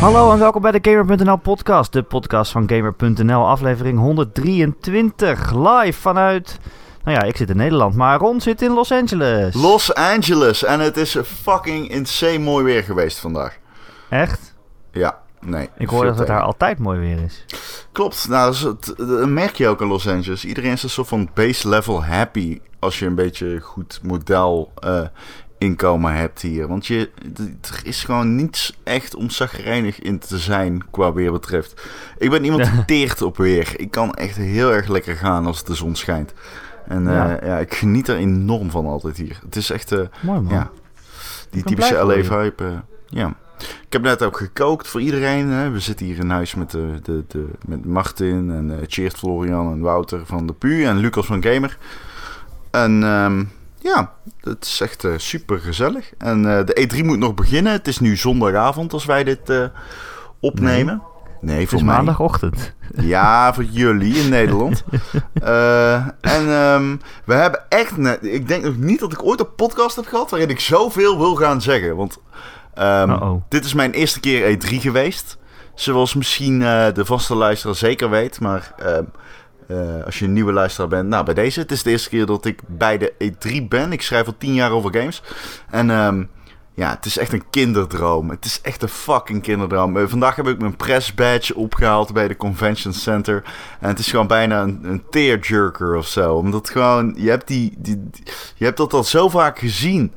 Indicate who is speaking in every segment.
Speaker 1: Hallo en welkom bij de Gamer.nl podcast, de podcast van Gamer.nl, aflevering 123, live vanuit, nou ja, ik zit in Nederland, maar Ron zit in Los Angeles.
Speaker 2: Los Angeles. En het is fucking insane mooi weer geweest vandaag.
Speaker 1: Echt?
Speaker 2: Ja, nee.
Speaker 1: Ik hoor dat het daar altijd mooi weer is.
Speaker 2: Klopt. Nou, dat, merk je ook in Los Angeles. Iedereen is een soort van base level happy als je een beetje goed model eh, inkomen hebt hier. Want je, er is gewoon niets echt om zagrijnig in te zijn qua weer betreft. Ik ben iemand die teert op weer. Ik kan echt heel erg lekker gaan als de zon schijnt. En eh,
Speaker 1: Ja.
Speaker 2: ja. ik geniet er enorm van altijd hier. Het is echt... eh,
Speaker 1: Mooi man.
Speaker 2: Ja. Die typische LA-vibe. eh, ja. Ik heb net ook gekookt voor iedereen. Hè. We zitten hier in huis met, de, de, de, met Martin en Cheert Florian en Wouter van de PU en Lucas van Gamer. En ehm, ja, het is echt super gezellig. En eh, de E3 moet nog beginnen. Het is nu zondagavond als wij dit eh, opnemen. Nee, voor mij.
Speaker 1: maandagochtend.
Speaker 2: Ja, voor jullie in Nederland. Eh, en ehm, we hebben echt... ik denk nog niet dat ik ooit een podcast heb gehad... waarin ik zoveel wil gaan zeggen. Want ehm, dit is mijn eerste keer E3 geweest. Zoals misschien eh, de vaste luisteraar zeker weet. Maar eh, als je een nieuwe luisteraar bent... Nou, bij deze. Het is de eerste keer dat ik bij de E3 ben. Ik schrijf al tien jaar over games. En... ehm, ja, het is echt een kinderdroom. Het is echt een fucking kinderdroom. Eh, vandaag heb ik mijn press badge opgehaald bij de Convention Center. En het is gewoon bijna een, een tearjerker of zo. Omdat gewoon, je hebt, die, die, die- je hebt dat al zo vaak gezien.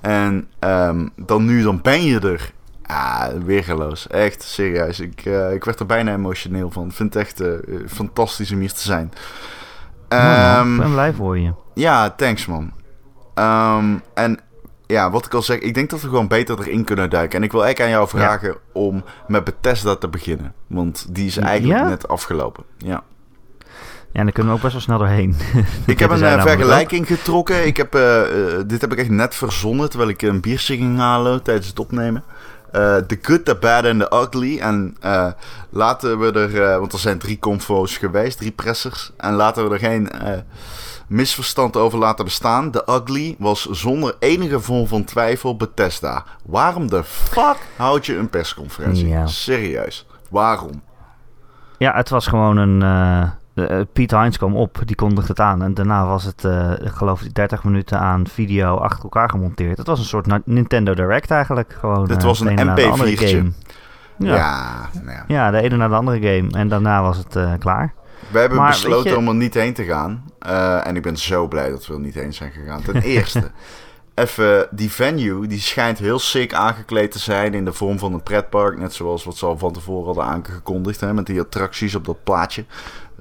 Speaker 2: En ehm, dan nu, dan ben je er. Ah, weergeloos. Echt, serieus. Ik, eh, ik werd er bijna emotioneel van. Ik vind het echt eh, eh, fantastisch om hier te zijn. Ehm,
Speaker 1: ik ben blij voor je.
Speaker 2: ja, thanks man. Ehm, en ja, wat ik al zeg, ik denk dat we gewoon beter erin kunnen duiken. En ik wil eigenlijk aan jou vragen om met Bethesda te beginnen. Want die is eigenlijk
Speaker 1: Ja?
Speaker 2: net afgelopen. Ja.
Speaker 1: Ja, dan kunnen we ook best wel snel doorheen.
Speaker 2: Ik heb een vergelijking getrokken. Ik heb, dit heb ik echt net verzonnen terwijl ik een biertje ging halen tijdens het opnemen. Eh the Good, The Bad and The Ugly. En eh, laten we er, eh, want er zijn drie confo's geweest, drie pressers. En laten we er geen eh, misverstand over laten bestaan. The Ugly was zonder enige vorm van twijfel Bethesda. Waarom de fuck houd je een persconferentie?
Speaker 1: Ja.
Speaker 2: Serieus, waarom?
Speaker 1: Ja, het was gewoon een... eh, eh, Piet Heinz kwam op, die kondigde het aan. En daarna was het, ik geloof ik, 30 minuten aan video achter elkaar gemonteerd. Het was een soort Nintendo Direct eigenlijk. Gewoon, eh,
Speaker 2: was een
Speaker 1: ene na de andere
Speaker 2: MP4'tje.
Speaker 1: game.
Speaker 2: Ja,
Speaker 1: Ja.
Speaker 2: nou ja.
Speaker 1: ja, de ene na de andere game. En daarna was het klaar.
Speaker 2: We hebben
Speaker 1: Maar
Speaker 2: besloten
Speaker 1: je-
Speaker 2: om er niet heen te gaan. En ik ben zo blij dat we er niet heen zijn gegaan. Ten eerste, even die venue, die schijnt heel sick aangekleed te zijn in de vorm van een pretpark. Net zoals wat ze al van tevoren hadden aangekondigd, hè, met die attracties op dat plaatje.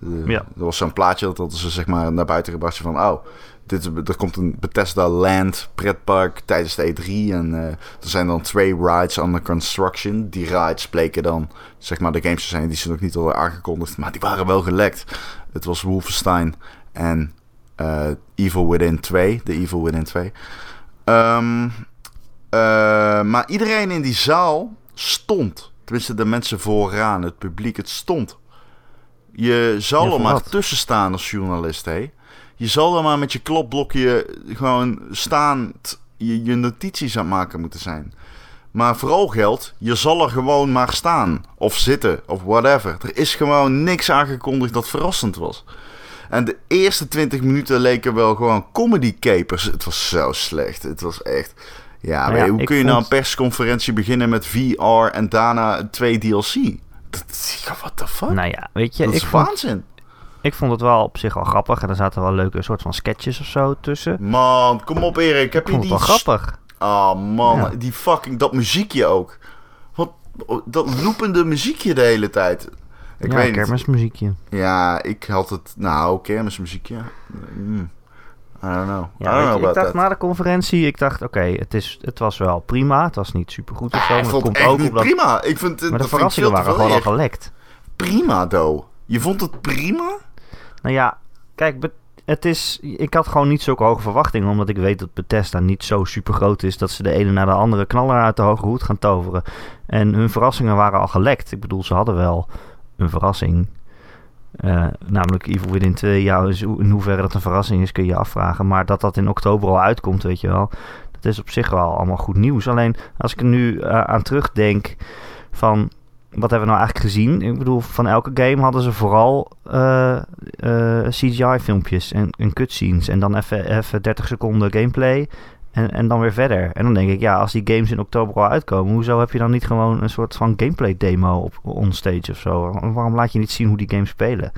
Speaker 2: Eh,
Speaker 1: Ja.
Speaker 2: Er was zo'n plaatje dat hadden ze zeg maar naar buiten gebracht van, oh, dit, er komt een Bethesda Land pretpark tijdens de E3. En eh, er zijn dan twee rides under construction. Die rides bleken dan, zeg maar, de games te zijn die ze nog niet hadden aangekondigd. Maar die waren wel gelekt. Het was Wolfenstein en eh, Evil Within 2. De Evil Within 2. Ehm, eh, maar iedereen in die zaal stond. Tenminste, de mensen vooraan, het publiek, het stond. Je zal
Speaker 1: Ja,
Speaker 2: er maar
Speaker 1: wat?
Speaker 2: tussen staan als journalist, hè. Je zal er maar met je klopblokje gewoon staan, je, je notities aan het maken moeten zijn. Maar vooral geldt, je zal er gewoon maar staan. Of zitten, of whatever. Er is gewoon niks aangekondigd dat verrassend was. En de eerste 20 minuten leken wel gewoon comedy capers. Het was zo slecht. Het was echt... Ja,
Speaker 1: Nou ja,
Speaker 2: hoe kun je nou een persconferentie beginnen met VR en daarna twee DLC? Dat, what the fuck?
Speaker 1: Nou ja, weet je,
Speaker 2: dat
Speaker 1: ik
Speaker 2: is
Speaker 1: vond,
Speaker 2: waanzin.
Speaker 1: ik vond het wel op zich wel grappig. En er zaten wel leuke soort van sketches of zo tussen.
Speaker 2: Man, kom op Erik. Heb
Speaker 1: Ik vond
Speaker 2: je
Speaker 1: het
Speaker 2: die...
Speaker 1: wel grappig.
Speaker 2: Oh man,
Speaker 1: Ja.
Speaker 2: die fucking... Dat muziekje ook. Wat... Dat loopende muziekje de hele tijd. Ik
Speaker 1: ja,
Speaker 2: weet
Speaker 1: kermismuziekje.
Speaker 2: Ja, ik had het... Nou, kermismuziekje. Mm. I don't know. I
Speaker 1: Ja,
Speaker 2: don't
Speaker 1: weet
Speaker 2: know
Speaker 1: je, ik
Speaker 2: about
Speaker 1: dacht
Speaker 2: that.
Speaker 1: na de conferentie, ik dacht, oké, het het, het was wel prima. Het was niet super goed of zo.
Speaker 2: Ah, ik
Speaker 1: maar het komt ook omdat...
Speaker 2: prima. Ik vind het...
Speaker 1: Maar de
Speaker 2: ik
Speaker 1: verrassingen waren gewoon al gelekt.
Speaker 2: Prima, though. Je vond het prima?
Speaker 1: Nou ja, kijk, het is, ik had gewoon niet zulke hoge verwachtingen. Omdat ik weet dat Bethesda niet zo super groot is. Dat ze de ene na de andere knaller uit de hoge hoed gaan toveren. En hun verrassingen waren al gelekt. Ik bedoel, ze hadden wel een verrassing. Eh, namelijk Evil Within 2. Ja, in hoeverre dat een verrassing is kun je je afvragen. Maar dat dat in oktober al uitkomt, weet je wel. Dat is op zich wel allemaal goed nieuws. Alleen als ik er nu eh, aan terugdenk van... wat hebben we nou eigenlijk gezien? Ik bedoel, van elke game hadden ze vooral uh, uh, CGI-filmpjes en, en cutscenes. En dan even 30 seconden gameplay. En, en dan weer verder. En dan denk ik, ja, als die games in oktober al uitkomen, hoezo heb je dan niet gewoon een soort van gameplay demo op onstage of zo? Waarom laat je niet zien hoe die games spelen?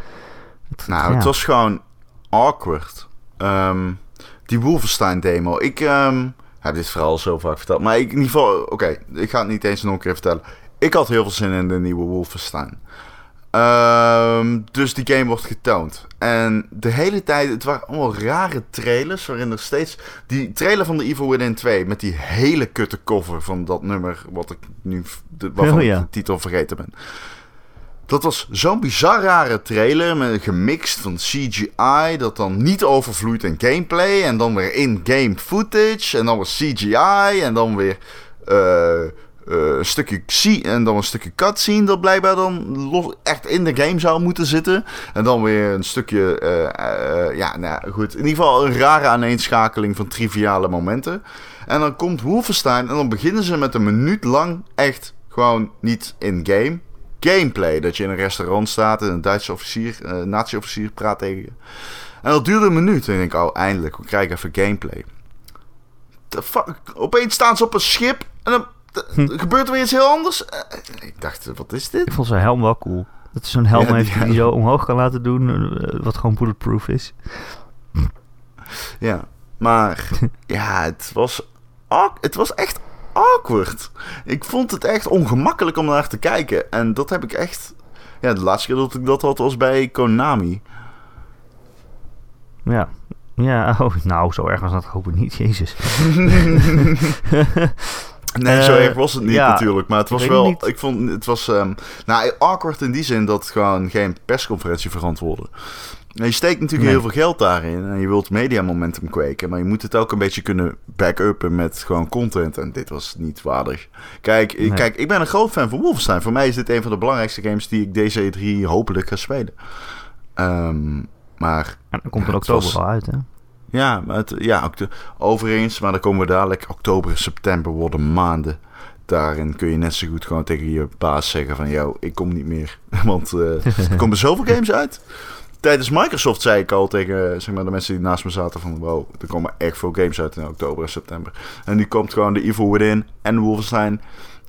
Speaker 2: Het, nou, ja. het was gewoon awkward. Um, die Wolfenstein demo. Ik um, heb dit verhaal zo vaak verteld. Maar ik, in ieder geval, oké, ik ga het niet eens nog een keer vertellen. Ik had heel veel zin in de nieuwe Wolfenstein. Um, dus die game wordt getoond. En de hele tijd, het waren allemaal rare trailers. Waarin er steeds. Die trailer van de Evil Within 2. Met die hele kutte cover van dat nummer. Wat ik nu. De, waarvan oh, ja. ik de titel vergeten ben. Dat was zo'n bizar rare trailer. Met gemixt van CGI. Dat dan niet overvloeit in gameplay. En dan weer in-game footage. En dan weer CGI. En dan weer. Uh, uh, een stukje zie en dan een stukje cutscene dat blijkbaar dan echt in de game zou moeten zitten. En dan weer een stukje, uh, uh, ja, nou goed. In ieder geval een rare aaneenschakeling van triviale momenten. En dan komt Wolfenstein en dan beginnen ze met een minuut lang echt gewoon niet in-game. Gameplay, dat je in een restaurant staat en een Duitse officier, uh, nazi-officier praat tegen je. En dat duurde een minuut en ik denk, oh eindelijk, we krijgen even gameplay. The fuck? Opeens staan ze op een schip en dan Hm. Gebeurt er weer iets heel anders? Uh, ik dacht, wat is dit?
Speaker 1: Ik vond zijn helm wel cool. Dat is zo'n helm ja, die, die zo omhoog kan laten doen, uh, wat gewoon bulletproof is.
Speaker 2: Ja, maar ja, het was, het was echt awkward. Ik vond het echt ongemakkelijk om naar te kijken. En dat heb ik echt... Ja, de laatste keer dat ik dat had was bij Konami.
Speaker 1: Ja, ja, oh, nou, zo erg was dat hoop ik niet, jezus.
Speaker 2: Nee, zo erg was het niet natuurlijk. Maar het was wel. Niet. Ik vond het was. Um, nou, awkward in die zin dat gewoon geen persconferentie verantwoordde. je steekt natuurlijk heel veel geld daarin. En je wilt mediamomentum kweken. Maar je moet het ook een beetje kunnen back-uppen met gewoon content. En dit was niet waardig. Kijk, nee. kijk, ik ben een groot fan van Wolfenstein. Voor mij is dit een van de belangrijkste games die ik deze E3 hopelijk ga spelen. Um, maar.
Speaker 1: En komt er ook oktober wel uit, hè?
Speaker 2: Ja, maar het, ja overigens, maar dan komen we dadelijk. Oktober, september worden maanden. Daarin kun je net zo goed gewoon tegen je baas zeggen van... Yo, ik kom niet meer. Want uh, er komen zoveel games uit. Tijdens Microsoft zei ik al tegen zeg maar, de mensen die naast me zaten van... Wow, er komen echt veel games uit in oktober en september. En nu komt gewoon de Evil Within en Wolfenstein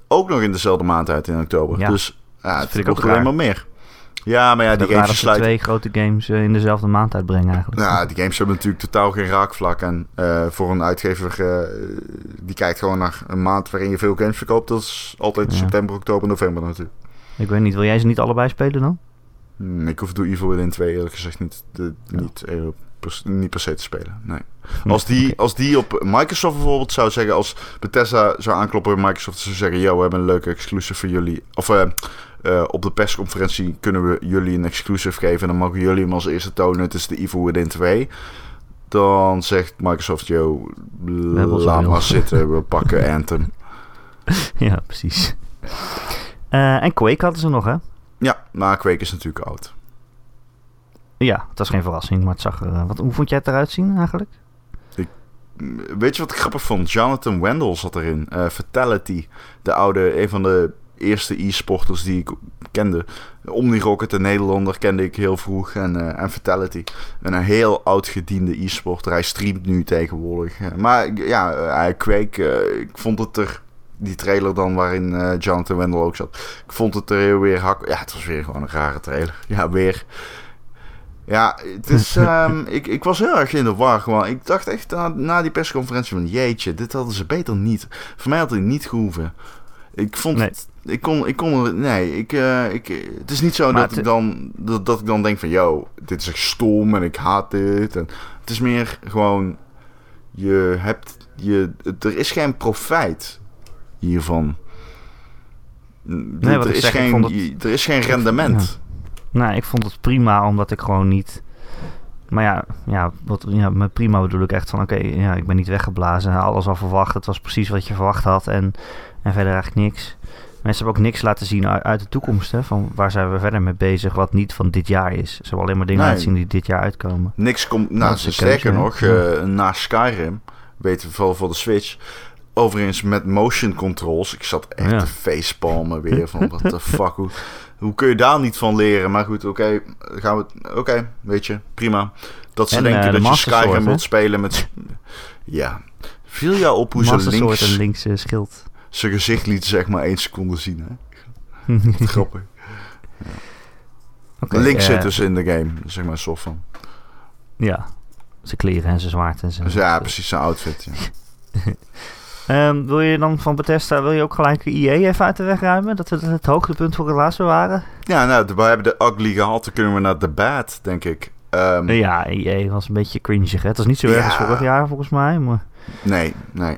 Speaker 2: ook nog in dezelfde maand uit in oktober. Ja, dus ja, het ook alleen maar meer. Ja, maar ja, die games sluiten...
Speaker 1: twee grote games eh, in dezelfde maand uitbrengen eigenlijk.
Speaker 2: Ja, die games hebben natuurlijk totaal geen raakvlak. En uh, voor een uitgever, uh, die kijkt gewoon naar een maand waarin je veel games verkoopt. Dat is altijd ja. september, oktober, november natuurlijk.
Speaker 1: Ik weet niet, wil jij ze niet allebei spelen dan?
Speaker 2: Hmm, ik hoef Doe Evil Within 2 eerlijk gezegd niet, de, ja. niet, per, niet per se te spelen, nee. Als die, als die op Microsoft bijvoorbeeld zou zeggen, als Bethesda zou aankloppen bij Microsoft, zou zeggen, yo, we hebben een leuke exclusive voor jullie. Of uh, op de persconferentie kunnen we jullie een exclusive geven. En dan mogen jullie hem als eerste tonen. Het is de Evil Within 2. Dan zegt Microsoft, yo, laat maar zitten. We pakken Anthem.
Speaker 1: ja, precies. Uh, en Quake hadden ze nog, hè?
Speaker 2: Ja, maar Quake is natuurlijk oud.
Speaker 1: Ja, het was geen verrassing, maar het zag er... Wat, hoe vond jij het eruit zien eigenlijk?
Speaker 2: Ik, weet je wat ik grappig vond? Jonathan Wendell zat erin. Uh, Fatality, de oude, een van de eerste e-sporters die ik kende. Omnirocket, een Nederlander, kende ik heel vroeg. En, uh, en Fatality, een heel oud gediende e-sporter. Hij streamt nu tegenwoordig. Maar ja, hij kweek. Uh, ik vond het er... Die trailer dan waarin uh, Jonathan Wendell ook zat. Ik vond het er heel weer hak... Ja, het was weer gewoon een rare trailer. Ja, weer... Ja, het is, um, ik, ik was heel erg in de war gewoon. Ik dacht echt na, na die persconferentie van... Jeetje, dit hadden ze beter niet... Voor mij had het niet gehoeven. Ik vond nee. het, ik kon, ik kon, nee, ik, uh, ik, het is niet zo dat ik dan, dat, dat ik dan denk van, yo, dit is echt stom en ik haat dit. En het is meer gewoon, je hebt, je, er is geen profijt hiervan.
Speaker 1: Nee,
Speaker 2: er, is
Speaker 1: zeg,
Speaker 2: geen, het, er is geen rendement.
Speaker 1: Ja. Nee, ik vond het prima, omdat ik gewoon niet... Maar ja, ja, wat, ja met prima bedoel ik echt van... Oké, ja, ik ben niet weggeblazen. Alles al verwacht. Het was precies wat je verwacht had. En en verder eigenlijk niks. Mensen hebben ook niks laten zien uit de toekomst. Hè, van waar zijn we verder mee bezig, wat niet van dit jaar is. Ze hebben alleen maar dingen nee. laten zien die dit jaar uitkomen.
Speaker 2: Niks komt, nou, sterker nog, uh, na Skyrim, weten we vooral voor de Switch, overigens met motion controls. Ik zat echt
Speaker 1: Ja.
Speaker 2: te facepalmen weer van what the fuck. Hoe, hoe kun je daar niet van leren? Maar goed, oké, gaan we. Oké, weet je, prima. Dat ze
Speaker 1: En,
Speaker 2: denken
Speaker 1: eh, de
Speaker 2: dat je Skyrim wilt spelen met. Ja. Viel jou op hoe ze links
Speaker 1: en links eh, schild.
Speaker 2: Zijn gezicht liet zeg maar één seconde zien, hè? Grappig.
Speaker 1: Oké,
Speaker 2: links
Speaker 1: eh,
Speaker 2: zit dus in de game, zeg maar soort van.
Speaker 1: Ja, zijn kleren en zijn zwaard en zijn...
Speaker 2: Ja, precies zijn outfit. Ja.
Speaker 1: Ehm, wil je dan van Bethesda, wil je ook gelijk IE even uit de weg ruimen? Dat we het, het hoogtepunt voor het laatste waren?
Speaker 2: ja, nou, we hebben de ugly gehad. Dan kunnen we naar de bad, denk ik. Ehm,
Speaker 1: Ja, IE was een beetje cringig, hè? Het was niet zo erg als
Speaker 2: Ja.
Speaker 1: vorig jaar, volgens mij, maar...
Speaker 2: Nee, nee.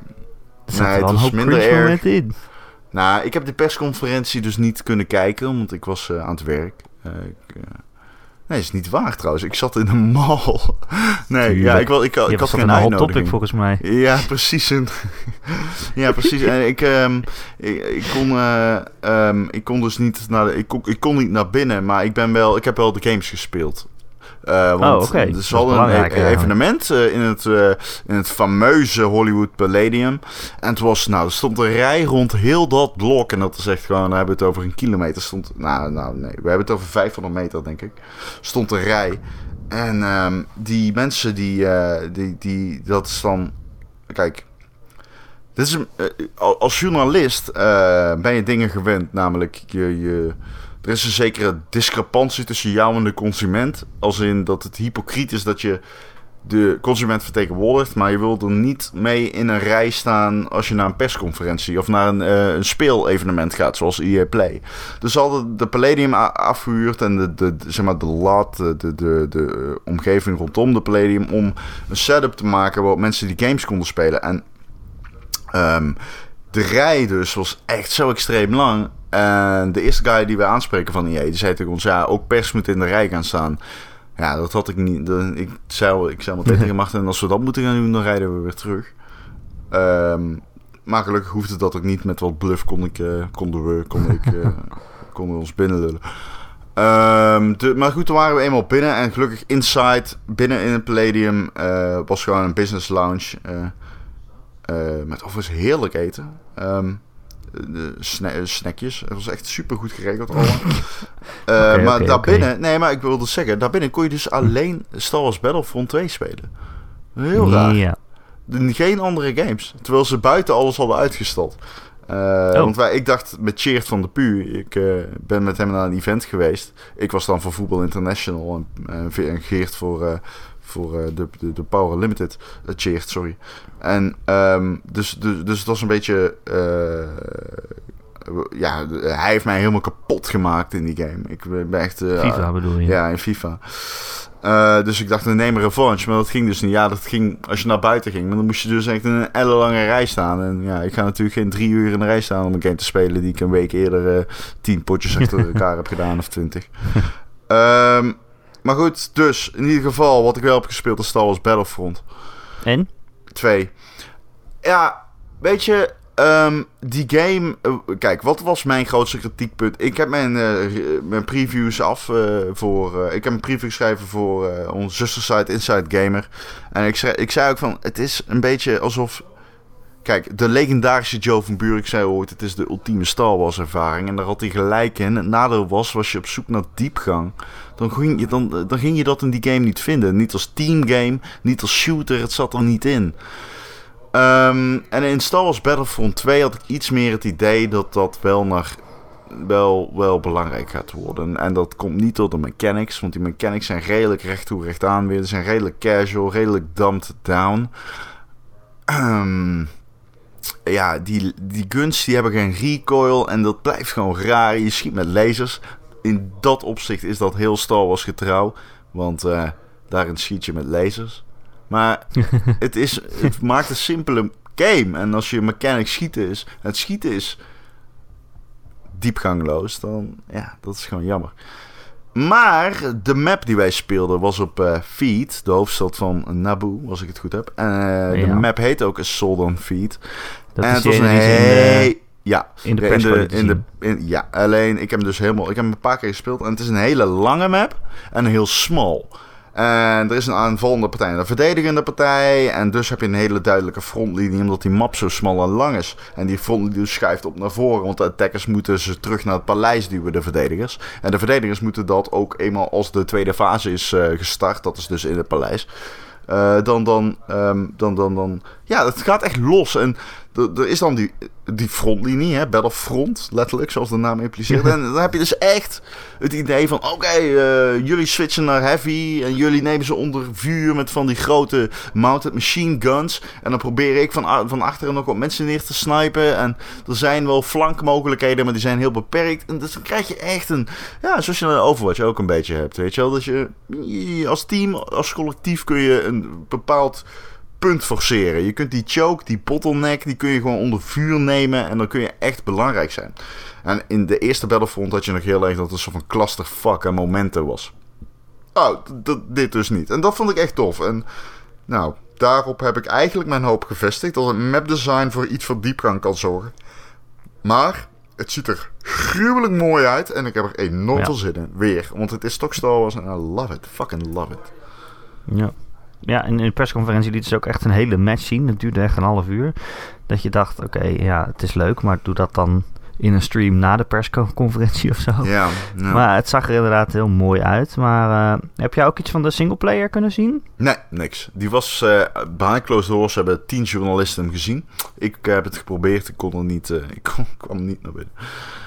Speaker 2: Nee, het was minder erg.
Speaker 1: in.
Speaker 2: Nou, ik heb de persconferentie dus niet kunnen kijken, want ik was eh, aan het werk. Eh, ik, eh, Nee, is niet waar trouwens. Ik zat in een mall. Nee, ja, ik, ik, ik,
Speaker 1: Je
Speaker 2: had geen
Speaker 1: een topic volgens mij.
Speaker 2: Ja, precies. Ja, precies. En ik, ehm, ik, ik, kon, eh, ehm, ik kon dus niet naar, de, ik, kon, ik kon niet naar binnen, maar ik, ben wel, ik heb wel de games gespeeld. Eh, want
Speaker 1: Oh, oké.
Speaker 2: er een e-
Speaker 1: eigenlijk.
Speaker 2: evenement eh, in, het, eh, in het fameuze Hollywood Palladium. En het was, nou, er stond een rij rond heel dat blok. En dat is echt gewoon, dan hebben we het over een kilometer. Stond, nou, nou, nee, we hebben het over 500 meter, denk ik. Stond een rij. En ehm, die mensen die, eh, die, die, dat is dan, kijk, dit is een, eh, als journalist eh, ben je dingen gewend, namelijk je, je, er is een zekere discrepantie tussen jou en de consument, als in dat het hypocriet is dat je de consument vertegenwoordigt, maar je wilt er niet mee in een rij staan als je naar een persconferentie of naar een, eh, een speelevenement gaat, zoals EA Play. Dus ze hadden de Palladium afgehuurd en de, de, zeg maar de lat, de, de, de, de eh, omgeving rondom de Palladium om een setup te maken waarop mensen die games konden spelen. En ehm, de rij dus was echt zo extreem lang. En de eerste guy die we aanspreken van EA, die zei tegen ons, ja, ook pers moet in de rij gaan staan. Ja, dat had ik niet. ik zei, ik zei meteen tegen Martin, en als we dat moeten gaan doen, dan rijden we weer terug. Ehm, maar gelukkig hoefde dat ook niet. Met wat bluff kon ik, eh, konden we, kon ik, eh, konden we ons binnenlullen. Ehm, de, maar goed, toen waren we eenmaal binnen. En gelukkig inside, binnen in het Palladium, eh, was gewoon een business lounge. Eh, met overigens heerlijk eten. Ehm, sna- snackjes. Het was echt super goed geregeld allemaal. Eh, maar daarbinnen, nee, maar ik wilde zeggen, daarbinnen kon je dus alleen Star Wars Battlefront 2 spelen. Heel raar. Geen andere games. Terwijl ze buiten alles hadden uitgestald. Eh,
Speaker 1: Oh.
Speaker 2: Want wij, ik dacht met Cheert van de Pu. Ik ben met hem naar een event geweest. Ik was dan voor Voetbal International. En, en Geert voor, voor eh, de, de, de Power Limited. Uh, Cheert, sorry. En ehm, dus, dus, dus het was een beetje... eh, ja, hij heeft mij helemaal kapot gemaakt in die game. Ik ben echt... eh,
Speaker 1: FIFA bedoel je?
Speaker 2: ja, in FIFA. Eh, dus ik dacht, we nemen revanche. Maar dat ging dus niet. Ja, dat ging als je naar buiten ging. Maar dan moest je dus echt in een ellenlange rij staan. En ja, ik ga natuurlijk geen drie uur in de rij staan om een game te spelen... die ik een week eerder eh, tien potjes achter elkaar heb gedaan of twintig. Ehm, maar goed, dus in ieder geval wat ik wel heb gespeeld is Star Wars Battlefront
Speaker 1: En?
Speaker 2: 2. Ja, weet je, ehm, die game... eh, kijk, wat was mijn grootste kritiekpunt? Ik heb mijn, eh, mijn previews af eh, voor... ik heb een preview geschreven voor onze zustersite Inside Gamer. En ik zei, ik zei ook van, het is een beetje alsof... Kijk, de legendarische Joe van Buurik zei ooit... het is de ultieme Star Wars ervaring. En daar had hij gelijk in. Het nadeel was, was je op zoek naar diepgang... Dan ging, je, dan, dan ging je dat in die game niet vinden. Niet als teamgame, niet als shooter. Het zat er niet in. Ehm, en in Star Wars Battlefront 2 had ik iets meer het idee dat dat wel, naar, wel, wel belangrijk gaat worden. En dat komt niet door de mechanics, want die mechanics zijn redelijk recht toe recht aan weer. Ze zijn redelijk casual, redelijk dumbed down. Ehm, ja, die, die guns die hebben geen recoil en dat blijft gewoon raar. Je schiet met lasers. In dat opzicht is dat heel Star Wars getrouw, want eh, daarin schiet je met lasers. Maar het, is, het maakt een simpele game. En als je mechanic schieten is, het schieten is diepgangloos, dan ja, dat is gewoon jammer. Maar de map die wij speelden was op Feed, de hoofdstad van Naboo, als ik het goed heb. En eh, de map heet ook on Feed.
Speaker 1: Dat
Speaker 2: en
Speaker 1: is
Speaker 2: het was een
Speaker 1: ene
Speaker 2: Ja,
Speaker 1: in de
Speaker 2: in de,
Speaker 1: lieten
Speaker 2: in de,
Speaker 1: zien.
Speaker 2: in- ja, alleen ik heb hem dus helemaal. Ik heb hem een paar keer gespeeld en het is een hele lange map en heel smal. En er is een aanvallende partij en een verdedigende partij. En dus heb je een hele duidelijke frontlinie, omdat die map zo smal en lang is. En die frontlinie schuift op naar voren, want de attackers moeten ze terug naar het paleis duwen, de verdedigers. En de verdedigers moeten dat ook eenmaal als de tweede fase is uh, gestart, dat is dus in het paleis. Uh, dan, dan, um, dan, dan, dan, ja, het gaat echt los. En er is dan die, die frontlinie, hè, Battlefront, letterlijk, zoals de naam impliceert. en dan heb je dus echt het idee van: oké, uh, jullie switchen naar heavy en jullie nemen ze onder vuur met van die grote mounted machine guns. En dan probeer ik van, van achteren nog wat mensen neer te snipen. En er zijn wel flankmogelijkheden, maar die zijn heel beperkt. En dus dan krijg je echt een, ja, zoals je een Overwatch ook een beetje hebt, weet je wel. Dat je als team, als collectief kun je een bepaald punt forceren. Je kunt die choke, die bottleneck, die kun je gewoon onder vuur nemen en dan kun je echt belangrijk zijn. En in de eerste Battlefront had je nog heel erg dat het een soort van clusterfuck en momenten was. Oh, dit dus niet. En dat vond ik echt tof. En nou, daarop heb ik eigenlijk mijn hoop gevestigd dat het mapdesign voor iets van diepgang kan zorgen. Maar het ziet er gruwelijk mooi uit en ik heb er enorm veel zin in. Weer, want het is toch Star Wars en I love it. Fucking love it.
Speaker 1: Ja. Ja, in de persconferentie liet ze ook echt een hele match zien. Het duurde echt een half uur. Dat je dacht, oké, ja, het is leuk, maar doe dat dan in een stream na de persconferentie of zo.
Speaker 2: Ja,
Speaker 1: Maar het zag er inderdaad heel mooi uit. Maar uh, heb jij ook iets van de singleplayer kunnen zien?
Speaker 2: Nee, niks. Die was uh, behind closed doors. hebben tien journalisten hem gezien. Ik heb het geprobeerd. Ik kon er niet. Ik kon, kwam niet naar binnen.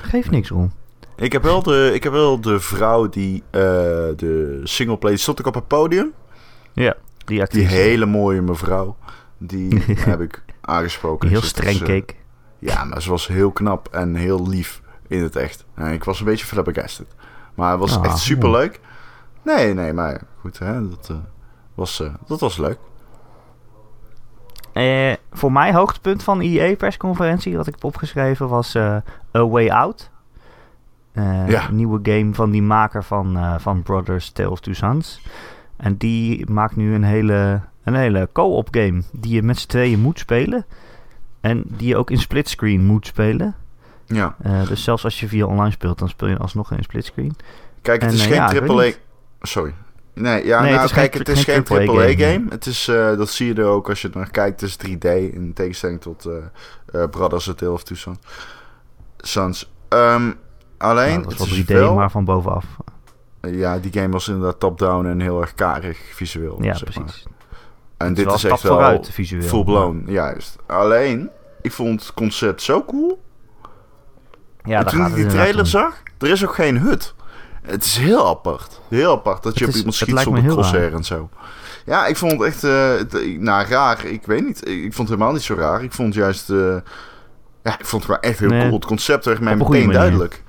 Speaker 1: Geef niks om.
Speaker 2: Ik heb wel de, ik heb wel de vrouw die de singleplayer stond ik op het podium.
Speaker 1: Ja.
Speaker 2: Die, die hele mooie mevrouw. Die heb ik aangesproken.
Speaker 1: Heel streng dus, keek.
Speaker 2: Ja, maar ze was heel knap en heel lief in het echt. En ik was een beetje flabbergasted. Maar het was oh, echt super leuk. Nee, nee, maar goed, hè, dat, uh, was, uh, dat was leuk.
Speaker 1: Eh, voor mij hoogtepunt van IE-persconferentie, wat ik heb opgeschreven, was A Way Out. ja. Een nieuwe game van die maker van, van Brothers Tale of Two Sons. En die maakt nu een hele, een hele co-op game die je met z'n tweeën moet spelen. En die je ook in splitscreen moet spelen.
Speaker 2: Ja.
Speaker 1: Uh, dus zelfs als je via online speelt, dan speel je alsnog in splitscreen.
Speaker 2: Kijk, het is geen uh, triple A... Sorry. Nee, ja, nee, nou, het kijk, het is geen, geen triple A game. Het is, uh, dat zie je er ook als je naar kijkt. Het is 3D in tegenstelling tot uh, Brothers A Tale of Two Sons. Sons. Um, alleen,
Speaker 1: ja, dat is wel 3D, maar van bovenaf.
Speaker 2: Ja, die game was inderdaad top-down en heel erg karig visueel.
Speaker 1: Ja,
Speaker 2: zeg
Speaker 1: precies.
Speaker 2: En dit is echt wel
Speaker 1: vooruit, visueel.
Speaker 2: full blown, juist. Alleen, ik vond het concept zo cool.
Speaker 1: Ja,
Speaker 2: toen ik die trailer zag, er is ook geen hut. Het is heel apart. Heel apart dat je op iemand schiet zonder crosshair en zo. Ja, ik vond het echt, uh, nou raar, ik weet niet. Ik vond het helemaal niet zo raar. Ik vond juist, uh, ja, ik vond het wel echt heel nee. cool. Het concept werd mij meteen duidelijk.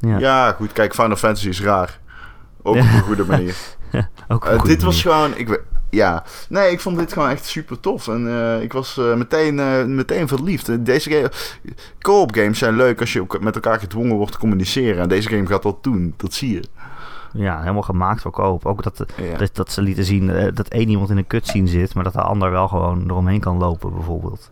Speaker 2: Ja. ja, goed, kijk, Final Fantasy is raar. Ook op een goede manier.
Speaker 1: ook
Speaker 2: uh, dit was gewoon, ik, ja, nee, ik vond dit gewoon echt super tof. En uh, ik was uh, meteen, uh, meteen verliefd. Deze game, co-op games zijn leuk als je met elkaar gedwongen wordt te communiceren. En deze game gaat dat doen, dat zie je.
Speaker 1: Ja, helemaal gemaakt voor koop. Ook dat, ja. dat, dat, ze lieten zien dat één iemand in een cutscene zit, maar dat de ander wel gewoon eromheen kan lopen, bijvoorbeeld.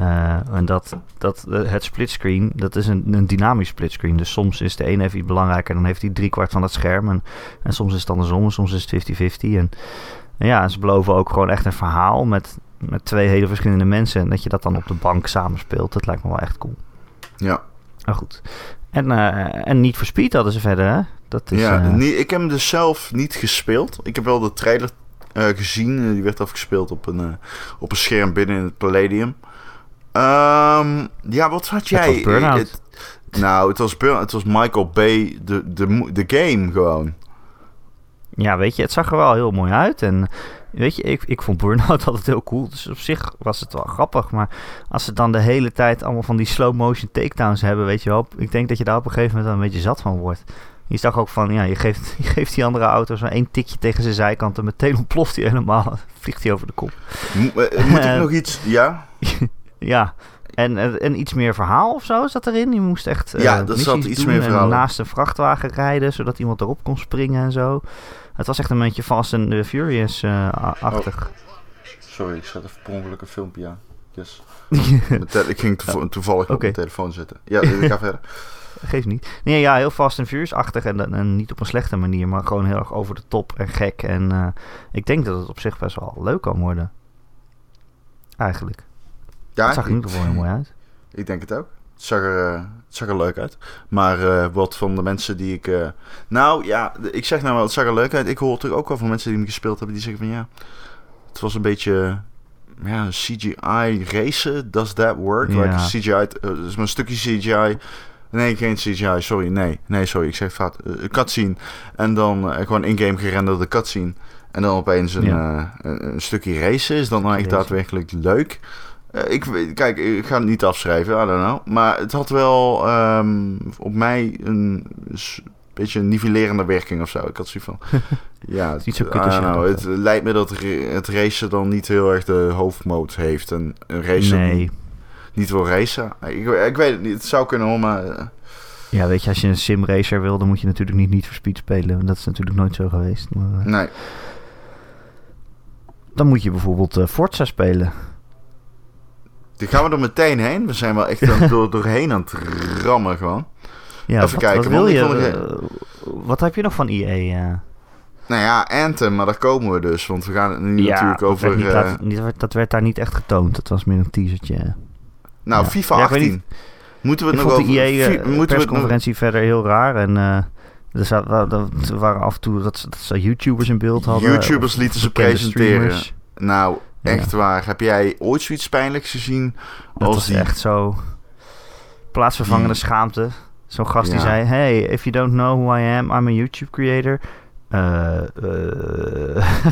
Speaker 1: Uh, en dat, dat het splitscreen, dat is een, een dynamisch splitscreen. Dus soms is de een even iets belangrijker, dan heeft hij driekwart van het scherm. En, en soms is het andersom, en soms is het 50-50. En ja, ze beloven ook gewoon echt een verhaal met, met twee hele verschillende mensen. En dat je dat dan op de bank samenspeelt. Dat lijkt me wel echt cool.
Speaker 2: Ja.
Speaker 1: Maar goed. En, uh, en niet voor Speed hadden ze verder, hè? Dat is,
Speaker 2: ja,
Speaker 1: uh...
Speaker 2: nee, ik heb hem dus zelf niet gespeeld. Ik heb wel de trailer gezien. Die werd afgespeeld op een, op een scherm binnen in het Palladium. Um, ja, wat had jij?
Speaker 1: Het was Burnout.
Speaker 2: nou, het was, het was Michael Bay, de, de, de game gewoon.
Speaker 1: Ja, weet je, het zag er wel heel mooi uit. En weet je, ik, ik vond Burnout altijd heel cool. Dus op zich was het wel grappig. Maar als ze dan de hele tijd allemaal van die slow motion takedowns hebben, weet je wel. Ik denk dat je daar op een gegeven moment een beetje zat van wordt. Je zag ook van, ja, je geeft, je geeft die andere auto zo één tikje tegen zijn zijkant en meteen ontploft hij helemaal. Vliegt hij over de kop.
Speaker 2: Mo eh, moet ik nog iets, ja?
Speaker 1: Ja, en, en iets meer verhaal of zo zat erin. Je moest echt
Speaker 2: ja, uh, dat zat iets meer verhaal.
Speaker 1: naast een vrachtwagen rijden, zodat iemand erop kon springen en zo. Het was echt een beetje Fast and Furious-achtig.
Speaker 2: Uh, oh. Sorry, ik zat even per ongeluk een filmpje aan. Yes. Ik ging toev- toevallig op mijn telefoon zitten. Ja, ik ga verder.
Speaker 1: Geeft niet. Nee, ja, heel Fast and Furious-achtig en, en niet op een slechte manier, maar gewoon heel erg over de top en gek. En eh, ik denk dat het op zich best wel leuk kan worden. Eigenlijk.
Speaker 2: Ja,
Speaker 1: het zag er in
Speaker 2: ik,
Speaker 1: ieder geval heel mooi uit.
Speaker 2: ik denk het ook. Het zag er, eh, het zag er leuk uit. Maar eh, wat van de mensen die ik... eh, nou ja, ik zeg nou wel, het zag er leuk uit. Ik hoor natuurlijk ook wel van mensen die hem gespeeld hebben, die zeggen van ja... Het was een beetje... Ja, CGI racen, does that work?
Speaker 1: Ja.
Speaker 2: Like CGI, uh, is maar een stukje CGI... Nee, geen CGI, sorry. Nee, nee, sorry. Ik zeg fout. Een cutscene. En dan gewoon in-game gerenderde cutscene. En dan opeens een,
Speaker 1: Ja.
Speaker 2: een, een stukje racen. Is nou echt
Speaker 1: Racen.
Speaker 2: daadwerkelijk leuk? Eh, ik, kijk, ik ga het niet afschrijven, I don't know. Maar het had wel ehm, op mij een beetje een nivellerende werking of zo. Ik had zoiets van... ja, het,
Speaker 1: niet zo kut als
Speaker 2: know, het lijkt me dat het racen dan niet heel erg de hoofdmoot heeft. En een racer
Speaker 1: Nee.
Speaker 2: niet wil racen. Ik, ik weet het niet, het zou kunnen maar... eh,
Speaker 1: Ja, weet je, als je een simracer wil, dan moet je natuurlijk niet niet voor speed spelen. Dat is natuurlijk nooit zo geweest. Maar, eh,
Speaker 2: nee.
Speaker 1: dan moet je bijvoorbeeld Forza spelen.
Speaker 2: Die gaan we er meteen heen. We zijn wel echt aan- door, doorheen aan het rammen gewoon.
Speaker 1: Ja,
Speaker 2: Even
Speaker 1: wat,
Speaker 2: kijken,
Speaker 1: wat wil je? eh, wat heb je nog van EA? eh?
Speaker 2: Nou ja, Anthem, maar daar komen we dus. Want we gaan het nu natuurlijk
Speaker 1: dat
Speaker 2: over...
Speaker 1: werd niet
Speaker 2: eh,
Speaker 1: dat werd daar niet echt getoond. Dat was meer een teasertje.
Speaker 2: nou,
Speaker 1: ja.
Speaker 2: FIFA
Speaker 1: Ja, ik weet
Speaker 2: 18. Moeten we het nog over...
Speaker 1: de EA
Speaker 2: nog...
Speaker 1: persconferentie verder heel raar. En eh, er, er waren af en toe dat ze, dat ze YouTubers in beeld hadden.
Speaker 2: YouTubers lieten ze presenteren.
Speaker 1: streamers.
Speaker 2: Nou,
Speaker 1: Ja.
Speaker 2: echt waar. Heb jij ooit zoiets pijnlijks gezien
Speaker 1: Dat
Speaker 2: als
Speaker 1: was
Speaker 2: die...
Speaker 1: echt zo plaatsvervangende
Speaker 2: Die-
Speaker 1: schaamte. Zo'n gast die zei... Hey, if you don't know who I am, I'm a YouTube creator. Eh, eh,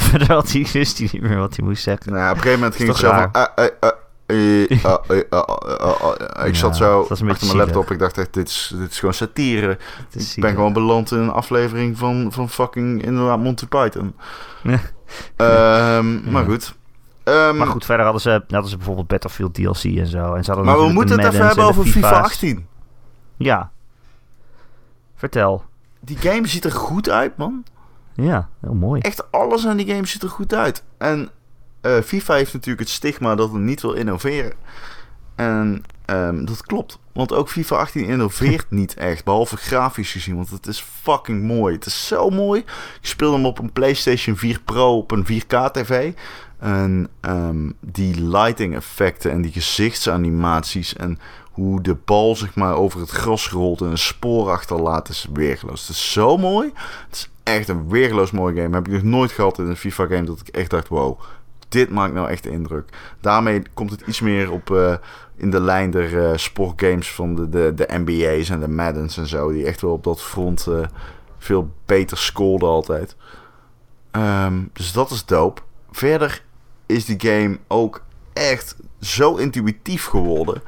Speaker 1: Verder had hij, wist hij niet meer wat hij moest zeggen.
Speaker 2: Nou, op een gegeven moment ging het zo van... ah, ah, ah, eh, ah, eh, ah, ah, ah, ah. Ik zat zo achter mijn laptop. Ik dacht echt, dit is, dit is gewoon satire.
Speaker 1: Is
Speaker 2: Ik ben gewoon beland in een aflevering van, van fucking inderdaad Monty Python.
Speaker 1: Ja.
Speaker 2: Ehm, Maar goed. Ehm,
Speaker 1: Maar goed, verder hadden ze, hadden ze bijvoorbeeld Battlefield DLC en zo. En ze
Speaker 2: Maar we moeten het even hebben over FIFA
Speaker 1: FIFA's.
Speaker 2: 18.
Speaker 1: Ja. Vertel.
Speaker 2: Die game ziet er goed uit, man.
Speaker 1: Ja, heel mooi.
Speaker 2: Echt alles aan die game ziet er goed uit. En eh, FIFA heeft natuurlijk het stigma dat het niet wil innoveren. En ehm, dat klopt. Want ook FIFA 18 innoveert niet echt. Behalve grafisch gezien. Want het is fucking mooi. Het is zo mooi. Ik speel hem op een PlayStation 4 Pro op een 4K TV. En ehm, die lighting effecten en die gezichtsanimaties. En hoe de bal zeg maar over het gras rolt en een spoor achterlaat is weergeloos. Het is zo mooi. Het is echt een weergeloos mooie game. Heb ik nog nooit gehad in een FIFA game dat ik echt dacht, wow, dit maakt nou echt indruk. Daarmee komt het iets meer op eh, in de lijn der eh, sportgames van de, de, de NBA's en de Maddens en zo. Die echt wel op dat front eh, veel beter scoorden altijd. Ehm, dus dat is dope. Verder is die game ook echt zo intuïtief geworden.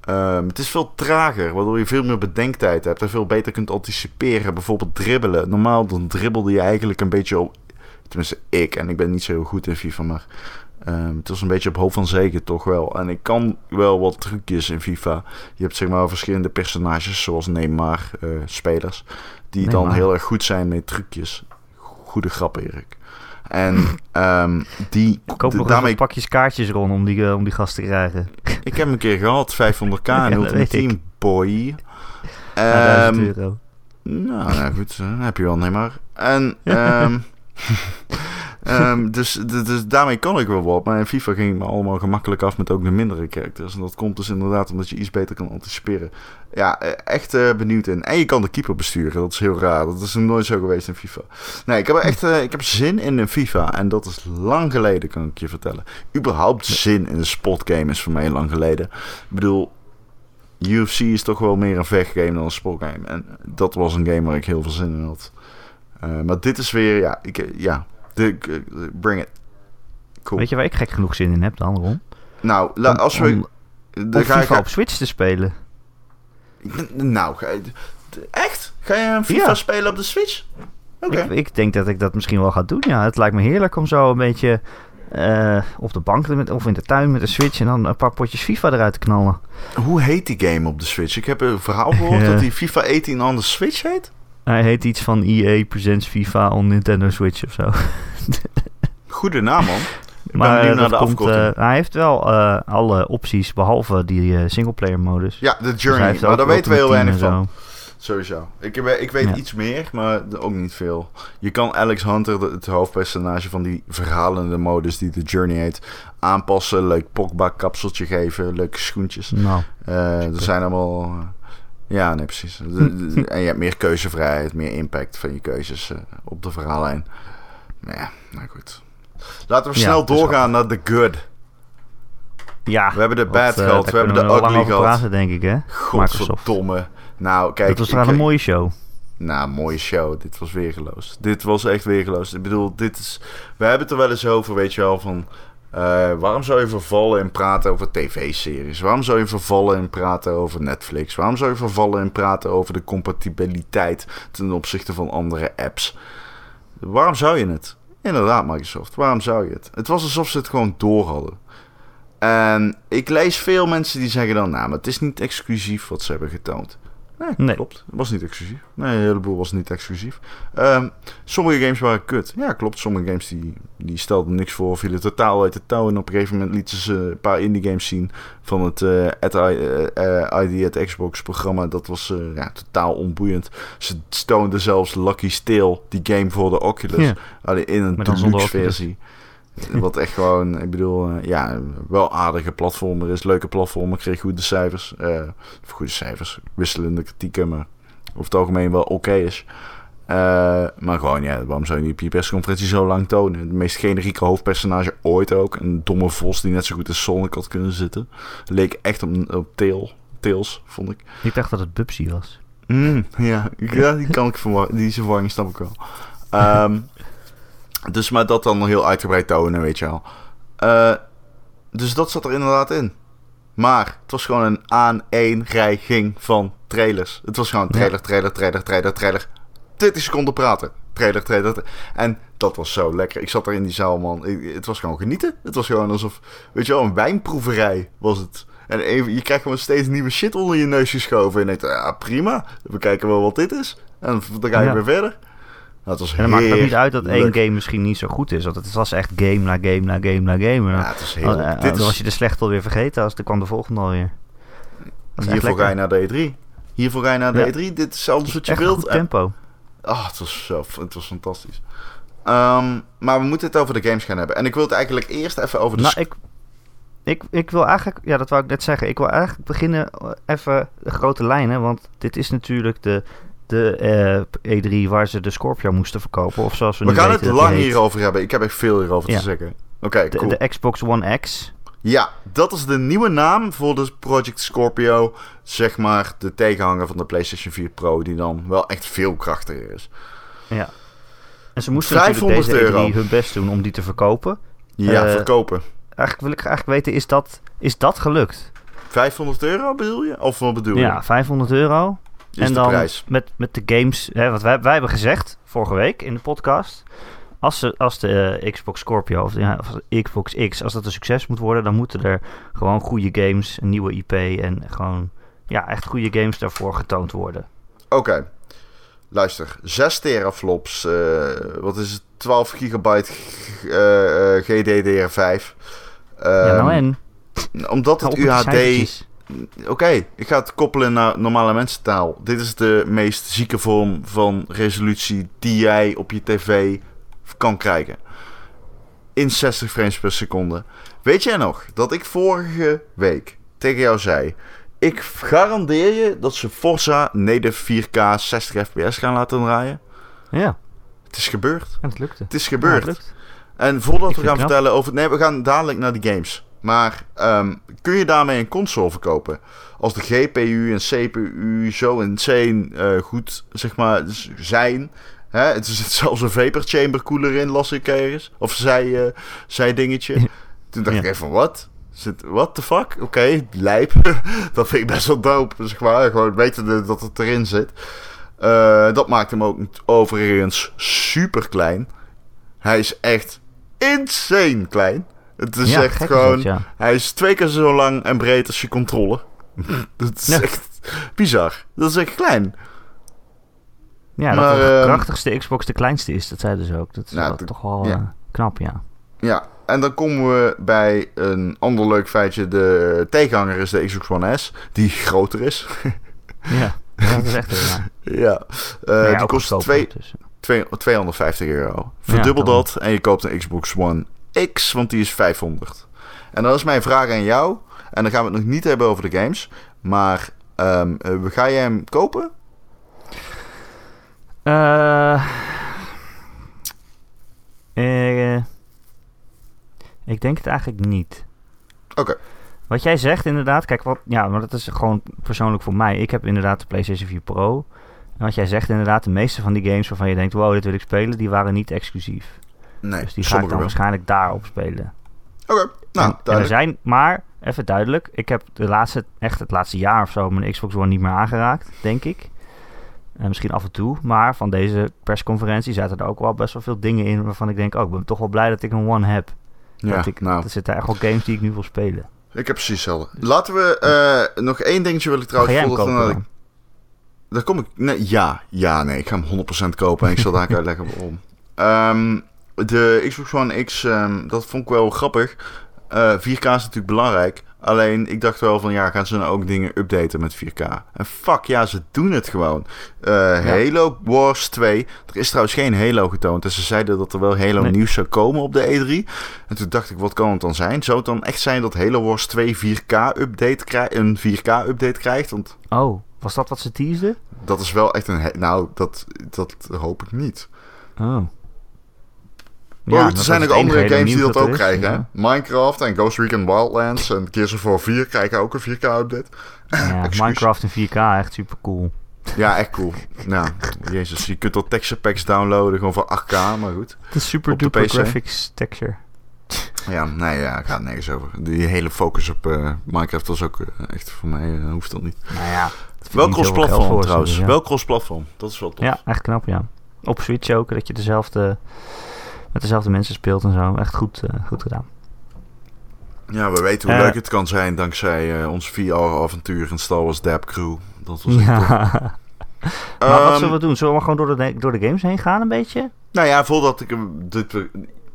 Speaker 2: Ehm, het is veel trager, waardoor je veel meer bedenktijd hebt en veel beter kunt anticiperen. Bijvoorbeeld dribbelen. Normaal dan dribbelde je eigenlijk een beetje op. Tenminste, ik, en ik ben niet zo heel goed in FIFA, maar ehm, het was een beetje op hoofd van zegen toch wel. En ik kan wel wat trucjes in FIFA. Je hebt zeg maar verschillende personages, zoals Neymar, eh, spelers, die dan heel erg goed zijn met trucjes. Goede grap, Erik. En ehm, die,
Speaker 1: Koop nog
Speaker 2: daarmee
Speaker 1: pakjes kaartjes rond om die, eh, om die gast te krijgen.
Speaker 2: ik heb hem een keer gehad, 500k
Speaker 1: Ja,
Speaker 2: in Ultimate
Speaker 1: ik.
Speaker 2: Team, boy.
Speaker 1: 1000
Speaker 2: Ehm,
Speaker 1: euro.
Speaker 2: nou, nou goed, eh, heb je wel, nee maar. En, ehm, ehm, dus, dus, dus daarmee kan ik wel wat. Maar in FIFA ging het me allemaal gemakkelijk af met ook de mindere characters. En dat komt dus inderdaad omdat je iets beter kan anticiperen. Ja, eh, echt eh, benieuwd in. En je kan de keeper besturen, dat is heel raar. Dat is nog nooit zo geweest in FIFA. Nee, ik heb echt eh, ik heb zin in een FIFA. En dat is lang geleden, kan ik je vertellen. Überhaupt zin in een sportgame is voor mij lang geleden. Ik bedoel, UFC is toch wel meer een vechtgame dan een sportgame. En dat was een game waar ik heel veel zin in had. Maar dit is weer, ja, ik, ja, bring it. Cool.
Speaker 1: Weet je waar ik gek genoeg zin in heb dan, Ron?
Speaker 2: nou, la- als we...
Speaker 1: om-
Speaker 2: dan ga
Speaker 1: FIFA
Speaker 2: ik,
Speaker 1: op Switch te spelen.
Speaker 2: nou, ga je- echt? Ga je een FIFA
Speaker 1: Ja.
Speaker 2: spelen op de Switch? Oké.
Speaker 1: Ik, ik denk dat ik dat misschien wel ga doen, ja. Het lijkt me heerlijk om zo een beetje eh, op de bank met, of in de tuin met een Switch... en dan een paar potjes FIFA eruit te knallen.
Speaker 2: Hoe heet die game op de Switch? Ik heb een verhaal gehoord dat die FIFA 18 on de Switch heet.
Speaker 1: Hij heet iets van EA Presents FIFA on Nintendo Switch of zo.
Speaker 2: Goede naam, man. ben
Speaker 1: Maar
Speaker 2: benieuwd
Speaker 1: eh,
Speaker 2: naar
Speaker 1: dat
Speaker 2: de
Speaker 1: komt, eh, hij heeft wel eh, alle opties behalve die eh, singleplayer modus.
Speaker 2: ja, de
Speaker 1: Dus
Speaker 2: Journey.
Speaker 1: heeft
Speaker 2: maar daar weten we heel weinig van.
Speaker 1: zo.
Speaker 2: Sowieso. Ik, heb- ik weet
Speaker 1: Ja.
Speaker 2: iets meer, maar ook niet veel. Je kan Alex Hunter, het hoofdpersonage van die verhalende modus die de Journey heet, aanpassen. Leuk Pogba kapseltje geven, leuke schoentjes.
Speaker 1: Nou,
Speaker 2: er zijn allemaal... ja, nee, precies. De- de- en je hebt meer keuzevrijheid, meer impact van je keuzes eh, op de verhaallijn. Maar ja, nou goed. Laten we snel
Speaker 1: het
Speaker 2: doorgaan naar de good.
Speaker 1: ja.
Speaker 2: We hebben de bad
Speaker 1: eh,
Speaker 2: gehad, we hebben de ugly gehad.
Speaker 1: praten, denk ik, hè?
Speaker 2: Godverdomme. Nou, kijk.
Speaker 1: dat was een mooie show.
Speaker 2: Nou, mooie show. Dit was weergeloos. Dit was echt weergeloos. Ik bedoel, dit is... We hebben het er wel eens over, weet je wel, van... eh, waarom zou je vervallen en praten over tv-series? Waarom zou je vervallen en praten over Netflix? Waarom zou je vervallen en praten over de compatibiliteit ten opzichte van andere apps? Waarom zou je het? Inderdaad, Microsoft. Waarom zou je het? Het was alsof ze het gewoon door hadden. En ik lees veel mensen die zeggen dan... Nou, maar het is niet exclusief wat ze hebben getoond. Nee,
Speaker 1: Nee.
Speaker 2: klopt. Het was niet exclusief. Nee, een heleboel was niet exclusief. Ehm, sommige games waren kut. Ja, klopt. Sommige games die, die stelden niks voor, vielen totaal uit de touw. En op een gegeven moment lieten ze een paar indie games zien van het eh, at I, eh, eh, ID at Xbox programma. Dat was ja, totaal onboeiend. Ze stoonden zelfs Lucky Steel, die game voor de Oculus.
Speaker 1: Ja.
Speaker 2: Alleen in een deluxe versie. Wat echt gewoon, ik bedoel, eh, ja, wel aardige platformer is. Leuke platformer, kreeg goede cijfers. eh, of goede cijfers, wisselende kritieken, maar over het algemeen wel oké is. Eh, maar gewoon, ja, waarom zou je die op je persconferentie zo lang tonen? Het meest generieke hoofdpersonage ooit ook. Een domme vos die net zo goed als Sonic had kunnen zitten. Leek echt op, op Tail, Tails, vond ik.
Speaker 1: Ik dacht dat het Bubsy was.
Speaker 2: Mm, ja, ja, die kan ik verwarren. Die verwarring snap ik wel. Ehm, dus maar dat dan heel uitgebreid tonen, weet je wel. Eh, dus dat zat er inderdaad in. Maar het was gewoon een aaneenreiging van trailers. Het was gewoon trailer, trailer, trailer, trailer, trailer. 20 seconden praten. Trailer, trailer, trailer. En dat was zo lekker. Ik zat er in die zaal, man. Ik- het was gewoon genieten. Het was gewoon alsof, weet je wel, een wijnproeverij was het. En even, je krijgt gewoon steeds nieuwe shit onder je neus geschoven. En je denkt, ja, prima. We kijken wel wat dit is. En dan ga je
Speaker 1: Ja.
Speaker 2: weer verder. Het was
Speaker 1: En het maakt ook niet uit dat één game misschien niet zo goed is. Want het was echt game na game na game na game. Dan,
Speaker 2: Ja, het is
Speaker 1: oh,
Speaker 2: heerlijk.
Speaker 1: eh,
Speaker 2: dit
Speaker 1: dan
Speaker 2: is,
Speaker 1: was je de slechte alweer vergeten. Als, dan kwam de volgende alweer. Dat echt
Speaker 2: hiervoor ga je naar de E3. Hiervoor ga je naar de
Speaker 1: Ja.
Speaker 2: E3. Dit is alles wat je wilt.
Speaker 1: tempo.
Speaker 2: Ah, het was zo, het was fantastisch. Ehm, maar we moeten het over de games gaan hebben. En ik wil het eigenlijk eerst even over de...
Speaker 1: Nou, ik, ik, ik wil eigenlijk, ja, dat wou ik net zeggen. Ik wil eigenlijk beginnen eh, even de grote lijnen. Want dit is natuurlijk de, de eh, E3 waar ze de Scorpio moesten verkopen. Of zoals we,
Speaker 2: we
Speaker 1: nu
Speaker 2: gaan
Speaker 1: weten
Speaker 2: het lang
Speaker 1: heet,
Speaker 2: hierover hebben. Ik heb echt veel hierover
Speaker 1: Ja.
Speaker 2: te zeggen. Oké,
Speaker 1: De,
Speaker 2: cool.
Speaker 1: de Xbox One X.
Speaker 2: Ja, dat is de nieuwe naam voor de Project Scorpio. Zeg maar de tegenhanger van de PlayStation 4 Pro, die dan wel echt veel krachtiger is.
Speaker 1: Ja. En ze moesten
Speaker 2: 500
Speaker 1: natuurlijk deze
Speaker 2: euro.
Speaker 1: E3 hun best doen om die te verkopen.
Speaker 2: Ja,
Speaker 1: Eh,
Speaker 2: verkopen.
Speaker 1: Eigenlijk wil ik eigenlijk weten, is dat, is dat gelukt?
Speaker 2: 500 euro bedoel je? Of wat bedoel je?
Speaker 1: Ja, 500 euro.
Speaker 2: Is
Speaker 1: en
Speaker 2: de
Speaker 1: dan
Speaker 2: prijs.
Speaker 1: met, met de games, hè, wat wij, wij hebben gezegd vorige week in de podcast. Als, ze, als de eh, Xbox Scorpio of, ja, of de Xbox X, als dat een succes moet worden, dan moeten er gewoon goede games, een nieuwe IP en gewoon ja, echt goede games daarvoor getoond worden.
Speaker 2: Oké, luister. 6 teraflops, eh, wat is het? 12 gigabyte eh, eh, GDDR5.
Speaker 1: ja, nou
Speaker 2: Ehm,
Speaker 1: en?
Speaker 2: Omdat het UHD... Oké, ik ga het koppelen naar normale mensentaal. Dit is de meest zieke vorm van resolutie die jij op je tv kan krijgen. In 60 frames per seconde. Weet jij nog dat ik vorige week tegen jou zei... Ik garandeer je dat ze Forza native 4K 60 fps gaan laten draaien.
Speaker 1: Ja,
Speaker 2: Het is gebeurd.
Speaker 1: en het lukte.
Speaker 2: Het is
Speaker 1: Ja,
Speaker 2: gebeurd.
Speaker 1: het.
Speaker 2: En voordat
Speaker 1: Ik
Speaker 2: we gaan
Speaker 1: knap.
Speaker 2: vertellen over... Nee, we gaan dadelijk naar die games. Maar ehm, kun je daarmee een console verkopen? Als de GPU en CPU zo insane eh, goed, zeg maar, zijn... Hè? Het zit zelfs een vapor chamber cooler in, las ik ergens. Of zij, eh zij dingetje. Toen dacht
Speaker 1: Ja.
Speaker 2: ik even, wat? Zit, what the fuck? Oké, lijp. dat vind ik best wel dope, zeg maar. Gewoon weten dat het erin zit. Eh, dat maakt hem ook overigens super klein. Hij is echt insane klein. Het is
Speaker 1: Ja,
Speaker 2: echt
Speaker 1: is
Speaker 2: gewoon...
Speaker 1: ja.
Speaker 2: Hij is twee keer zo lang en breed als je controle. dat is
Speaker 1: Ja.
Speaker 2: echt bizar. Dat is echt klein.
Speaker 1: Ja,
Speaker 2: Maar,
Speaker 1: dat de
Speaker 2: ehm,
Speaker 1: krachtigste Xbox de kleinste is, dat zeiden ze ook. Dat is
Speaker 2: Nou,
Speaker 1: wel
Speaker 2: de-
Speaker 1: toch wel eh, knap, ja.
Speaker 2: Ja, en dan komen we bij een ander leuk feitje. De tegenhanger is de Xbox One S, die groter is.
Speaker 1: ja, dat is echt heel raar.
Speaker 2: ja, uh, die kost twee, dus. twee, 250 euro. Verdubbel dat en je koopt een Xbox One X, want die is 500. En dan is mijn vraag aan jou. En dan gaan we het nog niet hebben over de games. Maar um, ga jij hem kopen?
Speaker 1: Uh, uh, ik denk het eigenlijk niet.
Speaker 2: Oké.
Speaker 1: Wat jij zegt inderdaad, kijk, wat, ja, maar dat is gewoon persoonlijk voor mij. Ik heb inderdaad de PlayStation 4 Pro. En wat jij zegt inderdaad, de meeste van die games waarvan je denkt, wow, dit wil ik spelen, die waren niet exclusief.
Speaker 2: Nee,
Speaker 1: dus die ga ik dan wel. waarschijnlijk daarop spelen.
Speaker 2: Oké, nou,
Speaker 1: en, en er zijn, maar, even duidelijk, ik heb de laatste, echt het laatste jaar of zo mijn Xbox One niet meer aangeraakt, denk ik. Uh, misschien af en toe, maar van deze persconferentie zaten er ook wel best wel veel dingen in waarvan ik denk, oh, ik ben toch wel blij dat ik een One heb. Ja, dat ik, nou. Er zitten echt wel games die ik nu wil spelen.
Speaker 2: Ik heb precies hetzelfde. Laten we uh, nog één dingetje wil ik trouwens...
Speaker 1: Ga jij kopen, dan?
Speaker 2: Daar kom ik... Nee, ja, ja, nee. Ik ga hem 100% kopen en ik zal daar uitleggen waarom. Um, de Xbox One X, um, dat vond ik wel grappig. Uh, 4K is natuurlijk belangrijk. Alleen, ik dacht wel van, ja, gaan ze nou ook dingen updaten met 4K? En fuck, ja, ze doen het gewoon. Uh, Halo Wars 2. Er is trouwens geen Halo getoond. En ze zeiden dat er wel Halo nieuws zou komen op de E3. En toen dacht ik, wat kan het dan zijn? Zou het dan echt zijn dat Halo Wars 2 4K-update krijgt, een 4K-update krijgt? Want...
Speaker 1: Oh, was dat wat ze teasden?
Speaker 2: Dat is wel echt een... Nou, dat, dat hoop ik niet.
Speaker 1: Oh.
Speaker 2: Ja, er zijn ook andere games die dat, ook krijgen. Minecraft en Ghost Recon Wildlands en Gears of War 4 krijgen ook een 4K-update.
Speaker 1: Ja, Minecraft in 4K, echt super cool.
Speaker 2: Ja, echt cool. Nou, jezus, je kunt al texture packs downloaden gewoon voor 8K, maar goed.
Speaker 1: De super duper graphics texture.
Speaker 2: Ja, nee, ja, gaat nergens over. Die hele focus op uh, Minecraft was ook uh, echt voor mij, uh, hoeft dat niet.
Speaker 1: Nou ja.
Speaker 2: Wel cross-platform trouwens. Ja. Wel cross-platform. Dat is wel tof.
Speaker 1: Ja, echt knap, ja. Op Switch ook, dat je dezelfde met dezelfde mensen speelt en zo. Echt goed, uh, goed gedaan.
Speaker 2: Ja, we weten hoe uh, leuk het kan zijn dankzij uh, ons VR-avontuur in Star Wars Dab Crew. Dat was
Speaker 1: ja. maar um, wat zullen we doen? Zullen we gewoon door de, door de games heen gaan een beetje?
Speaker 2: Nou ja, voordat ik hem... Dit,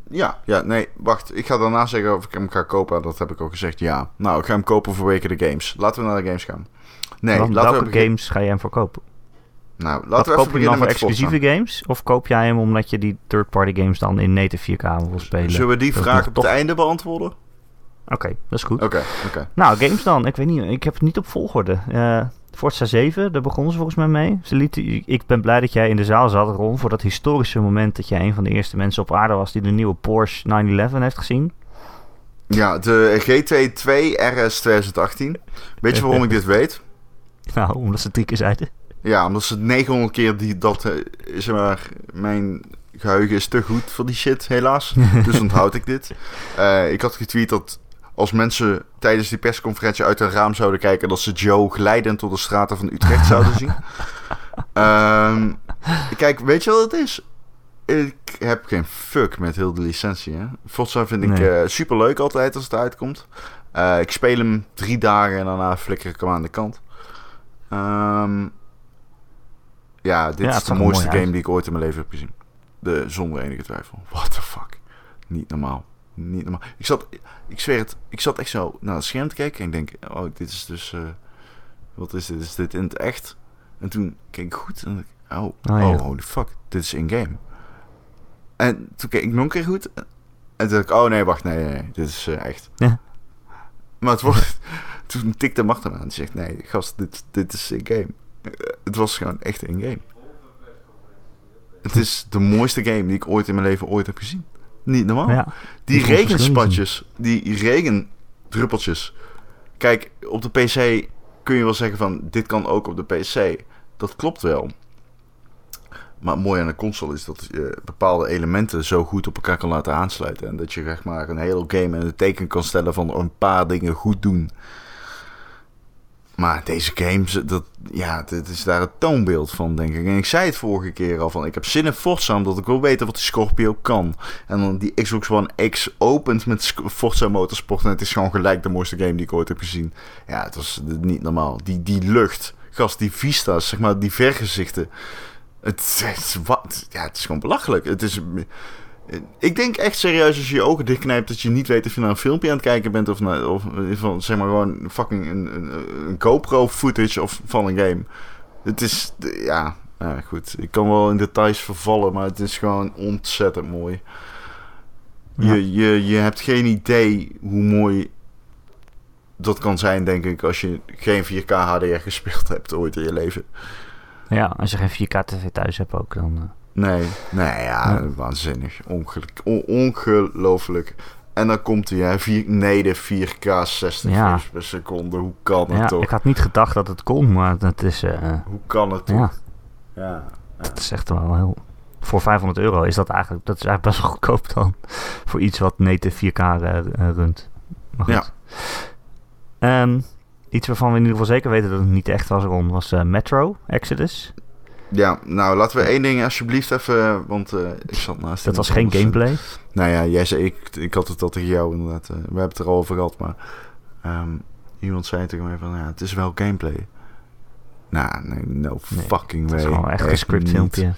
Speaker 2: ja, ja, nee, wacht. Ik ga daarna zeggen of ik hem ga kopen. Dat heb ik al gezegd, ja. Nou, ik ga hem kopen voor weken de games. Laten we naar de games gaan. Nee,
Speaker 1: laten welke we games ga je hem voor kopen?
Speaker 2: Nou, laten we even beginnen met
Speaker 1: exclusieve games? Of koop jij hem omdat je die third-party games dan in native 4K wil spelen?
Speaker 2: Zullen we die vraag op het einde beantwoorden?
Speaker 1: Oké, okay, dat is goed.
Speaker 2: Oké, okay, oké.
Speaker 1: Nou, games dan. Ik weet niet, ik heb het niet op volgorde. Uh, Forza 7, daar begonnen ze volgens mij mee. Ze lieten, ik ben blij dat jij in de zaal zat, Ron, voor dat historische moment dat jij een van de eerste mensen op aarde was die de nieuwe Porsche 911 heeft gezien.
Speaker 2: Ja, de GT 2 RS 2018. Weet je waarom ik dit weet?
Speaker 1: Nou, omdat ze drie keer zeiden.
Speaker 2: Ja, omdat ze 900 keer die, dat, uh, zeg maar, mijn geheugen is te goed voor die shit, helaas. dus onthoud ik dit. Uh, ik had getweet dat als mensen tijdens die persconferentie uit een raam zouden kijken, dat ze Joe glijdend door de straten van Utrecht zouden zien. um, kijk, weet je wat het is? Ik heb geen fuck met heel de licentie. Hè? Forza vind ik nee. uh, super leuk altijd als het uitkomt. Uh, ik speel hem drie dagen en daarna flikker ik hem aan de kant. Um, ja, dit ja, is de mooiste game die ik ooit in mijn leven heb gezien. De, zonder enige twijfel. What the fuck. Niet normaal. Niet normaal. Ik zat, ik zweer het, ik zat echt zo naar het scherm te kijken en ik denk, oh, dit is dus, uh, wat is dit? Is dit in het echt? En toen keek ik goed en ik, oh, oh, ja. oh, holy fuck, dit is in-game. En toen keek ik nog een keer goed en toen dacht ik, oh nee, wacht, nee, nee, nee dit is uh, echt.
Speaker 1: Ja.
Speaker 2: Maar het wordt, toen tikte Martin aan en zegt, nee, gast, dit, dit is in-game. Het was gewoon echt een game. Het is de mooiste game die ik ooit in mijn leven ooit heb gezien. Niet normaal.
Speaker 1: Ja,
Speaker 2: die regenspatjes, die regendruppeltjes. Kijk, op de PC kun je wel zeggen van dit kan ook op de PC. Dat klopt wel. Maar mooi aan de console is dat je bepaalde elementen zo goed op elkaar kan laten aansluiten. En dat je zeg maar een hele game in het teken kan stellen van een paar dingen goed doen. Maar deze games, dat, ja, dit is daar het toonbeeld van, denk ik. En ik zei het vorige keer al van, ik heb zin in Forza, omdat ik wil weten wat die Scorpio kan. En dan die Xbox One X opent met Forza Motorsport en het is gewoon gelijk de mooiste game die ik ooit heb gezien. Ja, het was niet normaal. Die, die lucht, gast, die vista's, zeg maar, die vergezichten. Het, het, wat, ja, het is gewoon belachelijk. Het is Ik denk echt serieus als je je ogen dichtknijpt dat je niet weet of je naar een filmpje aan het kijken bent of, naar, of van zeg maar gewoon fucking een, een, een GoPro footage of van een game. Het is, ja, goed. Ik kan wel in details vervallen, maar het is gewoon ontzettend mooi.
Speaker 1: Ja.
Speaker 2: Je, je, je hebt geen idee hoe mooi dat kan zijn, denk ik, als je geen 4K HDR gespeeld hebt ooit in je leven.
Speaker 1: Ja, als je geen 4K TV thuis hebt ook, dan...
Speaker 2: Nee, nee, ja,
Speaker 1: Ja.
Speaker 2: waanzinnig. Ongel- on- ongelooflijk. En dan komt hij, hè, vier, nee, de 4K 60
Speaker 1: Ja.
Speaker 2: frames per seconde. Hoe kan het
Speaker 1: ja,
Speaker 2: toch?
Speaker 1: ik had niet gedacht dat het kon, maar het is, eh,
Speaker 2: Hoe kan het toch?
Speaker 1: ja,
Speaker 2: Ja.
Speaker 1: het is echt wel heel... Voor 500 euro is dat eigenlijk, dat is eigenlijk best wel goedkoop dan. Voor iets wat native 4K eh, eh, runt. Maar goed.
Speaker 2: Ja.
Speaker 1: Ehm, iets waarvan we in ieder geval zeker weten dat het niet echt was, Ron, was eh, Metro Exodus.
Speaker 2: Ja, nou laten we één ding alsjeblieft even, want eh, ik zat naast
Speaker 1: Dat was geen
Speaker 2: anders.
Speaker 1: gameplay.
Speaker 2: Nou ja, jij zei, ik, ik had het al tegen jou inderdaad. eh, we hebben het er al over gehad, maar ehm, iemand zei tegen mij van, ja, het is wel gameplay. Nou, nee, no
Speaker 1: Nee,
Speaker 2: fucking
Speaker 1: Het
Speaker 2: way.
Speaker 1: is gewoon echt een script
Speaker 2: niet.
Speaker 1: filmpje.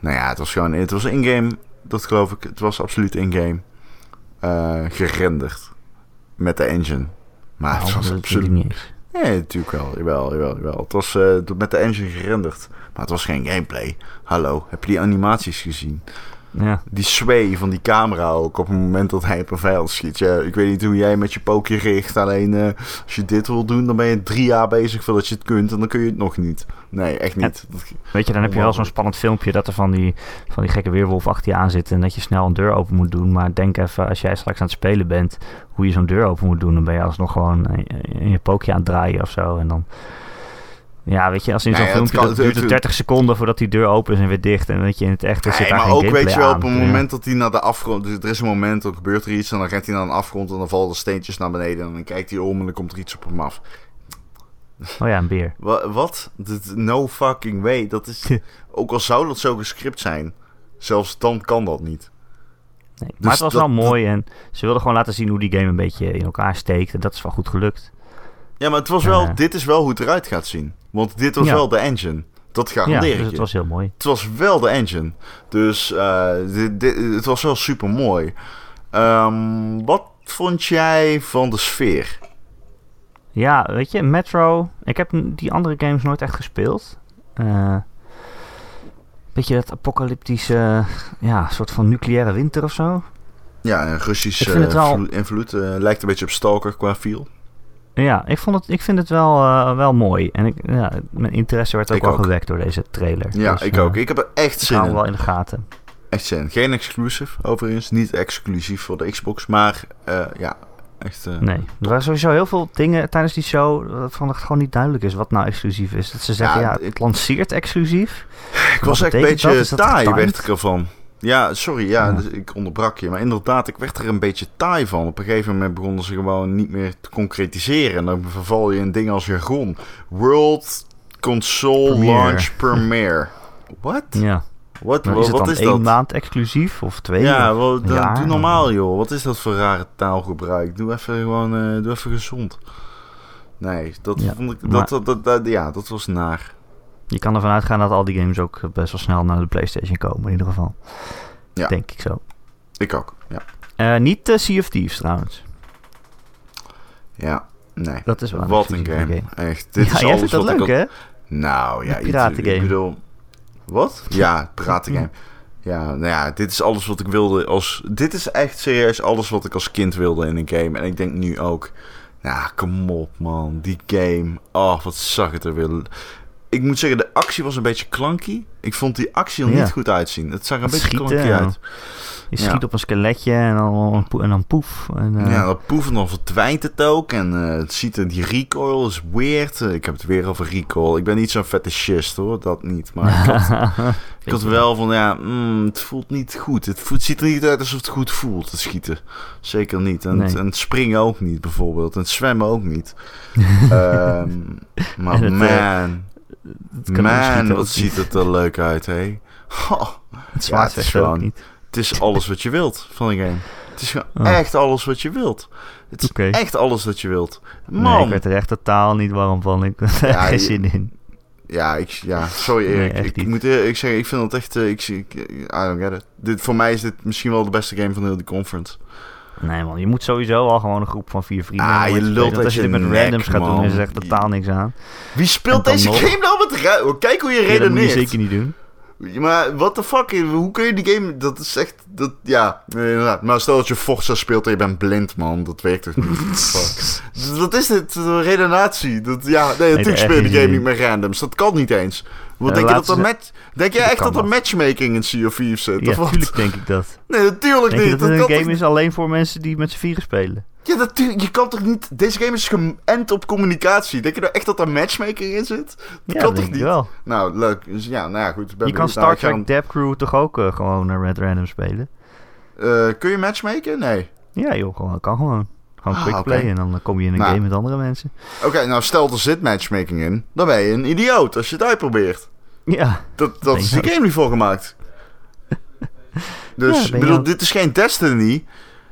Speaker 2: Nou ja, het was gewoon, het was in-game, dat geloof ik. Het was absoluut in-game eh, gerenderd met de engine. Maar het
Speaker 1: Nou,
Speaker 2: was absoluut. Nee, natuurlijk wel. Jawel, jawel, jawel. Het was eh, met de engine gerenderd. Maar het was geen gameplay. Hallo, heb je die animaties gezien?
Speaker 1: Ja,
Speaker 2: Die sway van die camera ook op het moment dat hij op een vijand schiet. Ja, ik weet niet hoe jij met je pookje richt. Alleen eh, als je dit wil doen, dan ben je drie jaar bezig voordat je het kunt. En dan kun je het nog niet. Nee, echt niet.
Speaker 1: Weet je, dan heb je wel zo'n spannend filmpje dat er van die, van die gekke weerwolf achter je aan zit en dat je snel een deur open moet doen. Maar denk even, als jij straks aan het spelen bent, hoe je zo'n deur open moet doen, dan ben je alsnog gewoon in, in je pookje aan het draaien of zo. En dan, ja, weet je, als in zo'n
Speaker 2: het
Speaker 1: filmpje,
Speaker 2: kan-
Speaker 1: dat duurt
Speaker 2: het-
Speaker 1: het 30 seconden voordat die deur open is en weer dicht. En weet je, in het echt, er zit
Speaker 2: Nee,
Speaker 1: daar
Speaker 2: maar
Speaker 1: geen
Speaker 2: ook weet je wel, op
Speaker 1: Ja.
Speaker 2: moment dat hij naar de afgrond... Dus er is een moment, dan gebeurt er iets en dan rent hij naar een afgrond... en dan vallen er steentjes naar beneden en dan kijkt hij om en dan komt er iets op hem af.
Speaker 1: Oh ja, een beer.
Speaker 2: Wa- Wat? No fucking way. Dat is... ook al zou dat zo gescript zijn, zelfs dan kan dat niet.
Speaker 1: Nee, maar
Speaker 2: Dus
Speaker 1: het was
Speaker 2: dat-
Speaker 1: wel mooi en ze wilden gewoon laten zien hoe die game een beetje in elkaar steekt. En dat is wel goed gelukt.
Speaker 2: Ja, maar het was wel,
Speaker 1: Eh.
Speaker 2: dit is wel hoe het eruit gaat zien. Want dit was
Speaker 1: Ja.
Speaker 2: wel de engine. Dat
Speaker 1: Ja,
Speaker 2: garandeer
Speaker 1: dus
Speaker 2: ik
Speaker 1: het was heel mooi.
Speaker 2: Het was wel de engine. Dus eh, dit, dit- het was wel super mooi. wat vond jij van de sfeer?
Speaker 1: Ja, weet je, Metro. Ik heb die andere games nooit echt gespeeld. Eh beetje dat apocalyptische, ja, soort van nucleaire winter of zo.
Speaker 2: Ja, een Russisch invloed. eh, lijkt een beetje op Stalker qua feel.
Speaker 1: Ja, ik, vond het, ik vind het wel, eh, wel mooi. En ik, ja, mijn interesse werd ook wel
Speaker 2: ook.
Speaker 1: gewekt door deze trailer.
Speaker 2: Ja,
Speaker 1: Dus,
Speaker 2: ik
Speaker 1: eh,
Speaker 2: ook. Ik heb er echt zin in.
Speaker 1: wel in de gaten.
Speaker 2: Echt zin in. Geen exclusive, overigens. Niet exclusief voor de Xbox. Maar eh, ja, echt... eh,
Speaker 1: Nee, er waren sowieso heel veel dingen tijdens die show waarvan het gewoon niet duidelijk is wat nou exclusief is. Dat ze zeggen,
Speaker 2: Ja,
Speaker 1: ja,
Speaker 2: het-
Speaker 1: lanceert exclusief.
Speaker 2: Ik was echt een
Speaker 1: dat?
Speaker 2: beetje
Speaker 1: dat
Speaker 2: taai, werd ik ervan. Ja, sorry, ja,
Speaker 1: Ja.
Speaker 2: dus ik onderbrak je. Maar inderdaad, ik werd er een beetje taai van. Op een gegeven moment begonnen ze gewoon niet meer te concretiseren. En dan verval je in dingen als jargon. World Console
Speaker 1: Premiere.
Speaker 2: Launch Premiere. What?
Speaker 1: Ja.
Speaker 2: Wat,
Speaker 1: Nou,
Speaker 2: wat,
Speaker 1: is het
Speaker 2: wat
Speaker 1: dan
Speaker 2: is
Speaker 1: één
Speaker 2: dat?
Speaker 1: maand exclusief of twee?
Speaker 2: Ja, wel, dan-
Speaker 1: jaar?
Speaker 2: doe normaal joh. Wat is dat voor rare taalgebruik? Doe even gewoon, eh, doe even gezond. Nee, dat
Speaker 1: Ja,
Speaker 2: vond ik,
Speaker 1: maar-
Speaker 2: dat, dat, dat- ja, dat was naar.
Speaker 1: Je kan ervan uitgaan dat al die games ook best wel snel naar de PlayStation komen, in ieder geval.
Speaker 2: Ja.
Speaker 1: Denk ik zo.
Speaker 2: Ik ook, ja.
Speaker 1: Eh, niet de Sea of Thieves trouwens.
Speaker 2: Ja, nee.
Speaker 1: Dat is wel een
Speaker 2: Wat een
Speaker 1: exclusieve
Speaker 2: game. Echt, dit
Speaker 1: ja,
Speaker 2: is
Speaker 1: jij
Speaker 2: alles
Speaker 1: vindt dat leuk,
Speaker 2: al-
Speaker 1: hè?
Speaker 2: Nou ja,
Speaker 1: piratengame.
Speaker 2: Ik bedoel, wat? Ja, piratengame. Ja, nou ja, dit is alles wat ik wilde als... Dit is echt serieus alles wat ik als kind wilde in een game. En ik denk nu ook... Nou, kom op man, die game. Oh, wat zag het er weer... Ik moet zeggen, de actie was een beetje klanky. Ik vond die actie er
Speaker 1: Ja.
Speaker 2: niet goed uitzien. Het zag er een beetje klanky
Speaker 1: ja.
Speaker 2: uit.
Speaker 1: Je
Speaker 2: Ja.
Speaker 1: schiet op een skeletje en dan, en dan poef. En, eh,
Speaker 2: Ja, dat poef en dan verdwijnt het ook. En eh, het ziet er, die recoil is weird. Eh, ik heb het weer over recoil. Ik ben niet zo'n fetishist hoor, dat niet. Maar ik had, ik had wel van, ja, mm, het voelt niet goed. Het voelt, ziet er niet uit alsof het goed voelt, het schieten. Zeker niet. En,
Speaker 1: Nee.
Speaker 2: het, en het springen ook niet bijvoorbeeld. En het zwemmen ook niet. Ehm, maar
Speaker 1: het, eh,
Speaker 2: man,
Speaker 1: het
Speaker 2: man, wat ziet het er leuk uit, hé. Oh,
Speaker 1: Het zwaard
Speaker 2: ja, het is gewoon-
Speaker 1: niet.
Speaker 2: het is alles wat je wilt van een game. Het is gewoon
Speaker 1: Oh.
Speaker 2: echt alles wat je wilt. Het is echt alles wat je wilt.
Speaker 1: Nee,
Speaker 2: Man,
Speaker 1: ik werd er echt totaal niet warm van. Ik had er
Speaker 2: Ja,
Speaker 1: geen zin in.
Speaker 2: Ja, ik, ja sorry
Speaker 1: Nee,
Speaker 2: Erik. ik, moet ik zeggen, ik vind het echt... eh, ik, zie- ik, I don't get it. Dit, voor mij is dit misschien wel de beste game van heel die conference.
Speaker 1: Nee man, je moet sowieso al gewoon een groep van vier vrienden
Speaker 2: Ah, je lult.
Speaker 1: Want Als je dit met
Speaker 2: nek,
Speaker 1: randoms gaat doen,
Speaker 2: man.
Speaker 1: is er echt totaal niks aan.
Speaker 2: Wie speelt
Speaker 1: En dan
Speaker 2: deze
Speaker 1: nog-
Speaker 2: game nou met... ra- Kijk hoe je
Speaker 1: Ja, dat moet je
Speaker 2: redeneert.
Speaker 1: zeker niet doen.
Speaker 2: Ja, Maar what the fuck, hoe kun je die game... Dat is echt... Dat, ja, nee, inderdaad. Maar stel dat je Forza speelt en je bent blind, man. Dat werkt toch niet? fuck. Wat is dit? Redenatie. Dat, ja, nee, natuurlijk
Speaker 1: echt
Speaker 2: speel je die game
Speaker 1: doen.
Speaker 2: niet met randoms. Dat kan niet eens. Wat denk je dat er. Denk jij
Speaker 1: Dat
Speaker 2: echt dat er matchmaking in Sea of Thieves zit?
Speaker 1: Ja, natuurlijk denk ik dat.
Speaker 2: Nee, natuurlijk niet.
Speaker 1: dat het
Speaker 2: kan
Speaker 1: een game is alleen voor mensen die met z'n vieren spelen?
Speaker 2: Ja, natuurlijk. Je kan toch niet... Deze game is geënt op communicatie. Denk je nou echt dat er matchmaking in zit? Dat
Speaker 1: Ja,
Speaker 2: kan
Speaker 1: dat
Speaker 2: toch niet?
Speaker 1: wel.
Speaker 2: Nou, leuk. Dus ja, nou ja, goed. ben
Speaker 1: Je kan.
Speaker 2: Nou,
Speaker 1: Star Trek Depth Crew toch ook eh, gewoon naar Red Random spelen?
Speaker 2: eh, kun je matchmaken? Nee.
Speaker 1: Ja joh, gewoon, kan gewoon. Gewoon
Speaker 2: Ah,
Speaker 1: quick
Speaker 2: oké.
Speaker 1: play en dan kom je in een
Speaker 2: Nou.
Speaker 1: game met andere mensen.
Speaker 2: Oké, nou stel er zit matchmaking in. Dan ben je een idioot als je het uitprobeert.
Speaker 1: Ja,
Speaker 2: Dat, dat is die
Speaker 1: je
Speaker 2: game niet voor gemaakt. Dus,
Speaker 1: Ja,
Speaker 2: bedoel,
Speaker 1: ook.
Speaker 2: dit is geen Destiny.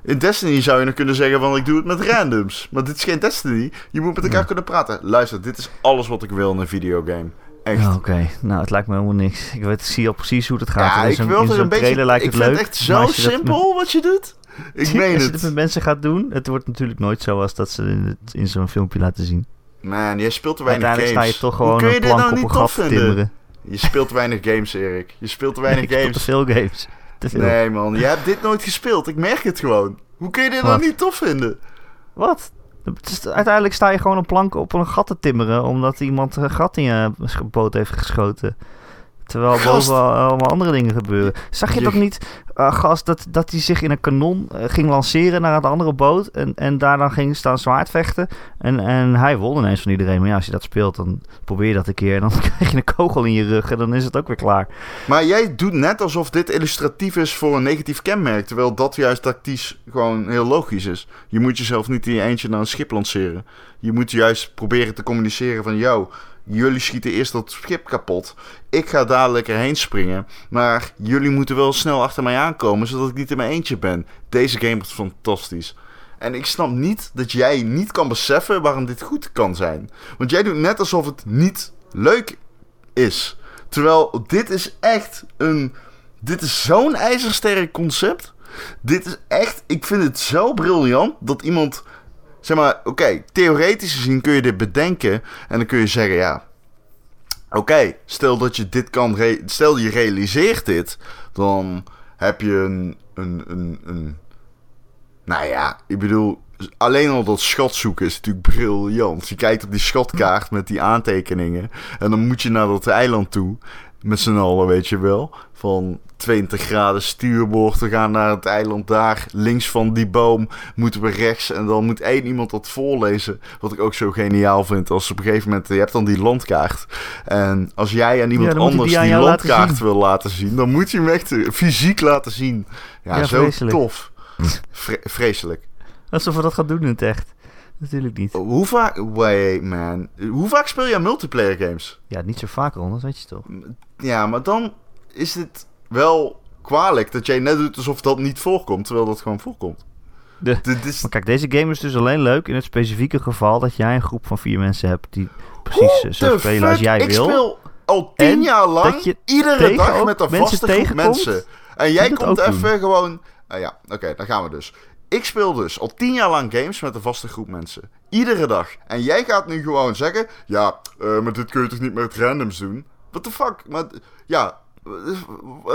Speaker 2: In Destiny zou je nog kunnen zeggen van ik doe het met randoms. Maar dit is geen Destiny. Je moet met elkaar
Speaker 1: Ja.
Speaker 2: kunnen praten. Luister, dit is alles wat ik wil in een videogame. Echt.
Speaker 1: Ja, oké. Nou, het lijkt me helemaal niks. Ik weet, ik zie al precies hoe het gaat.
Speaker 2: Ja, ik wil er een beetje... ik vind het echt zo simpel wat je doet. Ik meen
Speaker 1: als je het met mensen gaat doen, het wordt natuurlijk nooit zoals dat ze in, het, in zo'n filmpje laten zien.
Speaker 2: Man, jij speelt te weinig
Speaker 1: Uiteindelijk
Speaker 2: games.
Speaker 1: sta je toch
Speaker 2: Hoe
Speaker 1: gewoon
Speaker 2: kun je
Speaker 1: een
Speaker 2: dit
Speaker 1: plank
Speaker 2: nou
Speaker 1: op
Speaker 2: niet
Speaker 1: een gat timmeren.
Speaker 2: Je speelt te weinig games, Erik. Je speelt te weinig games.
Speaker 1: te veel games. Te veel.
Speaker 2: Nee man, je hebt dit nooit gespeeld. Ik merk het gewoon. Hoe kun je dit nou
Speaker 1: Wat?
Speaker 2: niet tof vinden?
Speaker 1: Wat? Is- uiteindelijk sta je gewoon een plank op een gat te timmeren, omdat iemand een gat in je boot heeft geschoten. Terwijl
Speaker 2: Gast.
Speaker 1: boven al- allemaal andere dingen gebeuren. Zag je toch niet, eh, gast, dat, dat hij zich in een kanon eh, ging lanceren naar een andere boot en, en daar dan ging staan zwaardvechten? En, en hij won ineens van iedereen. Maar ja, als je dat speelt, dan probeer je dat een keer en dan krijg je een kogel in je rug en dan is het ook weer klaar.
Speaker 2: Maar jij doet net alsof dit illustratief is voor een negatief kenmerk. Terwijl dat juist tactisch gewoon heel logisch is. Je moet jezelf niet in je eentje naar een schip lanceren. Je moet juist proberen te communiceren van... Yo, jullie schieten eerst dat schip kapot. Ik ga dadelijk erheen springen. Maar jullie moeten wel snel achter mij aankomen... zodat ik niet in mijn eentje ben. Deze game wordt fantastisch. En ik snap niet dat jij niet kan beseffen waarom dit goed kan zijn. Want jij doet net alsof het niet leuk is. Terwijl dit is echt een. Dit is zo'n ijzersterk concept. Dit is echt. Ik vind het zo briljant dat iemand. Zeg maar, oké, theoretisch gezien kun je dit bedenken. En dan kun je zeggen, ja. Oké, stel dat je dit kan. stel je realiseert dit. Dan heb je een. een, een, een nou ja, ik bedoel. Alleen al dat schat zoeken is natuurlijk briljant. Je kijkt op die schatkaart met die aantekeningen. En dan moet je naar dat eiland toe. Met z'n allen, weet je wel. Van 20 graden stuurboord. We gaan naar het eiland daar. Links van die boom moeten we rechts. En dan moet één iemand dat voorlezen. Wat ik ook zo geniaal vind. Als op een gegeven moment... Je hebt dan die landkaart. En als jij aan iemand anders
Speaker 1: die aan
Speaker 2: die
Speaker 1: jou laten
Speaker 2: landkaart wil laten zien... dan moet je hem echt eh, fysiek laten zien. Ja,
Speaker 1: Ja,
Speaker 2: zo
Speaker 1: vreselijk.
Speaker 2: tof. Vre- vreselijk.
Speaker 1: Alsof we dat gaan doen in het echt. Natuurlijk niet.
Speaker 2: Hoe vaak... Wait, man. Hoe vaak speel je aan multiplayer games?
Speaker 1: Ja, niet zo vaak rond, dat weet je toch.
Speaker 2: Ja, maar dan is het wel kwalijk dat jij net doet alsof dat niet voorkomt, terwijl dat gewoon voorkomt.
Speaker 1: De-. Maar kijk, deze game is dus alleen leuk in het specifieke geval dat jij een groep van vier mensen hebt die precies eh, zo spelen als jij
Speaker 2: ik
Speaker 1: wil.
Speaker 2: speel al tien
Speaker 1: En
Speaker 2: jaar lang
Speaker 1: je
Speaker 2: iedere dag met een vaste groep mensen. En jij komt even gewoon... Ah ja, oké, dan gaan we dus. Ik speel dus al tien jaar lang games met een vaste groep mensen. Iedere dag. En jij gaat nu gewoon zeggen... Ja, eh, maar dit kun je toch niet met randoms doen? What the fuck? Maar, ja,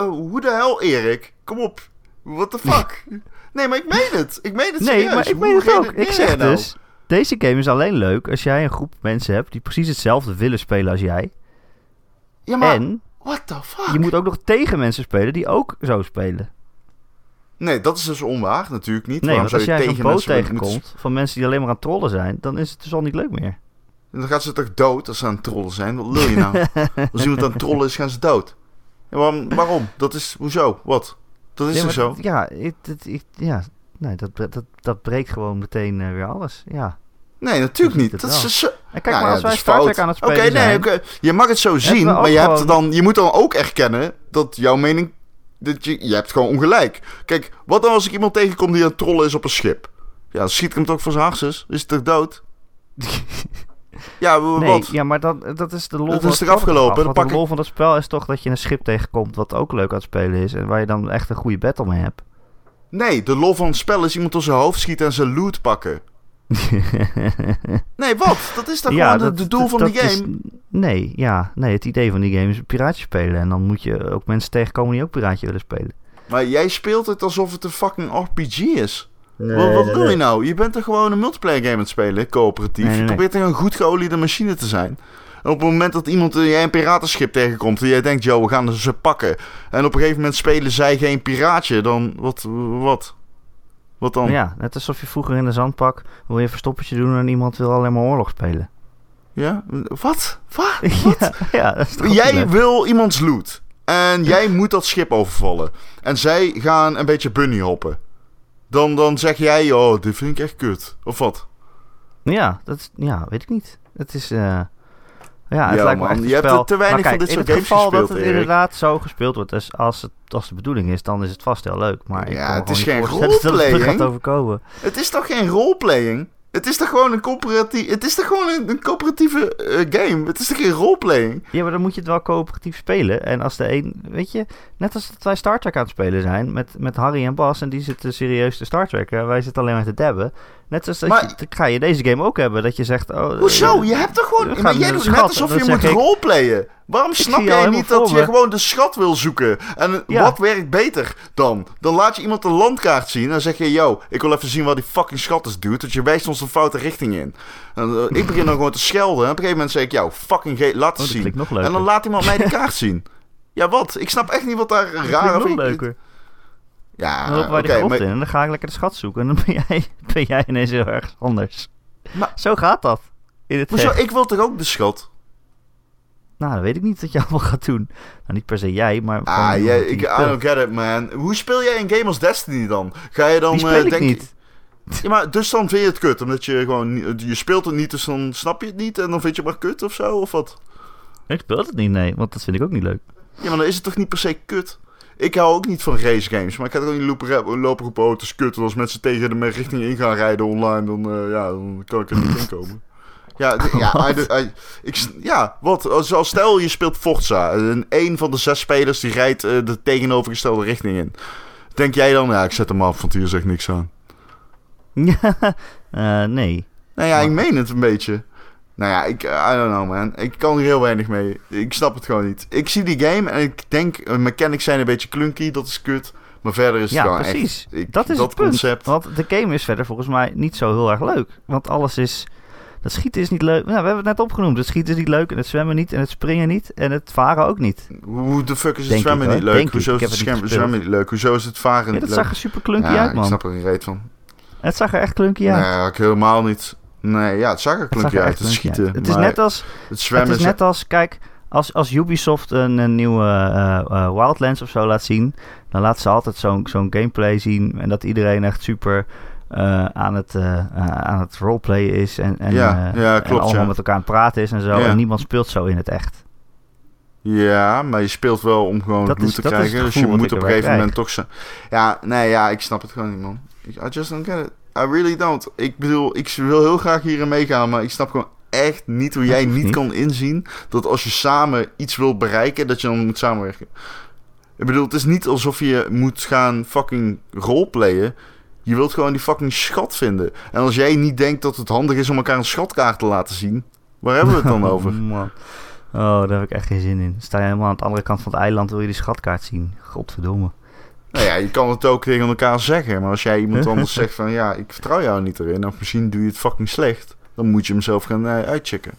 Speaker 2: hoe de hel, Erik? Kom op. What the fuck? nee, maar ik meen het. Ik meen het
Speaker 1: Nee,
Speaker 2: serieus.
Speaker 1: maar ik
Speaker 2: Hoe
Speaker 1: meen het ook. Ik zeg
Speaker 2: nou?
Speaker 1: dus, deze game is alleen leuk als jij een groep mensen hebt die precies hetzelfde willen spelen als jij.
Speaker 2: Ja, maar...
Speaker 1: En
Speaker 2: What the fuck?
Speaker 1: je moet ook nog tegen mensen spelen die ook zo spelen.
Speaker 2: Nee, dat is dus onwaar. Natuurlijk niet.
Speaker 1: Nee,
Speaker 2: Waarom
Speaker 1: want als jij
Speaker 2: tegen
Speaker 1: boot tegenkomt van mensen die alleen maar aan trollen zijn, dan is het dus al niet leuk meer.
Speaker 2: Dan gaat ze toch dood als ze aan het trollen zijn? Wat lul je nou? als iemand aan het trollen is, gaan ze dood. Ja, waarom, waarom? Dat is... Hoezo? Wat? Dat is
Speaker 1: Nee, maar
Speaker 2: zo?
Speaker 1: Ja, ik, dat, ik, ja nee, dat, dat, dat breekt gewoon meteen eh, weer alles. Ja.
Speaker 2: Nee, natuurlijk niet. Dat is zo...
Speaker 1: En kijk
Speaker 2: Ja,
Speaker 1: maar,
Speaker 2: ja,
Speaker 1: als wij Star Trek aan het spelen
Speaker 2: nee,
Speaker 1: zijn...
Speaker 2: oké. Je mag het zo zien, maar je, hebt
Speaker 1: gewoon-
Speaker 2: dan, je moet dan ook erkennen dat jouw mening... Dat je, je hebt gewoon ongelijk. Kijk, wat dan als ik iemand tegenkom die aan het trollen is op een schip? Ja, dan schiet ik hem toch voor zijn harses? Is het toch dood? Ja, w-
Speaker 1: Nee,
Speaker 2: wat?
Speaker 1: ja, maar dat, dat is de lol
Speaker 2: Dat
Speaker 1: van
Speaker 2: is
Speaker 1: het
Speaker 2: toch
Speaker 1: spel
Speaker 2: afgelopen? pak
Speaker 1: de lol van dat spel is toch dat je een schip tegenkomt wat ook leuk aan het spelen is. En waar je dan echt een goede battle mee hebt.
Speaker 2: Nee, de lol van het spel is iemand door zijn hoofd schieten en zijn loot pakken. Nee, wat? Dat is toch gewoon de, de doel van
Speaker 1: dat
Speaker 2: die game?
Speaker 1: is- nee, ja, nee, het idee van die game is piraatje spelen. En dan moet je ook mensen tegenkomen die ook piraatje willen spelen.
Speaker 2: Maar jij speelt het alsof het een fucking RPG is. Wat wat doe je nou? Je bent er gewoon een multiplayer game aan het spelen, coöperatief. Je probeert er een goed geoliede machine te zijn. En op het moment dat iemand jij een piratenschip tegenkomt en jij denkt, yo, we gaan ze pakken. En op een gegeven moment spelen zij geen piraatje, dan wat? Wat, wat dan?
Speaker 1: Ja, net alsof je vroeger in de zandpak wil je een verstoppertje doen en iemand wil alleen maar oorlog spelen.
Speaker 2: Ja? Wat? Wat?
Speaker 1: ja, ja, dat is toch
Speaker 2: Jij
Speaker 1: leuk?
Speaker 2: wil iemands loot. En jij moet dat schip overvallen. En zij gaan een beetje bunny hoppen. Dan, dan zeg jij, oh, dit vind ik echt kut. Of wat?
Speaker 1: Ja, dat is, ja, weet ik niet. Het is, eh, ja, het
Speaker 2: Ja,
Speaker 1: lijkt me echt
Speaker 2: je hebt
Speaker 1: spel.
Speaker 2: er te weinig van dit soort
Speaker 1: in het
Speaker 2: games
Speaker 1: geval dat het
Speaker 2: Erik.
Speaker 1: inderdaad zo gespeeld wordt, dus als het als de bedoeling is, dan is het vast heel leuk. Maar ik
Speaker 2: Ja, het is geen
Speaker 1: het
Speaker 2: roleplaying.
Speaker 1: gaat overkomen.
Speaker 2: Het is toch geen roleplaying? Het is toch gewoon een. Het is toch gewoon een, coöperatieve eh, game? Het is toch geen roleplaying?
Speaker 1: Ja, maar dan moet je het wel coöperatief spelen. En als de een, weet je, net als dat wij Star Trek aan het spelen zijn met, met Harry en Bas, en die zitten serieus te Star Trek, wij zitten alleen maar te dabben. Net als dat
Speaker 2: Maar-
Speaker 1: je, ga je deze game ook hebben, dat je zegt, oh,
Speaker 2: Hoezo?
Speaker 1: eh,
Speaker 2: Je hebt toch gewoon... Maar jij
Speaker 1: de
Speaker 2: doet
Speaker 1: schat,
Speaker 2: net alsof je moet
Speaker 1: ik-
Speaker 2: roleplayen. Waarom snap jij niet dat je gewoon de schat wil zoeken? En
Speaker 1: Ja.
Speaker 2: wat werkt beter dan? Dan laat je iemand de landkaart zien en dan zeg je... Yo, ik wil even zien waar die fucking schat is, dude. Dat je wijst ons de foute richting in. En, eh, ik begin dan gewoon te schelden. En op een gegeven moment zeg ik... Yo, fucking ge- laat
Speaker 1: Oh,
Speaker 2: het
Speaker 1: dat
Speaker 2: zien. En dan laat iemand mij die kaart zien. Ja, wat? Ik snap echt niet wat daar raar of
Speaker 1: leuker.
Speaker 2: Ja,
Speaker 1: Dan wij de
Speaker 2: maar-
Speaker 1: in en dan ga ik lekker de schat zoeken. En dan ben jij, ben jij ineens heel erg anders.
Speaker 2: Maar-
Speaker 1: Zo gaat dat. In het
Speaker 2: Hoezo? Ik wil toch ook de schat?
Speaker 1: Nou, dat weet ik niet wat je allemaal gaat doen. Nou, niet per se jij, maar...
Speaker 2: Ah, jij, ik, I don't get it, man. Hoe speel jij een game als Destiny dan? Ga je dan...
Speaker 1: Die speel
Speaker 2: eh,
Speaker 1: ik
Speaker 2: denk-
Speaker 1: niet.
Speaker 2: Ja, maar dus dan vind je het kut, omdat je gewoon... Je speelt het niet, dus dan snap je het niet en dan vind je het maar kut of zo, of wat?
Speaker 1: Ik speel het niet, nee. Want dat vind ik ook niet leuk.
Speaker 2: Ja, maar dan is het toch niet per se kut? Ik hou ook niet van race games, maar ik ga toch niet lopen, lopen roepen, oh, het is kut. En als mensen tegen de richting in gaan rijden online, dan, eh, ja, dan kan ik er niet in komen. Ja, ja, I- I- ik, ja, wat? Als, stel je speelt Forza en een van de zes spelers die rijdt eh, de tegenovergestelde richting in. Denk jij dan, ja, ik zet hem af, want hier zegt niks aan.
Speaker 1: Eh, nee.
Speaker 2: Nou ja, ik meen het een beetje. Nou ja, ik, I don't know man. Ik kan er heel weinig mee. Ik snap het gewoon niet. Ik zie die game en ik denk, eh, mechanics zijn een beetje clunky, dat is kut. Maar verder is het
Speaker 1: Ja,
Speaker 2: gewoon
Speaker 1: precies.
Speaker 2: echt... ik-
Speaker 1: dat is
Speaker 2: dat
Speaker 1: het punt.
Speaker 2: concept.
Speaker 1: Want de game is verder volgens mij niet zo heel erg leuk. Want alles is... Dat schieten is niet leuk. Nou, we hebben het net opgenoemd. Het schieten is niet leuk en het zwemmen niet en het springen niet en het varen ook niet.
Speaker 2: Hoe de fuck is het
Speaker 1: Denk
Speaker 2: zwemmen
Speaker 1: ik,
Speaker 2: niet leuk?
Speaker 1: Ik.
Speaker 2: Hoezo
Speaker 1: Ik
Speaker 2: is het
Speaker 1: het
Speaker 2: zwemmen,
Speaker 1: gespeeld.
Speaker 2: niet leuk? Hoezo is het varen
Speaker 1: Ja,
Speaker 2: niet
Speaker 1: dat
Speaker 2: leuk?
Speaker 1: zag er super klunky
Speaker 2: ja,
Speaker 1: uit,
Speaker 2: ik
Speaker 1: man.
Speaker 2: snap er geen reet van.
Speaker 1: Het zag er echt klunky uit.
Speaker 2: Nee, ik helemaal niet. Nee, ja, het zag er
Speaker 1: Het
Speaker 2: uit. Het schieten.
Speaker 1: uit. Het is net als,
Speaker 2: het
Speaker 1: het
Speaker 2: zwemmen
Speaker 1: is net als kijk, als, als Ubisoft een, een nieuwe eh, eh, Wildlands of zo laat zien, dan laat ze altijd zo'n zo'n gameplay zien en dat iedereen echt super eh, aan, het, aan het roleplayen is en, en,
Speaker 2: Ja, ja,
Speaker 1: en
Speaker 2: klopt,
Speaker 1: allemaal
Speaker 2: ja.
Speaker 1: met elkaar aan het praten is en zo. En niemand speelt zo in het echt.
Speaker 2: Ja, maar je speelt wel om gewoon
Speaker 1: Dat
Speaker 2: loot
Speaker 1: is-
Speaker 2: te krijgen.
Speaker 1: het
Speaker 2: Dus je moet op een gegeven moment
Speaker 1: krijg.
Speaker 2: toch zo... Ja, nee, ja, ik snap het gewoon niet, man. I just don't get it. I really don't. Ik bedoel, ik wil heel graag hierin meegaan, maar ik snap gewoon echt niet hoe jij niet
Speaker 1: niet.
Speaker 2: kan inzien dat als je samen iets wilt bereiken, dat je dan moet samenwerken. Ik bedoel, het is niet alsof je moet gaan fucking roleplayen. Je wilt gewoon die fucking schat vinden. En als jij niet denkt dat het handig is om elkaar een schatkaart te laten zien, waar hebben we het dan over?
Speaker 1: Man. Oh, daar heb ik echt geen zin in. Sta je helemaal aan de andere kant van het eiland, wil je die schatkaart zien. Godverdomme.
Speaker 2: Nou ja, je kan het ook tegen elkaar zeggen. Maar als jij iemand anders zegt van... Ja, ik vertrouw jou niet erin. Of misschien doe je het fucking slecht. Dan moet je hem zelf gaan eh, uitchecken.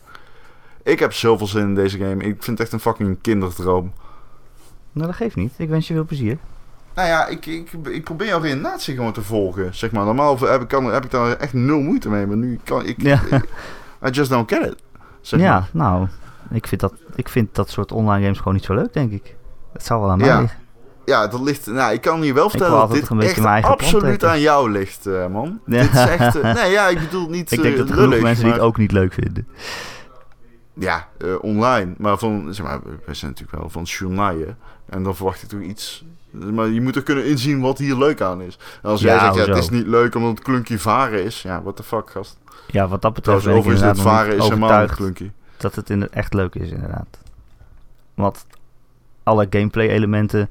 Speaker 2: Ik heb zoveel zin in deze game. Ik vind het echt een fucking kinderdroom.
Speaker 1: Nou, dat geeft niet. Ik wens je veel plezier.
Speaker 2: Nou ja, ik, ik, ik probeer jouw redenatie gewoon te volgen. Zeg maar, normaal heb ik, kan, heb ik daar echt nul moeite mee. Maar nu kan ik...
Speaker 1: Ja.
Speaker 2: I just don't get it. Zeg
Speaker 1: ja,
Speaker 2: maar.
Speaker 1: nou, ik vind, dat, ik vind dat soort online games gewoon niet zo leuk, denk ik. Het zou wel aan mij
Speaker 2: Ja.
Speaker 1: liggen.
Speaker 2: Ja, dat ligt... Nou, ik kan je wel vertellen dat dit echt absoluut aan jou ligt, eh, man.
Speaker 1: Ja.
Speaker 2: Dit is echt... eh, nee, ja, ik bedoel niet
Speaker 1: Ik denk
Speaker 2: eh,
Speaker 1: dat er
Speaker 2: lullig,
Speaker 1: mensen die het ook niet leuk vinden.
Speaker 2: Ja, online. Maar van, zeg maar, wij zijn natuurlijk wel van journaaien. En dan verwacht ik toch iets... Maar je moet er kunnen inzien wat hier leuk aan is. En als
Speaker 1: Ja,
Speaker 2: jij zegt, ja, het is niet leuk omdat het klunkje varen is. Ja, what the fuck, gast.
Speaker 1: Ja, wat dat betreft
Speaker 2: Trouwens,
Speaker 1: ben
Speaker 2: overigens,
Speaker 1: nog
Speaker 2: varen is helemaal niet klunky.
Speaker 1: dat het in echt leuk is, inderdaad. Want alle gameplay elementen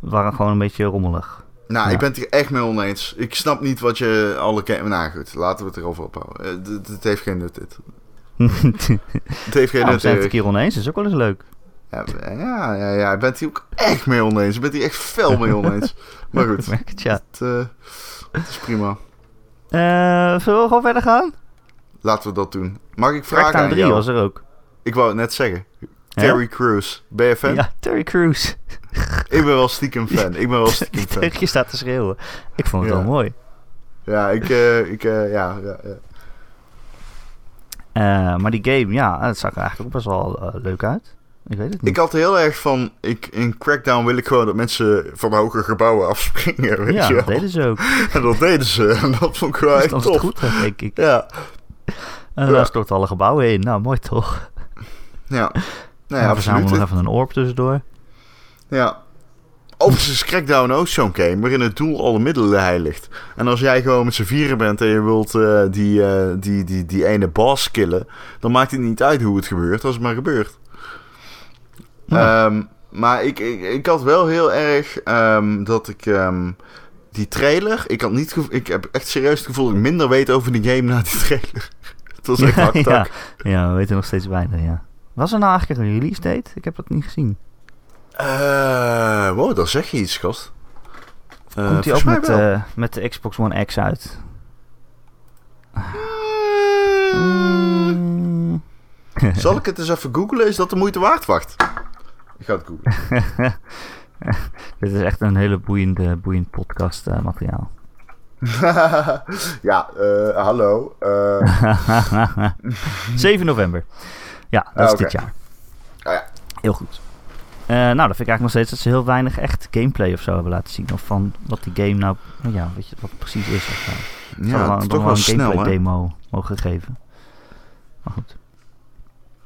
Speaker 1: waren gewoon een beetje rommelig.
Speaker 2: Nou,
Speaker 1: Ja.
Speaker 2: ik ben het hier echt mee oneens. Ik snap niet wat je alle... Game... Nou goed, laten we het erover ophouden. Eh, d- d- Het heeft geen nut, dit. Het heeft geen
Speaker 1: we
Speaker 2: nut,
Speaker 1: het keer oneens, is ook wel eens leuk.
Speaker 2: Ja, ja, ja, ja, ik ben het hier ook echt mee oneens. Ik ben het hier echt fel mee oneens. maar goed,
Speaker 1: het, ja.
Speaker 2: het, eh, het is prima.
Speaker 1: Eh, zullen we gewoon verder gaan?
Speaker 2: Laten we dat doen. Mag ik vragen aan
Speaker 1: 3
Speaker 2: jou?
Speaker 1: was er ook.
Speaker 2: Ik wou het net zeggen. Terry Crews. Ben je fan?
Speaker 1: Ja, Terry Crews.
Speaker 2: Ik ben wel stiekem fan. Ik ben wel stiekem fan.
Speaker 1: Tegen je staat te schreeuwen. Ik vond het
Speaker 2: Ja.
Speaker 1: wel mooi.
Speaker 2: Ja, ik... eh, ik eh, ja, ja, ja.
Speaker 1: Eh, maar die game, ja, het zag er eigenlijk ook best wel leuk uit. Ik weet het niet.
Speaker 2: Ik had heel erg van... Ik, in Crackdown wil ik gewoon dat mensen van hoge gebouwen afspringen, weet
Speaker 1: ja,
Speaker 2: je
Speaker 1: dat deden ze ook.
Speaker 2: En dat deden ze. En dat vond ik wel echt tof.
Speaker 1: goed, denk ik.
Speaker 2: Ja,
Speaker 1: En
Speaker 2: Ja.
Speaker 1: daar storten alle gebouwen in. Nou, mooi toch?
Speaker 2: ja. Nee,
Speaker 1: Ja, we verzamelen
Speaker 2: absoluut.
Speaker 1: nog even een orb tussendoor.
Speaker 2: Ja. Overigens is Crackdown ook zo'n game waarin het doel alle middelen heiligt. En als jij gewoon met z'n vieren bent en je wilt eh, die, eh, die, die, die ene boss killen, dan maakt het niet uit hoe het gebeurt, als het maar gebeurt.
Speaker 1: Ja.
Speaker 2: Ehm, maar ik, ik, ik had wel heel erg ehm, dat ik ehm, die trailer, ik, had niet ik heb echt serieus het gevoel dat ik minder weet over die game na die trailer. Het was echt hard
Speaker 1: ja, ja, we weten nog steeds weinig, ja. Was er nou eigenlijk een release date? Ik heb dat niet gezien.
Speaker 2: Eh, wow, daar zeg je iets, gast. Eh,
Speaker 1: Komt hij ook met, eh, met de Xbox One X uit?
Speaker 2: Mm. Zal ik het eens even googlen? Is dat de moeite waard? Wacht. Ik ga het googlen.
Speaker 1: Dit is echt een hele boeiende, boeiend podcast materiaal.
Speaker 2: ja, hallo. Eh,
Speaker 1: 7 november. Ja, dat
Speaker 2: Ah,
Speaker 1: is
Speaker 2: oké.
Speaker 1: dit jaar.
Speaker 2: Ah, ja.
Speaker 1: Heel goed. Eh, nou, dat vind ik eigenlijk nog steeds dat ze heel weinig echt gameplay of zo hebben laten zien. Of van wat die game nou, nou ja, weet je, wat het precies is. Of
Speaker 2: ja, het is toch wel
Speaker 1: een
Speaker 2: snel,
Speaker 1: gameplay
Speaker 2: hè?
Speaker 1: demo mogen geven. Maar goed.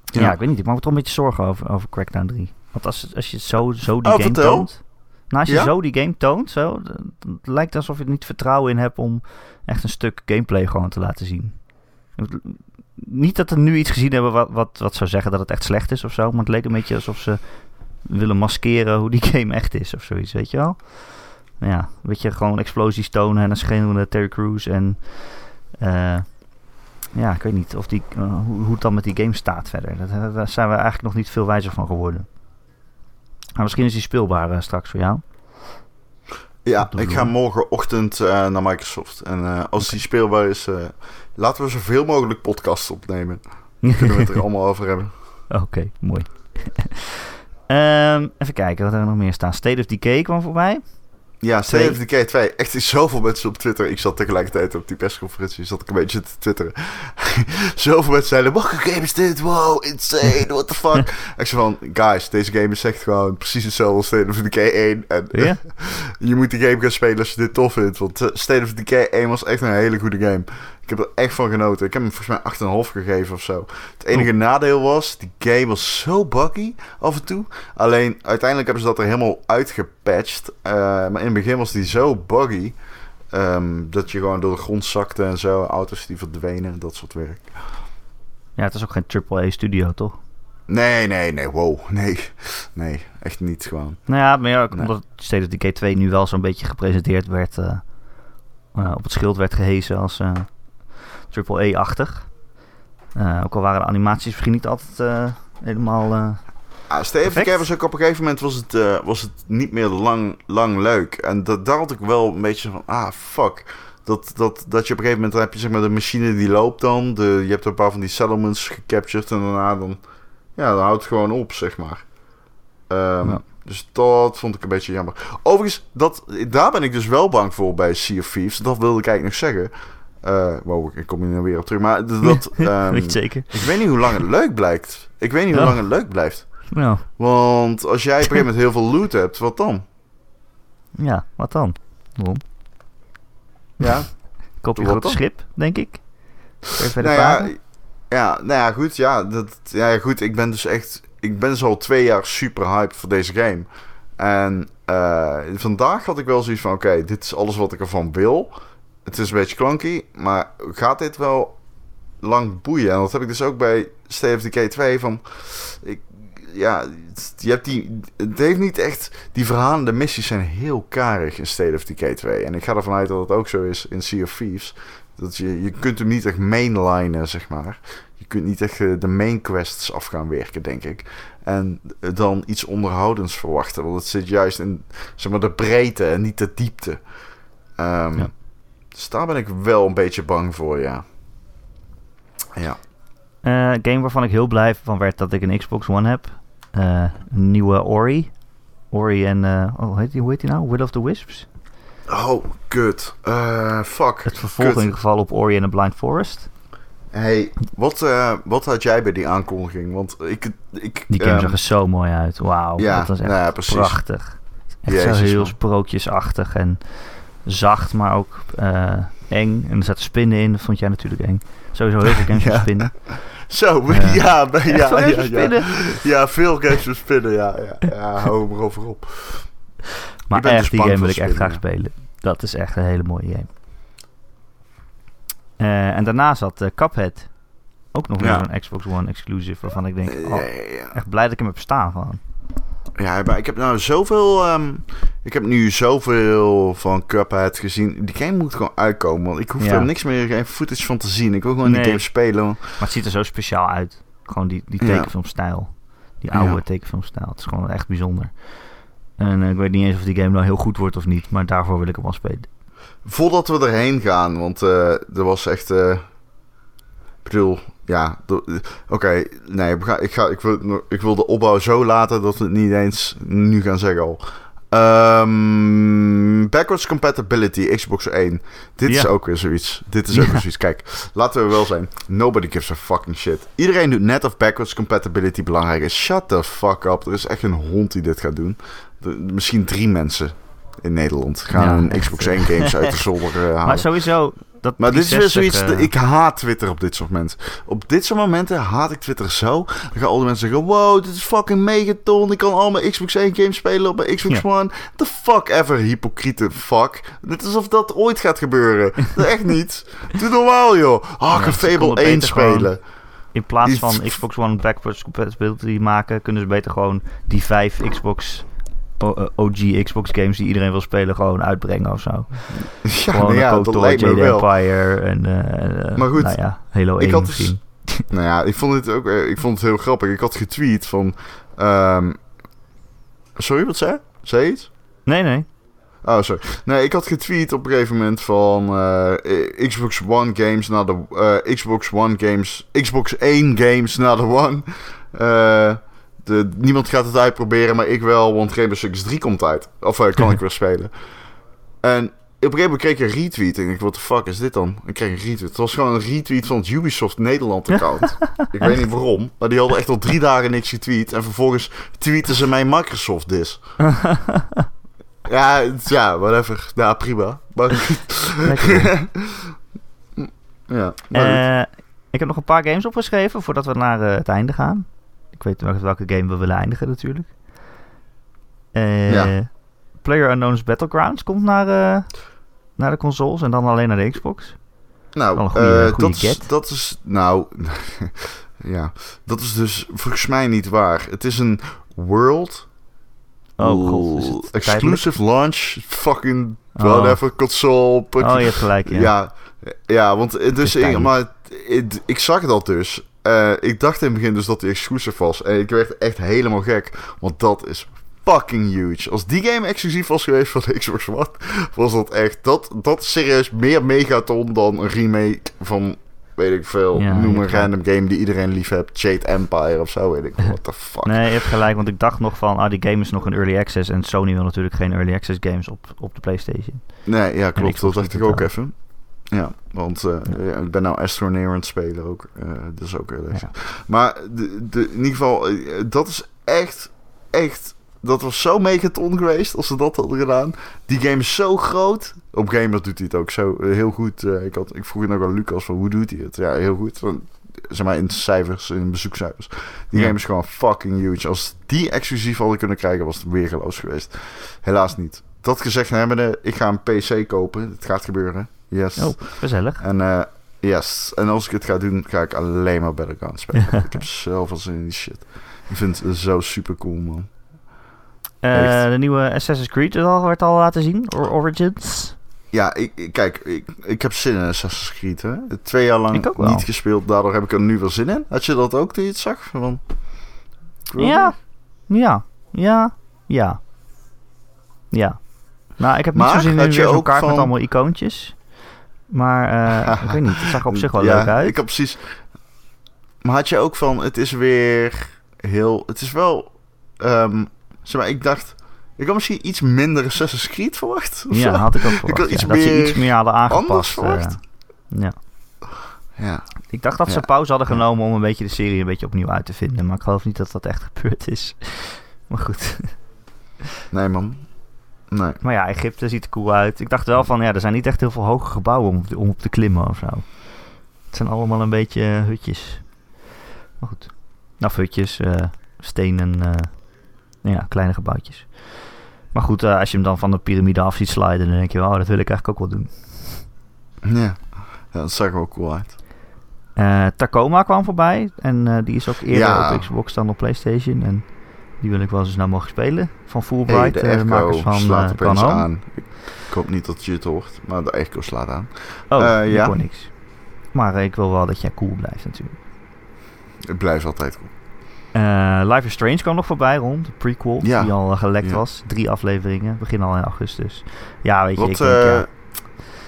Speaker 2: Ja.
Speaker 1: Ja. ik weet niet. Ik maak me toch een beetje zorgen over, over Crackdown 3. Want als, als je zo, zo die
Speaker 2: Oh,
Speaker 1: game
Speaker 2: vertel.
Speaker 1: toont... Nou, als je
Speaker 2: Ja?
Speaker 1: zo die game toont, zo, dan, dan lijkt het alsof je er niet vertrouwen in hebt om echt een stuk gameplay gewoon te laten zien. Niet dat we nu iets gezien hebben wat, wat, wat zou zeggen dat het echt slecht is of zo, maar het leek een beetje alsof ze willen maskeren hoe die game echt is of zoiets, weet je wel? Nou Ja, weet je, gewoon explosies tonen en een schreeuwende Terry Crews en... eh, ja, ik weet niet of die, eh, hoe, hoe het dan met die game staat verder. Dat, daar zijn we eigenlijk nog niet veel wijzer van geworden. Maar misschien is die speelbaar eh, straks voor jou.
Speaker 2: Ja, ik ga morgenochtend naar Microsoft. En als die speelbaar is, laten we zoveel mogelijk podcasts opnemen. Dan kunnen we het er allemaal over hebben.
Speaker 1: Oké, mooi. Ehm, even kijken, wat hebben we nog meer staan? State of Decay kwam voorbij.
Speaker 2: Ja, State of Decay 2. Echt zoveel mensen op Twitter. Ik zat tegelijkertijd op die persconferentie. Zat ik een beetje te twitteren. zoveel mensen zeiden, welke game is dit? Wow, insane, what the fuck? ik zei van, guys, deze game is echt gewoon precies hetzelfde als State of Decay 1. En
Speaker 1: Ja?
Speaker 2: je moet die game gaan spelen als je dit tof vindt. Want eh, State of Decay 1 was echt een hele goede game. Ik heb er echt van genoten. Ik heb hem volgens mij 8,5 gegeven of zo. Het enige nadeel was, die game was zo buggy af en toe. Alleen uiteindelijk hebben ze dat er helemaal uitgepatcht. Eh, maar in het begin was die zo buggy. ehm, dat je gewoon door de grond zakte en zo. Auto's die verdwenen, dat soort werk.
Speaker 1: Ja, het is ook geen AAA studio, toch?
Speaker 2: Nee, nee, nee, wow. Nee, nee, echt niet gewoon.
Speaker 1: Nou ja, maar ja,
Speaker 2: Nee.
Speaker 1: omdat State of Decay 2 nu wel zo'n beetje gepresenteerd werd... eh, eh, op het schild werd gehezen als AAA-achtig. Eh, ook al waren de animaties misschien niet altijd eh, helemaal... Perfect.
Speaker 2: Decay was ook op een gegeven moment was het, eh, was het niet meer lang, lang leuk. En dat, daar had ik wel een beetje van, ah, fuck. Dat, dat, dat je op een gegeven moment dan heb je zeg maar de machine die loopt dan. De, je hebt een paar van die settlements gecaptured en daarna dan... Ja, dan houdt het gewoon op, zeg maar. Ehm,
Speaker 1: Ja.
Speaker 2: Dus dat vond ik een beetje jammer. Overigens, dat, daar ben ik dus wel bang voor bij Sea of Thieves. Dat wilde ik eigenlijk nog zeggen. Eh wow, ik kom hier nou weer op terug. Maar dat...
Speaker 1: weet je zeker?
Speaker 2: ik weet niet hoe lang het leuk blijkt. Ik weet niet hoe lang het leuk blijft.
Speaker 1: Nou,
Speaker 2: Want als jij op een gegeven moment heel veel loot hebt, wat dan?
Speaker 1: ja, wat dan? Waarom?
Speaker 2: Ja,
Speaker 1: Koop je groot
Speaker 2: dan?
Speaker 1: schip, denk ik? Verder
Speaker 2: nou ja? Ja, nou ja, goed. Ja, dat, ja, goed. Ik ben dus echt... Ik ben dus al twee jaar super hyped voor deze game. En uh, vandaag had ik wel zoiets van... Oké, dit is alles wat ik ervan wil. Het is een beetje clunky. Maar gaat dit wel lang boeien? En dat heb ik dus ook bij State of Decay 2. Van, ik, ja, je hebt die... Het heeft niet echt... Die verhalende missies zijn heel karig in State of Decay 2. En ik ga ervan uit dat het ook zo is in Sea of Thieves. Dat je, je kunt hem niet echt mainlinen, zeg maar. Je kunt niet echt de main quests af gaan werken, denk ik. En dan iets onderhoudends verwachten. Want het zit juist in zeg maar, de breedte en niet de diepte. Um, ja. Dus daar ben ik wel een beetje bang voor, ja. Ja.
Speaker 1: Uh, game waarvan ik heel blij van werd dat ik een Xbox One heb. Uh, een nieuwe Ori. Ori en... Uh, oh, hoe heet die, hoe heet die nou? Will of the Wisps?
Speaker 2: Oh, kut. Fuck.
Speaker 1: Het vervolg in ieder geval op Ori en the Blind Forest.
Speaker 2: Hey, wat, wat had jij bij die aankondiging? Want ik... ik
Speaker 1: die game um, zag er zo mooi uit. Wauw, ja, dat was echt nou ja, prachtig. Echt Jezus, zo heel man. sprookjesachtig en zacht, maar ook uh, eng. En er zaten spinnen in, dat vond jij natuurlijk eng. Sowieso heel veel games ja. met spinnen.
Speaker 2: Zo, uh, ja, ja, ja, ja, ja, ja, veel games met spinnen, ja. Ja, ja hou hem erover op.
Speaker 1: Maar echt, dus die game wil ik echt graag spelen. Dat is echt een hele mooie game. Uh, en daarna zat uh, Cuphead. Ook nog weer een Xbox One exclusive. Waarvan ik denk, oh, echt blij dat ik hem heb staan gewoon.
Speaker 2: Ja, maar ik heb nou zoveel... Um, ik heb nu zoveel van Cuphead gezien. Die game moet gewoon uitkomen. Want ik hoef ja. er niks meer, geen footage van te zien. Ik wil gewoon nee. die game spelen. Maar
Speaker 1: het ziet er zo speciaal uit. Gewoon die, die tekenfilmstijl. Die oude ja. tekenfilmstijl. Het is gewoon echt bijzonder. En uh, ik weet niet eens of die game nou heel goed wordt of niet. Maar daarvoor wil ik hem wel spelen.
Speaker 2: Voordat we erheen gaan, want uh, er was echt. Uh, ik bedoel, ja. Oké, okay, nee, ik, ga, ik, ga, ik, wil, ik wil de opbouw zo laten dat we het niet eens nu gaan zeggen al. Um, backwards compatibility, Xbox 1. Dit ja. is ook weer zoiets. Dit is ook ja. weer zoiets. Kijk, laten we wel zijn. Nobody gives a fucking shit. Iedereen doet net of backwards compatibility belangrijk is. Shut the fuck up. Er is echt een hond die dit gaat doen. De, misschien drie mensen in Nederland gaan ja, Xbox 1 games uit de zolder uh, halen.
Speaker 1: Maar sowieso... Dat
Speaker 2: maar dit is weer zoiets... Uh... Ik haat Twitter op dit soort momenten. Op dit soort momenten haat ik Twitter zo. Dan gaan al die mensen zeggen... Wow, dit is fucking megaton. Ik kan al mijn Xbox 1 games spelen op mijn Xbox ja. One. The fuck ever, hypocriete fuck. Net alsof dat ooit gaat gebeuren. Echt niet. Doe normaal, joh. Ah, oh, ja, Fable 1 spelen. Gewoon,
Speaker 1: in plaats van Xbox One backwards compatibility maken... kunnen ze beter gewoon die vijf Xbox OG Xbox games die iedereen wil spelen gewoon uitbrengen of zo.
Speaker 2: Ja, gewoon nou ja, dat lijkt me wel.
Speaker 1: Empire en uh, maar goed, nou ja, Halo 1 ik had misschien.
Speaker 2: Dus, nou ja, ik vond het ook ik vond het heel grappig. Ik had getweet van... Um, sorry, wat zei Zei iets?
Speaker 1: Nee, nee.
Speaker 2: Oh, sorry. Nee, ik had getweet op een gegeven moment van uh, Xbox One games naar de uh, Xbox One games, Xbox 1 games naar de One. De, niemand gaat het uitproberen, maar ik wel, want Rainbow Six 3 komt uit. Of uh, kan ik weer spelen. En op een gegeven moment kreeg ik een retweet. En ik wat de fuck is dit dan? Ik kreeg een retweet. Het was gewoon een retweet van het Ubisoft Nederland account. ik weet niet waarom. Maar die hadden echt al drie dagen niks getweet. En vervolgens tweeten ze mijn Microsoft dis. ja, ja, whatever. Ja, prima. Maar... ja,
Speaker 1: maar uh, ik heb nog een paar games opgeschreven voordat we naar uh, het einde gaan. Ik weet nog welke game we willen eindigen natuurlijk. Uh, ja. Player Unknown's Battlegrounds komt naar, uh, naar de consoles en dan alleen naar de Xbox.
Speaker 2: Nou, een goede, uh, dat, is, dat is. Nou. ja. Dat is dus volgens mij niet waar. Het is een World.
Speaker 1: Oh, God,
Speaker 2: exclusive launch. Fucking. Whatever. Oh. Console.
Speaker 1: Oh, je hebt gelijk. Ja,
Speaker 2: ja, ja want dus, ik, maar ik, ik zag dat dus. Uh, ik dacht in het begin dus dat hij exclusief was. En ik werd echt helemaal gek. Want dat is fucking huge. Als die game exclusief was geweest van de Xbox One, was dat echt. Dat, dat is serieus meer megaton dan een remake van. Weet ik veel. Ja, noem een random game die iedereen lief hebt. Jade Empire of zo. Weet ik What the fuck.
Speaker 1: Nee, je hebt gelijk. Want ik dacht nog van. Ah, die game is nog een early access. En Sony wil natuurlijk geen early access games op, op de PlayStation.
Speaker 2: Nee, ja, klopt. Dat dacht ik ook even. Ja, want uh, ja. ik ben nou Astroneer aan het spelen ook. Uh, dus ook heel ja. Maar de, de, in ieder geval, uh, dat is echt, echt... Dat was zo megaton geweest als ze dat hadden gedaan. Die game is zo groot. Op Gamer doet hij het ook zo heel goed. ik, had, ik vroeg nog aan Lucas van hoe doet hij het? Ja, heel goed. Van, zeg maar in cijfers, in bezoekcijfers. Die
Speaker 1: Ja.
Speaker 2: game is gewoon fucking huge. Als die exclusief hadden kunnen krijgen, was het weergeloos geweest. Helaas niet. Dat gezegd hebbende, ik ga een PC kopen. Het gaat gebeuren. Yes.
Speaker 1: Oh, gezellig.
Speaker 2: En eh, yes. En als ik het ga doen, ga ik alleen maar Battlegrounds spelen. ik heb zoveel zin in die shit. Ik vind het zo super cool, man.
Speaker 1: Eh, de nieuwe Assassin's Creed al, werd al laten zien. Or- Origins.
Speaker 2: Ja, ik, kijk, ik, ik heb zin in Assassin's Creed. Hè. Twee jaar lang niet gespeeld, daardoor heb ik er nu wel zin in. Had je dat ook toen je het zag? Van,
Speaker 1: Ja. Ja. Ja. Ja. Ja. Nou, ik heb niet
Speaker 2: Maar
Speaker 1: zo zin in weer
Speaker 2: je
Speaker 1: zo'n
Speaker 2: ook
Speaker 1: kaart met allemaal icoontjes. Maar eh, ik weet niet, het zag er op zich wel
Speaker 2: ja,
Speaker 1: leuk uit.
Speaker 2: Ik heb precies. Maar had je ook van, het is weer heel. Het is wel. ehm, zeg maar, ik dacht. Ik had misschien iets minder Assassin's Creed verwacht.
Speaker 1: ja,
Speaker 2: zo.
Speaker 1: had ik ook verwacht.
Speaker 2: had
Speaker 1: ja.
Speaker 2: iets
Speaker 1: dat ze
Speaker 2: meer
Speaker 1: iets meer hadden aangepast. eh,
Speaker 2: verwacht.
Speaker 1: ja.
Speaker 2: Ja.
Speaker 1: Ik dacht dat ze
Speaker 2: Ja.
Speaker 1: pauze hadden genomen om een beetje de serie een beetje opnieuw uit te vinden. Maar ik geloof niet dat dat echt gebeurd is. Maar goed.
Speaker 2: Nee, man. Nee.
Speaker 1: Maar ja, Egypte ziet er cool uit. Ik dacht wel van, ja, er zijn niet echt heel veel hoge gebouwen om, op te- om op te klimmen of zo. Het zijn allemaal een beetje eh, hutjes. Maar goed. Nou, hutjes, eh, stenen, eh, ja, kleine gebouwtjes. Maar goed, als je hem dan van de piramide af ziet sliden, dan denk je, oh, dat wil ik eigenlijk ook wel doen.
Speaker 2: Ja. ja, dat zag er wel cool uit.
Speaker 1: Tacoma kwam voorbij en die is ook eerder
Speaker 2: Ja.
Speaker 1: op Xbox dan op PlayStation. En die wil ik wel zo snel mogelijk spelen. Van
Speaker 2: Hey,
Speaker 1: Fulbright,
Speaker 2: de
Speaker 1: eh, de makers van
Speaker 2: slaat
Speaker 1: Home.
Speaker 2: aan. Ik, ik hoop niet dat je het hoort, maar de Echo slaat aan.
Speaker 1: Oh,
Speaker 2: Eh,
Speaker 1: ik
Speaker 2: ja.
Speaker 1: hoor niks. Maar ik wil wel dat jij cool blijft natuurlijk.
Speaker 2: Het blijft altijd cool.
Speaker 1: Eh, Life is Strange kwam nog voorbij rond. De prequel
Speaker 2: Ja.
Speaker 1: die al gelekt
Speaker 2: Ja.
Speaker 1: was. Drie afleveringen. Begin al in augustus. Ja, weet je,
Speaker 2: Wat,
Speaker 1: ik denk,
Speaker 2: eh,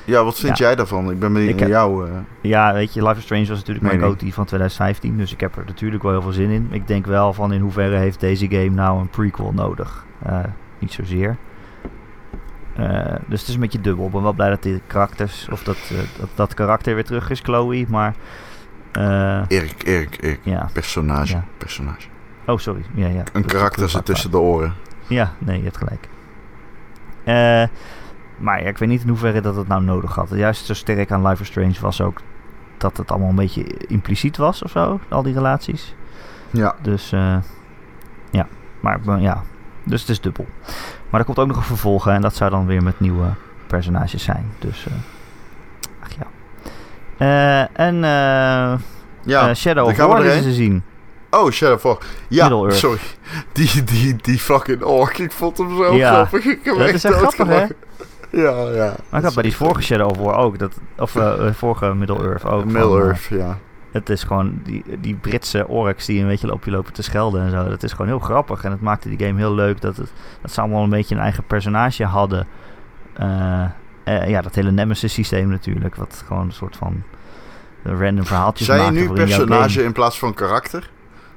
Speaker 1: ja,
Speaker 2: wat vind
Speaker 1: Ja.
Speaker 2: jij daarvan? Ik ben benieuwd naar jou. eh.
Speaker 1: ja, weet je, Life is Strange was natuurlijk mijn. GOTY van 2015. Dus ik heb er natuurlijk wel heel veel zin in. Ik denk wel van in hoeverre heeft deze game nou een prequel nodig. Eh, niet zozeer. Eh, dus het is een beetje dubbel. Ik ben wel blij dat die karakters, of dat, dat, dat karakter weer terug is, Chloe. Maar,
Speaker 2: Erik, Erik, Erik.
Speaker 1: ja.
Speaker 2: Personage,
Speaker 1: Ja.
Speaker 2: personage.
Speaker 1: Oh, sorry. Ja, ja.
Speaker 2: Een karakter zit tussen de oren.
Speaker 1: Ja, nee, je hebt gelijk. Eh, maar ja, ik weet niet in hoeverre dat het nou nodig had. Juist zo sterk aan Life is Strange was ook dat het allemaal een beetje impliciet was of zo, al die relaties.
Speaker 2: Ja.
Speaker 1: Dus eh, ja, maar eh, ja, dus het is dubbel. Maar er komt ook nog een vervolg hè, en dat zou dan weer met nieuwe personages zijn. Dus, eh, ach ja. Eh, en eh,
Speaker 2: Ja,
Speaker 1: Shadow of War is te zien.
Speaker 2: Oh, Shadow of. Ja, sorry. Die, die, die fucking ork. Ik vond hem zo
Speaker 1: Ja.
Speaker 2: grappig. Ik heb
Speaker 1: Dat is echt grappig, hè?
Speaker 2: Ja, ja.
Speaker 1: Maar ik had bij die vorige Shadow of War ook, dat, of eh, eh, vorige Middle-earth ook.
Speaker 2: Middle-earth, ja.
Speaker 1: eh, het is gewoon die, die Britse orks die een beetje op je lopen te schelden en zo. Dat is gewoon heel grappig en het maakte die game heel leuk dat, het, dat ze allemaal een beetje een eigen personage hadden. Eh, eh, ja, dat hele Nemesis systeem natuurlijk, wat gewoon een soort van random verhaaltjes
Speaker 2: Zijn je nu personage in plaats van karakter?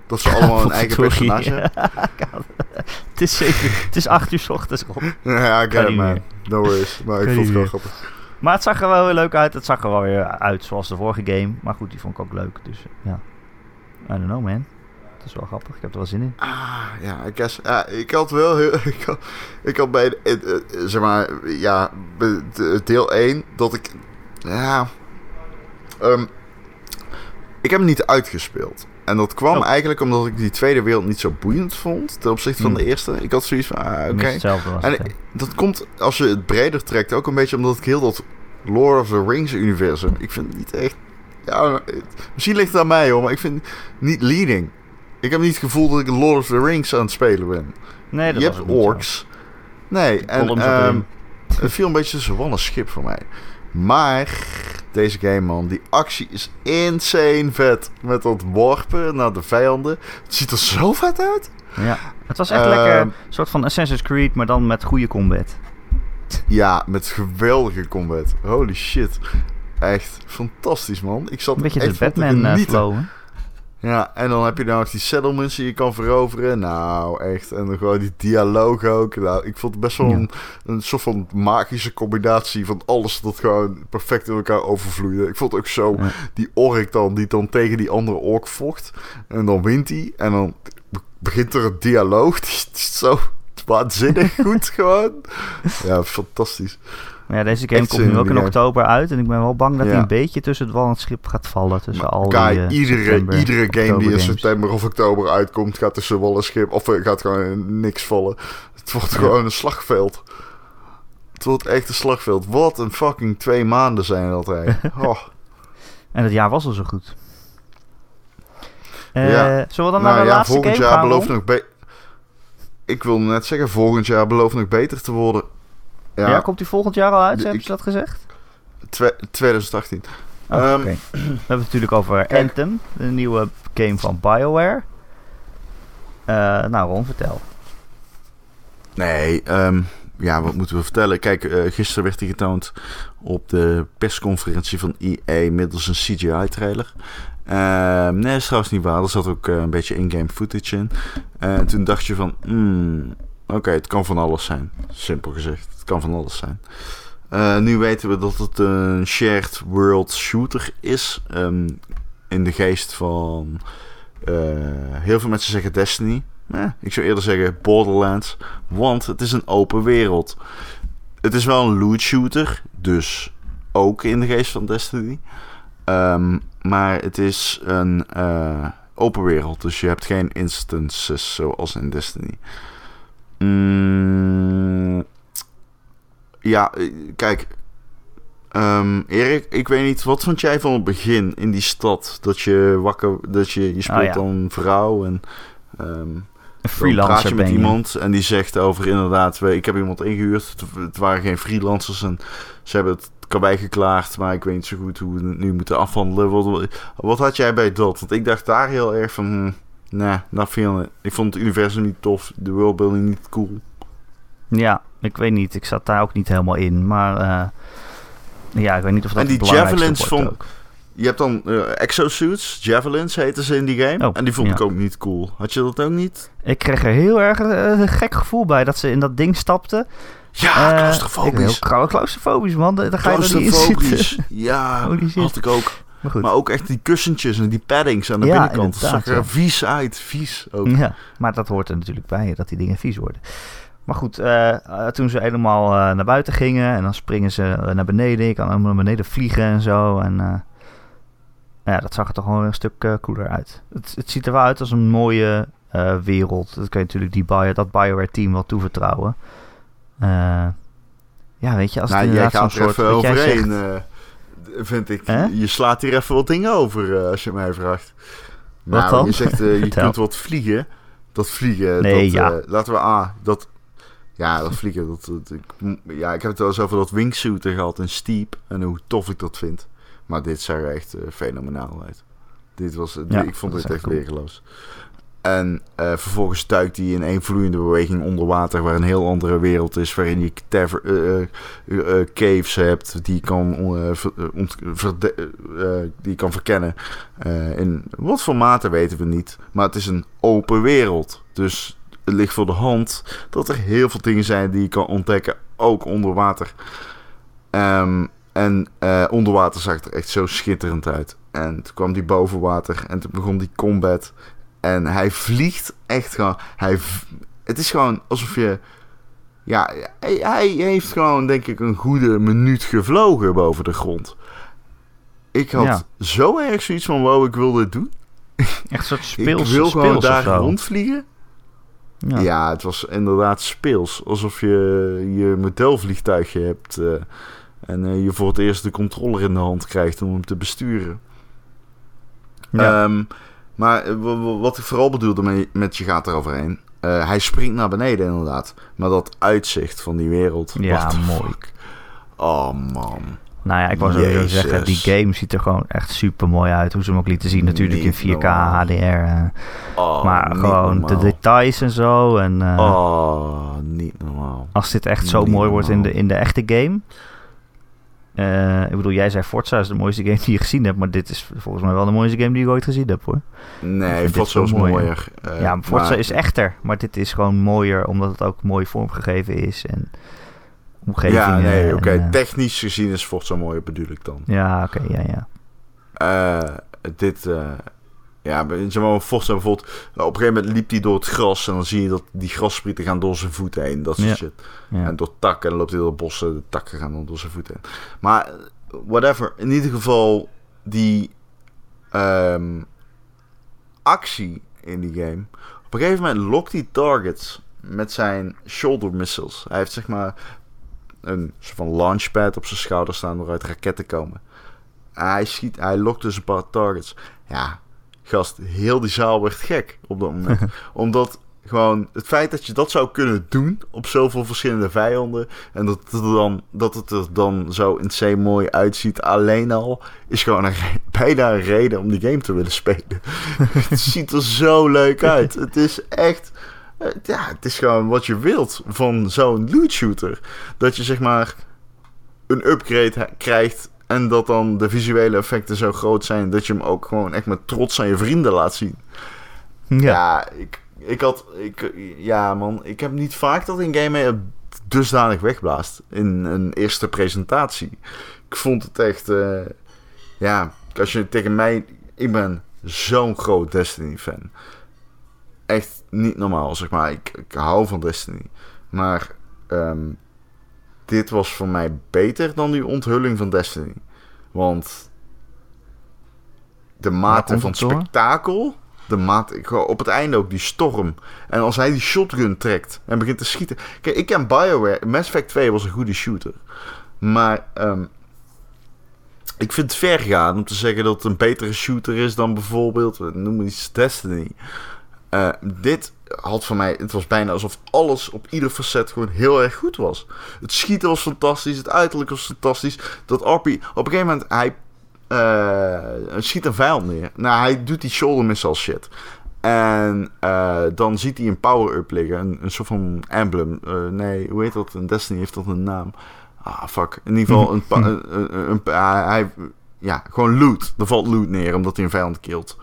Speaker 2: Dat ze allemaal een eigen personage hebben?
Speaker 1: het, is zeven, het is acht uur 's ochtends, Rob.
Speaker 2: Ja, I
Speaker 1: Kan
Speaker 2: get it,
Speaker 1: niet
Speaker 2: man. No worries. Maar ik vond het wel grappig.
Speaker 1: Maar het zag er wel heel leuk uit. Het zag er wel weer uit zoals de vorige game. Maar goed, die vond ik ook leuk. Dus ja. I don't know, man. Het is wel grappig. Ik heb er wel zin in.
Speaker 2: Ah, ja, I guess. Ja, ik had wel heel... Ik had, ik had bij... de- eh, eh, zeg maar, ja, deel 1 dat ik... Ja... ehm, ik heb hem niet uitgespeeld. En dat kwam
Speaker 1: Oh.
Speaker 2: eigenlijk omdat ik die tweede wereld niet zo boeiend vond ten opzichte van
Speaker 1: Hmm.
Speaker 2: de eerste. Ik had zoiets van, ah, oké.
Speaker 1: Was
Speaker 2: En
Speaker 1: het,
Speaker 2: dat komt, als je het breder trekt, ook een beetje omdat ik heel dat Lord of the Rings universum, ik vind het niet echt, ja, het- misschien ligt het aan mij hoor, maar ik vind het niet leading. Ik heb niet het gevoel dat ik Lord of the Rings aan het spelen ben.
Speaker 1: Nee, dat
Speaker 2: je
Speaker 1: was
Speaker 2: hebt
Speaker 1: zo.
Speaker 2: orks. Nee, en
Speaker 1: erin.
Speaker 2: het viel een beetje tussen wal en schip voor mij. Maar deze game, man, die actie is insane vet. Met dat worpen naar de vijanden. Het ziet er zo vet uit.
Speaker 1: Ja. Het was echt
Speaker 2: Ehm,
Speaker 1: lekker. Een soort van Assassin's Creed, maar dan met goede combat.
Speaker 2: Ja, met geweldige combat. Holy shit. Echt fantastisch, man. Ik zat
Speaker 1: Een beetje
Speaker 2: echt
Speaker 1: de Batman eh, flow.
Speaker 2: Ja, en dan heb je nou die settlements die je kan veroveren. Nou, echt. En dan gewoon die dialoog ook. Nou, ik vond het best wel
Speaker 1: Ja.
Speaker 2: een, soort van magische combinatie van alles dat gewoon perfect in elkaar overvloeide. Ik vond ook zo
Speaker 1: Ja.
Speaker 2: die ork dan, die dan tegen die andere ork vocht. En dan wint hij. En dan be- begint er een dialoog. Die is zo waanzinnig goed gewoon. Ja, fantastisch.
Speaker 1: Maar ja, deze game
Speaker 2: Echt
Speaker 1: komt nu ook
Speaker 2: in die
Speaker 1: oktober uit. En ik ben wel bang dat
Speaker 2: Ja.
Speaker 1: hij een beetje tussen het wal en het schip gaat vallen. Tussen
Speaker 2: Maar
Speaker 1: al
Speaker 2: Kai,
Speaker 1: die eh,
Speaker 2: iedere,
Speaker 1: september,
Speaker 2: iedere game die in september of oktober uitkomt, gaat tussen wal en schip. Of eh, gaat gewoon niks vallen. Het wordt
Speaker 1: Ja.
Speaker 2: gewoon een slagveld. Het wordt echt een slagveld. Wat een fucking twee maanden zijn dat, hè. Oh.
Speaker 1: En het jaar was al zo goed. Eh,
Speaker 2: Ja.
Speaker 1: Zullen we dan
Speaker 2: nou
Speaker 1: naar de
Speaker 2: ja,
Speaker 1: laatste
Speaker 2: volgend
Speaker 1: game
Speaker 2: jaar
Speaker 1: gaan,
Speaker 2: belooft nog beter. Ik wil net zeggen, volgend jaar belooft nog beter te worden. Ja,
Speaker 1: Ja. komt die volgend jaar al uit? Hebben
Speaker 2: ik-
Speaker 1: ze dat gezegd?
Speaker 2: twe- 2018.
Speaker 1: Oh,
Speaker 2: Ehm,
Speaker 1: oké. We hebben het natuurlijk over
Speaker 2: kijk.
Speaker 1: Anthem, de nieuwe game van BioWare. Eh, nou, Ron, vertel.
Speaker 2: Nee, ehm, ja, wat moeten we vertellen? Kijk, eh, gisteren werd hij getoond op de persconferentie van EA middels een CGI-trailer. Ehm nee, is trouwens niet waar. Er zat ook eh, een beetje in-game footage in. En toen dacht je van, hmm, oké, het kan van alles zijn. Simpel gezegd, het kan van alles zijn. Eh, nu weten we dat het een shared world shooter is. ehm, in de geest van, eh, heel veel mensen zeggen Destiny. Eh, ik zou eerder zeggen Borderlands. Want het is een open wereld. Het is wel een loot shooter. Dus ook in de geest van Destiny. Ehm, maar het is een open wereld. Dus je hebt geen instances zoals in Destiny. Mm, ja, eh, kijk. Ehm, Erik, ik weet niet, wat vond jij van het begin in die stad? Dat je wakker, dat je, je speelt
Speaker 1: Oh ja.
Speaker 2: dan een vrouw en ehm,
Speaker 1: Een freelancer
Speaker 2: praat je met
Speaker 1: je.
Speaker 2: iemand en die zegt over inderdaad, ik heb iemand ingehuurd. Het, waren geen freelancers en ze hebben het karwei geklaard, maar ik weet niet zo goed hoe we het nu moeten afhandelen. Wat, wat had jij bij dat? Want ik dacht daar heel erg van, hm, nah, not feeling it. Ik vond het universum niet tof, de worldbuilding niet cool.
Speaker 1: Ja, ik weet niet. Ik zat daar ook niet helemaal in. Maar eh, ja, ik weet niet of dat
Speaker 2: En die javelins
Speaker 1: ook.
Speaker 2: Je hebt dan eh, exosuits, javelins heten ze in die game.
Speaker 1: Oh,
Speaker 2: en die vond
Speaker 1: ja.
Speaker 2: ik ook niet cool. Had je dat ook niet?
Speaker 1: Ik kreeg er heel erg eh, een gek gevoel bij dat ze in dat ding stapten.
Speaker 2: Ja,
Speaker 1: Eh, Ik ben
Speaker 2: claustrofobisch.
Speaker 1: heel clau- claustrofobisch, man. Daar ga je er niet in zitten.
Speaker 2: Claustrofobisch. Ja, had ik ook.
Speaker 1: Maar goed.
Speaker 2: Maar ook echt die kussentjes en die paddings aan de
Speaker 1: Ja,
Speaker 2: binnenkant. Dat zag er vies uit. Vies ook.
Speaker 1: Ja, maar dat hoort er natuurlijk bij, dat die dingen vies worden. Maar goed, eh, eh, toen ze helemaal eh, naar buiten gingen en dan springen ze naar beneden. Je kan helemaal naar beneden vliegen en zo. En ja, dat zag er toch gewoon een stuk cooler uit. Het, het ziet er wel uit als een mooie wereld. Dat kan je natuurlijk die Bio, dat BioWare team wel toevertrouwen. Ja, weet je, als het
Speaker 2: nou, jij
Speaker 1: inderdaad zo'n
Speaker 2: gaat er
Speaker 1: soort...
Speaker 2: even
Speaker 1: wat jij
Speaker 2: overheen,
Speaker 1: zegt,
Speaker 2: vind ik. Je slaat hier even wat dingen over, eh, als je mij vraagt.
Speaker 1: Wat
Speaker 2: nou,
Speaker 1: dan?
Speaker 2: je zegt, eh, je kunt wat vliegen. Dat vliegen,
Speaker 1: Nee,
Speaker 2: dat,
Speaker 1: ja.
Speaker 2: eh, laten we, ah, dat... Ja, dat vliegen, dat, dat- ik, ja, ik heb het wel eens over dat wingsuiten gehad in Steep. En hoe tof ik dat vind. Maar dit zag er echt fenomenaal uit. Dit was,
Speaker 1: Ja,
Speaker 2: ik vond dit echt
Speaker 1: echt cool.
Speaker 2: weergeloos. En eh, vervolgens duikt hij in één vloeiende beweging onder water, waar een heel andere wereld is, waarin je eh, eh, caves hebt die kan, die kan verkennen. In wat voor mate weten we niet, maar het is een open wereld. Dus het ligt voor de hand dat er heel veel dingen zijn die je kan ontdekken, ook onder water. Ehm, en onder water zag het er echt zo schitterend uit. En toen kwam die boven water en toen begon die combat. En hij vliegt echt gewoon. Hij, het is gewoon alsof je. Ja, hij, hij heeft gewoon, denk ik, een goede minuut gevlogen boven de grond. Ik had
Speaker 1: Ja.
Speaker 2: zo erg zoiets van: wow, ik wil dit doen.
Speaker 1: echt een soort speels,
Speaker 2: ik wil gewoon daar rondvliegen.
Speaker 1: Ja.
Speaker 2: Ja. het was inderdaad speels. Alsof je je modelvliegtuigje hebt. eh, en eh, je voor het eerst de controller in de hand krijgt om hem te besturen.
Speaker 1: Ja.
Speaker 2: Ehm, maar eh, wa- wa- wat ik vooral bedoelde met, met je gaat eroverheen. eh hij springt naar beneden inderdaad. Maar dat uitzicht van die wereld.
Speaker 1: Ja, mooi.
Speaker 2: fuck. Oh man.
Speaker 1: Nou ja, ik wou sowieso
Speaker 2: Jezus.
Speaker 1: zeggen, die game ziet er gewoon echt super mooi uit. Hoe ze hem ook lieten zien, natuurlijk in
Speaker 2: Niet
Speaker 1: 4K
Speaker 2: normaal.
Speaker 1: HDR. eh.
Speaker 2: Oh,
Speaker 1: maar gewoon de details en zo. En
Speaker 2: Oh, niet normaal.
Speaker 1: als dit echt zo
Speaker 2: niet
Speaker 1: mooi wordt in de, in de echte game. Eh, ik bedoel, jij zei Forza is de mooiste game die je gezien hebt. Maar dit is volgens mij wel de mooiste game die ik ooit gezien heb hoor.
Speaker 2: Nee, Forza is
Speaker 1: mooier.
Speaker 2: mooier. Eh,
Speaker 1: ja, Forza
Speaker 2: maar-
Speaker 1: is echter. Maar dit is gewoon mooier omdat het ook mooi vormgegeven is. En omgeving.
Speaker 2: Ja, nee, oké.
Speaker 1: eh,
Speaker 2: Technisch gezien is Forza mooier, bedoel ik dan.
Speaker 1: ja, oké, ja, ja.
Speaker 2: Dit, Ja, zeg maar, Forza bijvoorbeeld... Nou, op een gegeven moment liep hij door het gras... en dan zie je dat die grassprieten gaan door zijn voeten heen. Dat soort
Speaker 1: Ja.
Speaker 2: shit.
Speaker 1: Ja.
Speaker 2: En door takken, en dan loopt hij door bossen. De takken gaan dan door zijn voeten heen. Maar, whatever. In ieder geval, die ehm, actie in die game... Op een gegeven moment lokt hij targets met zijn shoulder missiles. Hij heeft zeg maar een soort van launchpad op zijn schouder staan waaruit raketten komen. Hij schiet, hij lokt dus een paar targets. Ja, gast, heel die zaal werd gek op dat moment. Omdat gewoon het feit dat je dat zou kunnen doen op zoveel verschillende vijanden. En dat het, er dan, dat het er dan zo insane mooi uitziet. Alleen al is gewoon een bijna een reden om die game te willen spelen. het ziet er zo leuk uit. Het is echt. eh, Ja, het is gewoon wat je wilt van zo'n loot shooter. Dat je zeg maar een upgrade krijgt. En dat dan de visuele effecten zo groot zijn dat je hem ook gewoon echt met trots aan je vrienden laat zien.
Speaker 1: Ja.
Speaker 2: Ja, ik, ik had. Ik, ja, man. Ik heb niet vaak dat een game dusdanig wegblaast. In een eerste presentatie. Ik vond het echt. eh, ja, als je tegen mij. Ik ben zo'n groot Destiny-fan. Echt niet normaal, zeg maar. Ik, ik hou van Destiny. Maar. ehm, dit was voor mij beter dan die onthulling van Destiny. Want. De mate van
Speaker 1: het
Speaker 2: spektakel. De mate, op het einde ook die storm. En als hij die shotgun trekt en begint te schieten. Kijk, ik ken BioWare. Mass Effect 2 was een goede shooter. Maar ehm, ik vind het ver gaan om te zeggen dat het een betere shooter is dan bijvoorbeeld, we noemen iets Destiny. Eh, dit had voor mij, het was bijna alsof alles op ieder facet gewoon heel erg goed was. Het schieten was fantastisch, het uiterlijk was fantastisch. Dat RP, op een gegeven moment, hij eh, schiet een vijand neer. Nou, hij doet die shoulder missile shit. En eh, dan ziet hij een power-up liggen, een, een soort van emblem. Nee, hoe heet dat? In Destiny heeft dat een naam. Ah, fuck. In ieder geval, een, een, een, hij, ja, gewoon loot. Er valt loot neer omdat hij een vijand killt.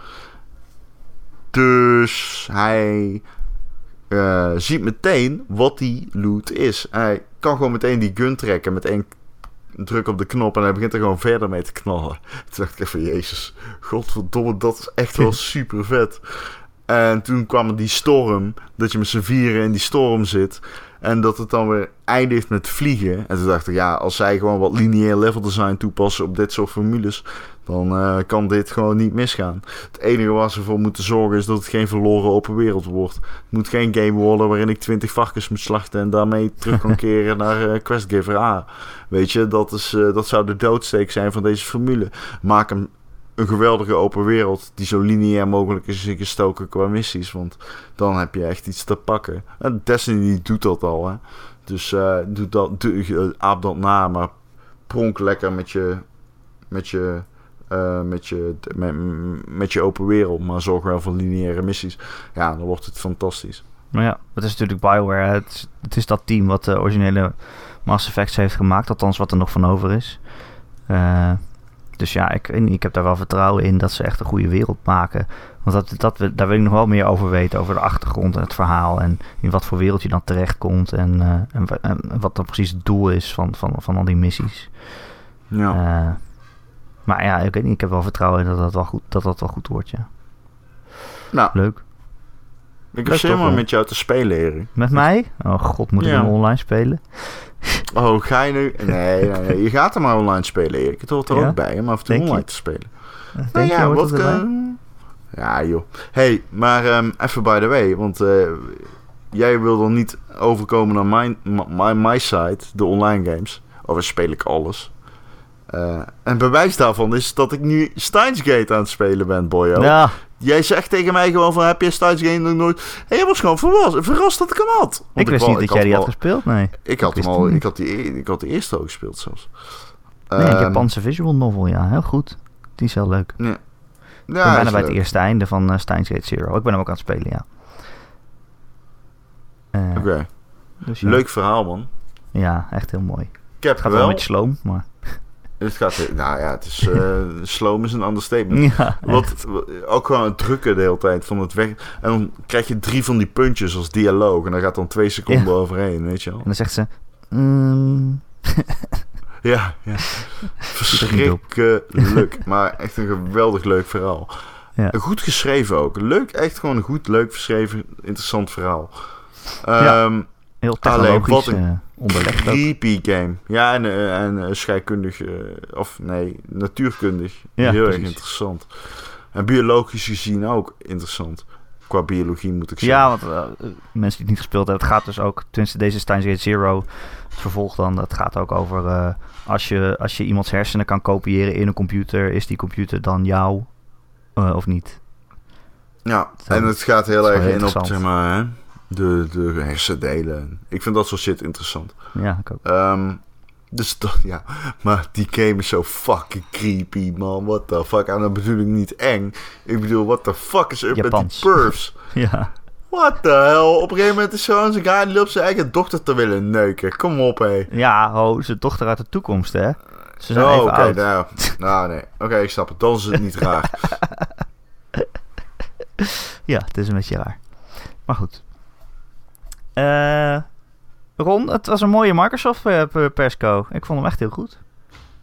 Speaker 2: Dus hij eh, ziet meteen wat die loot is. Hij kan gewoon meteen die gun trekken met één druk op de knop en hij begint er gewoon verder mee te knallen. Toen dacht ik even, jezus, godverdomme, dat is echt wel super vet. En toen kwam die storm, dat je met z'n vieren in die storm zit. En dat het dan weer eindigt met vliegen. En toen dacht ik, ja, als zij gewoon wat lineair level design toepassen op dit soort formules, dan eh, kan dit gewoon niet misgaan. Het enige waar ze voor moeten zorgen is dat het geen verloren open wereld wordt. Het moet geen game worden waarin ik 20 varkens moet slachten en daarmee terug kan keren naar eh, Questgiver A. Weet je, dat, is, eh, dat zou de doodsteek zijn van deze formule. Maak hem een geweldige open wereld die zo lineair mogelijk is gestoken qua missies. Want dan heb je echt iets te pakken. En Destiny doet dat al, hè. Dus eh doe dat, aap dat na, maar pronk lekker met je, met je, eh, met je, met, je open wereld. Maar zorg wel voor lineaire missies. Ja, dan wordt het fantastisch.
Speaker 1: Maar ja, het is natuurlijk Bioware. Het, is- het is dat team wat de originele Mass Effects heeft gemaakt. Althans, wat er nog van over is. Eh, dus ja, ik, ik heb daar wel vertrouwen in dat ze echt een goede wereld maken. Want dat, dat, daar wil ik nog wel meer over weten. Over de achtergrond en het verhaal. En in wat voor wereld je dan terechtkomt. En, eh, en, wa- en wat dan precies het doel is van, van, van al die missies.
Speaker 2: Ja.
Speaker 1: Eh, maar ja, ik weet niet. Ik heb wel vertrouwen in dat dat wel goed, dat dat wel goed wordt, ja.
Speaker 2: nou,
Speaker 1: Leuk.
Speaker 2: Ik heb zin om met jou te spelen, Erik.
Speaker 1: Met mij? Oh god, moet ik
Speaker 2: Ja.
Speaker 1: hem online spelen?
Speaker 2: Oh, ga je nu... Nee, nee, nee, je gaat er maar online spelen, Erik. Het hoort er
Speaker 1: Ja?
Speaker 2: ook bij om af en toe
Speaker 1: Denk je?
Speaker 2: online te spelen.
Speaker 1: Denk
Speaker 2: Nou ja, wat... ja, joh. hey, maar ehm, even by the way, want eh, jij wil dan niet overkomen naar mijn, my, my site, de online games. Of speel ik alles. Eh, en bewijs daarvan is dat ik nu Steins Gate aan het spelen ben, boyo.
Speaker 1: Ja,
Speaker 2: Jij zegt tegen mij gewoon van, heb je Steins Gate nog nooit... En jij was gewoon verrast, verrast dat ik hem had. Want
Speaker 1: ik wist niet
Speaker 2: ik
Speaker 1: dat jij die had gespeeld, nee.
Speaker 2: Ik had hem al, ik had, die, e- ik had de eerste ook gespeeld zelfs.
Speaker 1: Nee, een
Speaker 2: Ehm,
Speaker 1: Japanse visual novel, ja, heel goed. Die is heel leuk.
Speaker 2: Ja,
Speaker 1: ik ben bijna bij
Speaker 2: leuk.
Speaker 1: het eerste einde van eh Steins Gate Zero. Ik ben hem ook aan het spelen, ja. Eh,
Speaker 2: Oké,
Speaker 1: dus ja.
Speaker 2: leuk verhaal man.
Speaker 1: Ja, echt heel mooi.
Speaker 2: Ik heb
Speaker 1: Het gaat
Speaker 2: wel...
Speaker 1: wel met sloom, maar...
Speaker 2: Het gaat, nou ja, het is, eh sloom is een understatement.
Speaker 1: Ja,
Speaker 2: Wat, ook gewoon het drukken de hele tijd van het weg. En dan krijg je drie van die puntjes als dialoog. En daar gaat dan twee seconden
Speaker 1: Ja.
Speaker 2: overheen, weet je wel.
Speaker 1: En dan zegt ze... mm,
Speaker 2: Ja, ja.
Speaker 1: er.
Speaker 2: Verschrikkelijk. maar echt een geweldig leuk verhaal.
Speaker 1: Ja.
Speaker 2: Goed geschreven ook. Leuk, echt gewoon een goed, leuk geschreven, interessant verhaal.
Speaker 1: Ja. Heel technologisch
Speaker 2: wat een
Speaker 1: eh, onderlegd ook.
Speaker 2: creepy game. Ja, en, eh, en eh, scheikundig, of nee, natuurkundig.
Speaker 1: Ja,
Speaker 2: Heel erg interessant. En biologisch gezien ook interessant. Qua biologie moet ik zeggen.
Speaker 1: Ja, want mensen die het niet gespeeld hebben, het gaat dus ook, tenminste deze Steins Gate Zero, het vervolg dan, dat gaat ook over als, je, als je iemands hersenen kan kopiëren in een computer, is die computer dan jou of niet?
Speaker 2: Ja, en het gaat heel erg in op zeg maar, hè, de, de hersendelen. Ik vind dat soort shit interessant.
Speaker 1: Ja, ik ook.
Speaker 2: Ehm, dus dat, ja. Maar die game is zo fucking creepy, man. What the fuck? En dat bedoel ik niet eng. Ik bedoel, what the fuck is up
Speaker 1: Japans.
Speaker 2: met die pervs?
Speaker 1: Ja,
Speaker 2: What the hell? Op een gegeven moment is zo'n guy die loopt zijn eigen dochter te willen neuken. Kom op, hé.
Speaker 1: ja ho, zijn dochter uit de toekomst, hè? Ze zijn
Speaker 2: Oh, oké. nou, nou, nee. Oké, ik snap het. Dan is het niet raar.
Speaker 1: Ja, het is een beetje raar. Maar goed. Eh, Ron, het was een mooie Microsoft eh. Ik vond hem echt heel goed.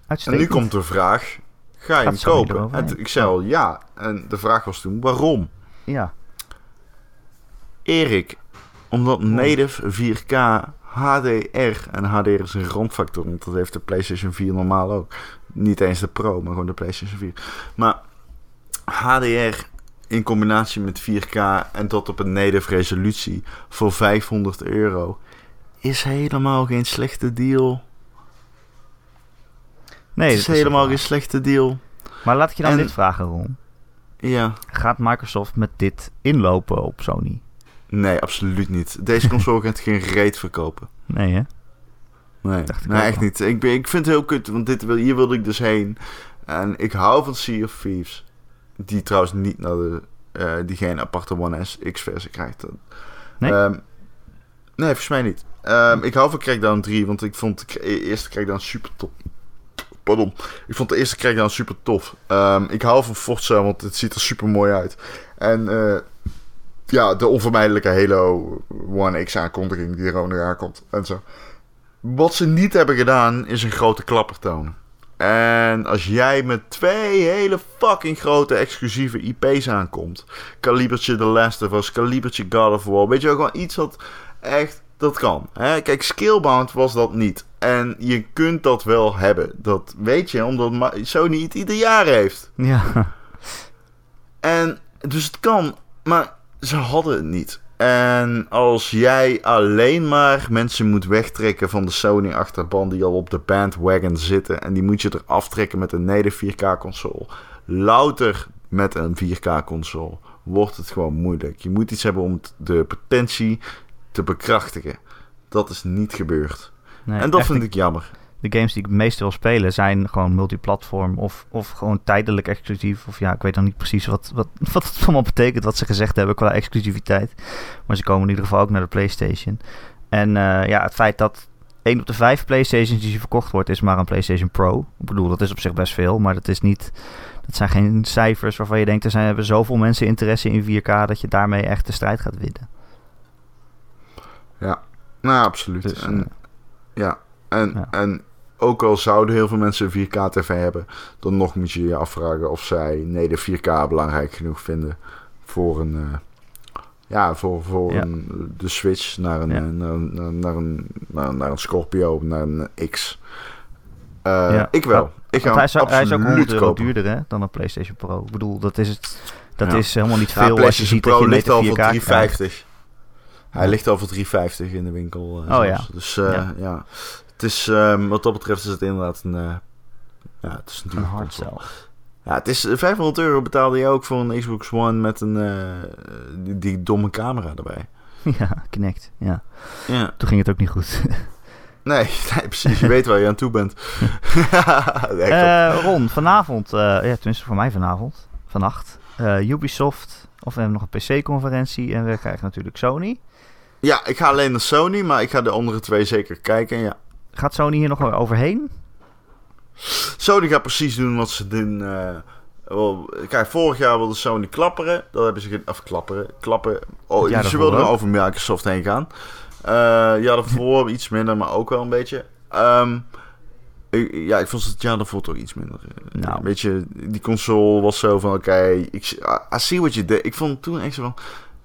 Speaker 2: En nu komt de vraag. Ga je hem kopen? En ik zei al ja. En de vraag was toen, waarom?
Speaker 1: Ja,
Speaker 2: Erik, omdat native 4K HDR en HDR is een randfactor, want dat heeft de PlayStation 4 normaal ook. Niet eens de Pro, maar gewoon de PlayStation 4. Maar HDR in combinatie met 4K en dat op een native resolutie voor 500 euro is helemaal geen slechte deal.
Speaker 1: nee,
Speaker 2: het is helemaal geen slechte deal.
Speaker 1: Maar laat ik je dan
Speaker 2: En-
Speaker 1: dit vragen, Ron.
Speaker 2: Ja,
Speaker 1: Gaat Microsoft met dit inlopen op Sony?
Speaker 2: nee, absoluut niet. Deze console gaat geen reet verkopen.
Speaker 1: Nee, hè?
Speaker 2: Nee,
Speaker 1: Dacht
Speaker 2: echt
Speaker 1: wel.
Speaker 2: niet. Ik, ben, ik vind het heel kut, want dit wil, hier wilde ik dus heen. En ik hou van Sea of Thieves. Die trouwens niet naar de... eh, die geen aparte One S X-versie krijgt.
Speaker 1: Nee?
Speaker 2: Ehm, nee, volgens mij niet. Ehm, ik hou van Crackdown 3, want ik vond de k- e- eerste Crackdown super tof. Pardon. Ik vond de eerste Crackdown super tof. Ehm, ik hou van Forza, want het ziet er super mooi uit. En eh, ja, de onvermijdelijke Halo One X aankondiging die er ook nog aankomt. En zo. Wat ze niet hebben gedaan, is een grote klapper tonen. En als jij met twee hele fucking grote exclusieve IP's aankomt. Kalibertje The Last of Us, Kalibertje God of War. Weet je wel, gewoon iets wat echt, dat kan. Hè? Kijk, Skillbound was dat niet. En je kunt dat wel hebben. Dat weet je, omdat Sony het ieder jaar heeft.
Speaker 1: Ja.
Speaker 2: En dus het kan, maar ze hadden het niet. En als jij alleen maar mensen moet wegtrekken van de Sony achterban die al op de bandwagon zitten en die moet je er aftrekken met een native 4K console, louter met een 4K console, wordt het gewoon moeilijk. Je moet iets hebben om de potentie te bekrachtigen. Dat is niet gebeurd.
Speaker 1: Nee,
Speaker 2: en dat vind ik jammer.
Speaker 1: De games die ik het meeste wil spelen zijn gewoon multiplatform of, of gewoon tijdelijk exclusief. Of ja, ik weet dan niet precies wat, wat, wat het allemaal betekent wat ze gezegd hebben qua exclusiviteit. Maar ze komen in ieder geval ook naar de PlayStation. En eh, ja, het feit dat 1 op de 5 PlayStations die verkocht wordt, is maar een PlayStation Pro. Ik bedoel, dat is op zich best veel, maar dat is niet. Dat zijn geen cijfers waarvan je denkt, er zijn, hebben zoveel mensen interesse in 4K dat je daarmee echt de strijd gaat winnen.
Speaker 2: Nou, absoluut.
Speaker 1: Dus,
Speaker 2: en,
Speaker 1: eh,
Speaker 2: ja. En,
Speaker 1: ja.
Speaker 2: en ook al zouden heel veel mensen een 4K-tv hebben, dan nog moet je je afvragen of zij nee, de 4K belangrijk genoeg vinden voor een. eh, ja, voor, voor
Speaker 1: Ja.
Speaker 2: een, de switch naar een,
Speaker 1: Ja.
Speaker 2: eh, naar, naar, naar een, naar, naar een Scorpio, naar een X. Eh,
Speaker 1: Ja.
Speaker 2: Ik wel.
Speaker 1: Want-
Speaker 2: Ik ga
Speaker 1: hij is, hij is ook
Speaker 2: absoluut
Speaker 1: 100 euro
Speaker 2: kopen.
Speaker 1: duurder hè, dan een PlayStation Pro. Ik bedoel, dat is, het, dat is helemaal niet veel als je ziet
Speaker 2: Pro
Speaker 1: dat je
Speaker 2: ligt al voor
Speaker 1: 4K krijgt.
Speaker 2: 350. Hij ligt al voor 350 in de winkel.
Speaker 1: Oh,
Speaker 2: zelfs.
Speaker 1: ja.
Speaker 2: Dus
Speaker 1: Ja.
Speaker 2: ja. Het is, ehm, wat dat betreft is het inderdaad een... eh, ja, het is
Speaker 1: Een
Speaker 2: natuurlijk
Speaker 1: hard
Speaker 2: console.
Speaker 1: sell.
Speaker 2: Ja, het is eh, 500 euro betaalde je ook voor een Xbox One met een eh, die, die domme camera erbij.
Speaker 1: Ja, Kinect. Ja.
Speaker 2: Ja.
Speaker 1: Toen ging het ook niet goed.
Speaker 2: Nee, nee, precies. Je weet waar je aan toe bent.
Speaker 1: Eh, Ron, vanavond, eh, ja, tenminste voor mij vanavond, vannacht, eh, Ubisoft, of we hebben nog een PC-conferentie en we krijgen natuurlijk Sony.
Speaker 2: ja, ik ga alleen naar Sony, maar ik ga de andere twee zeker kijken. Ja.
Speaker 1: Gaat Sony hier nog overheen?
Speaker 2: Sony gaat precies doen wat ze doen. eh, kijk, vorig jaar wilde Sony klapperen. Dat hebben ze geen. Of klapperen. Klappen. Oh,
Speaker 1: Ja,
Speaker 2: ze wilden over Microsoft heen gaan. Eh ja, daarvoor iets minder, maar ook wel een beetje. Ehm, Ik- ja, ik vond het jaar daarvoor toch iets minder. eh,
Speaker 1: Nou.
Speaker 2: Weet je, die console was zo van, oké, ik I see what you did. Ik vond toen echt zo van,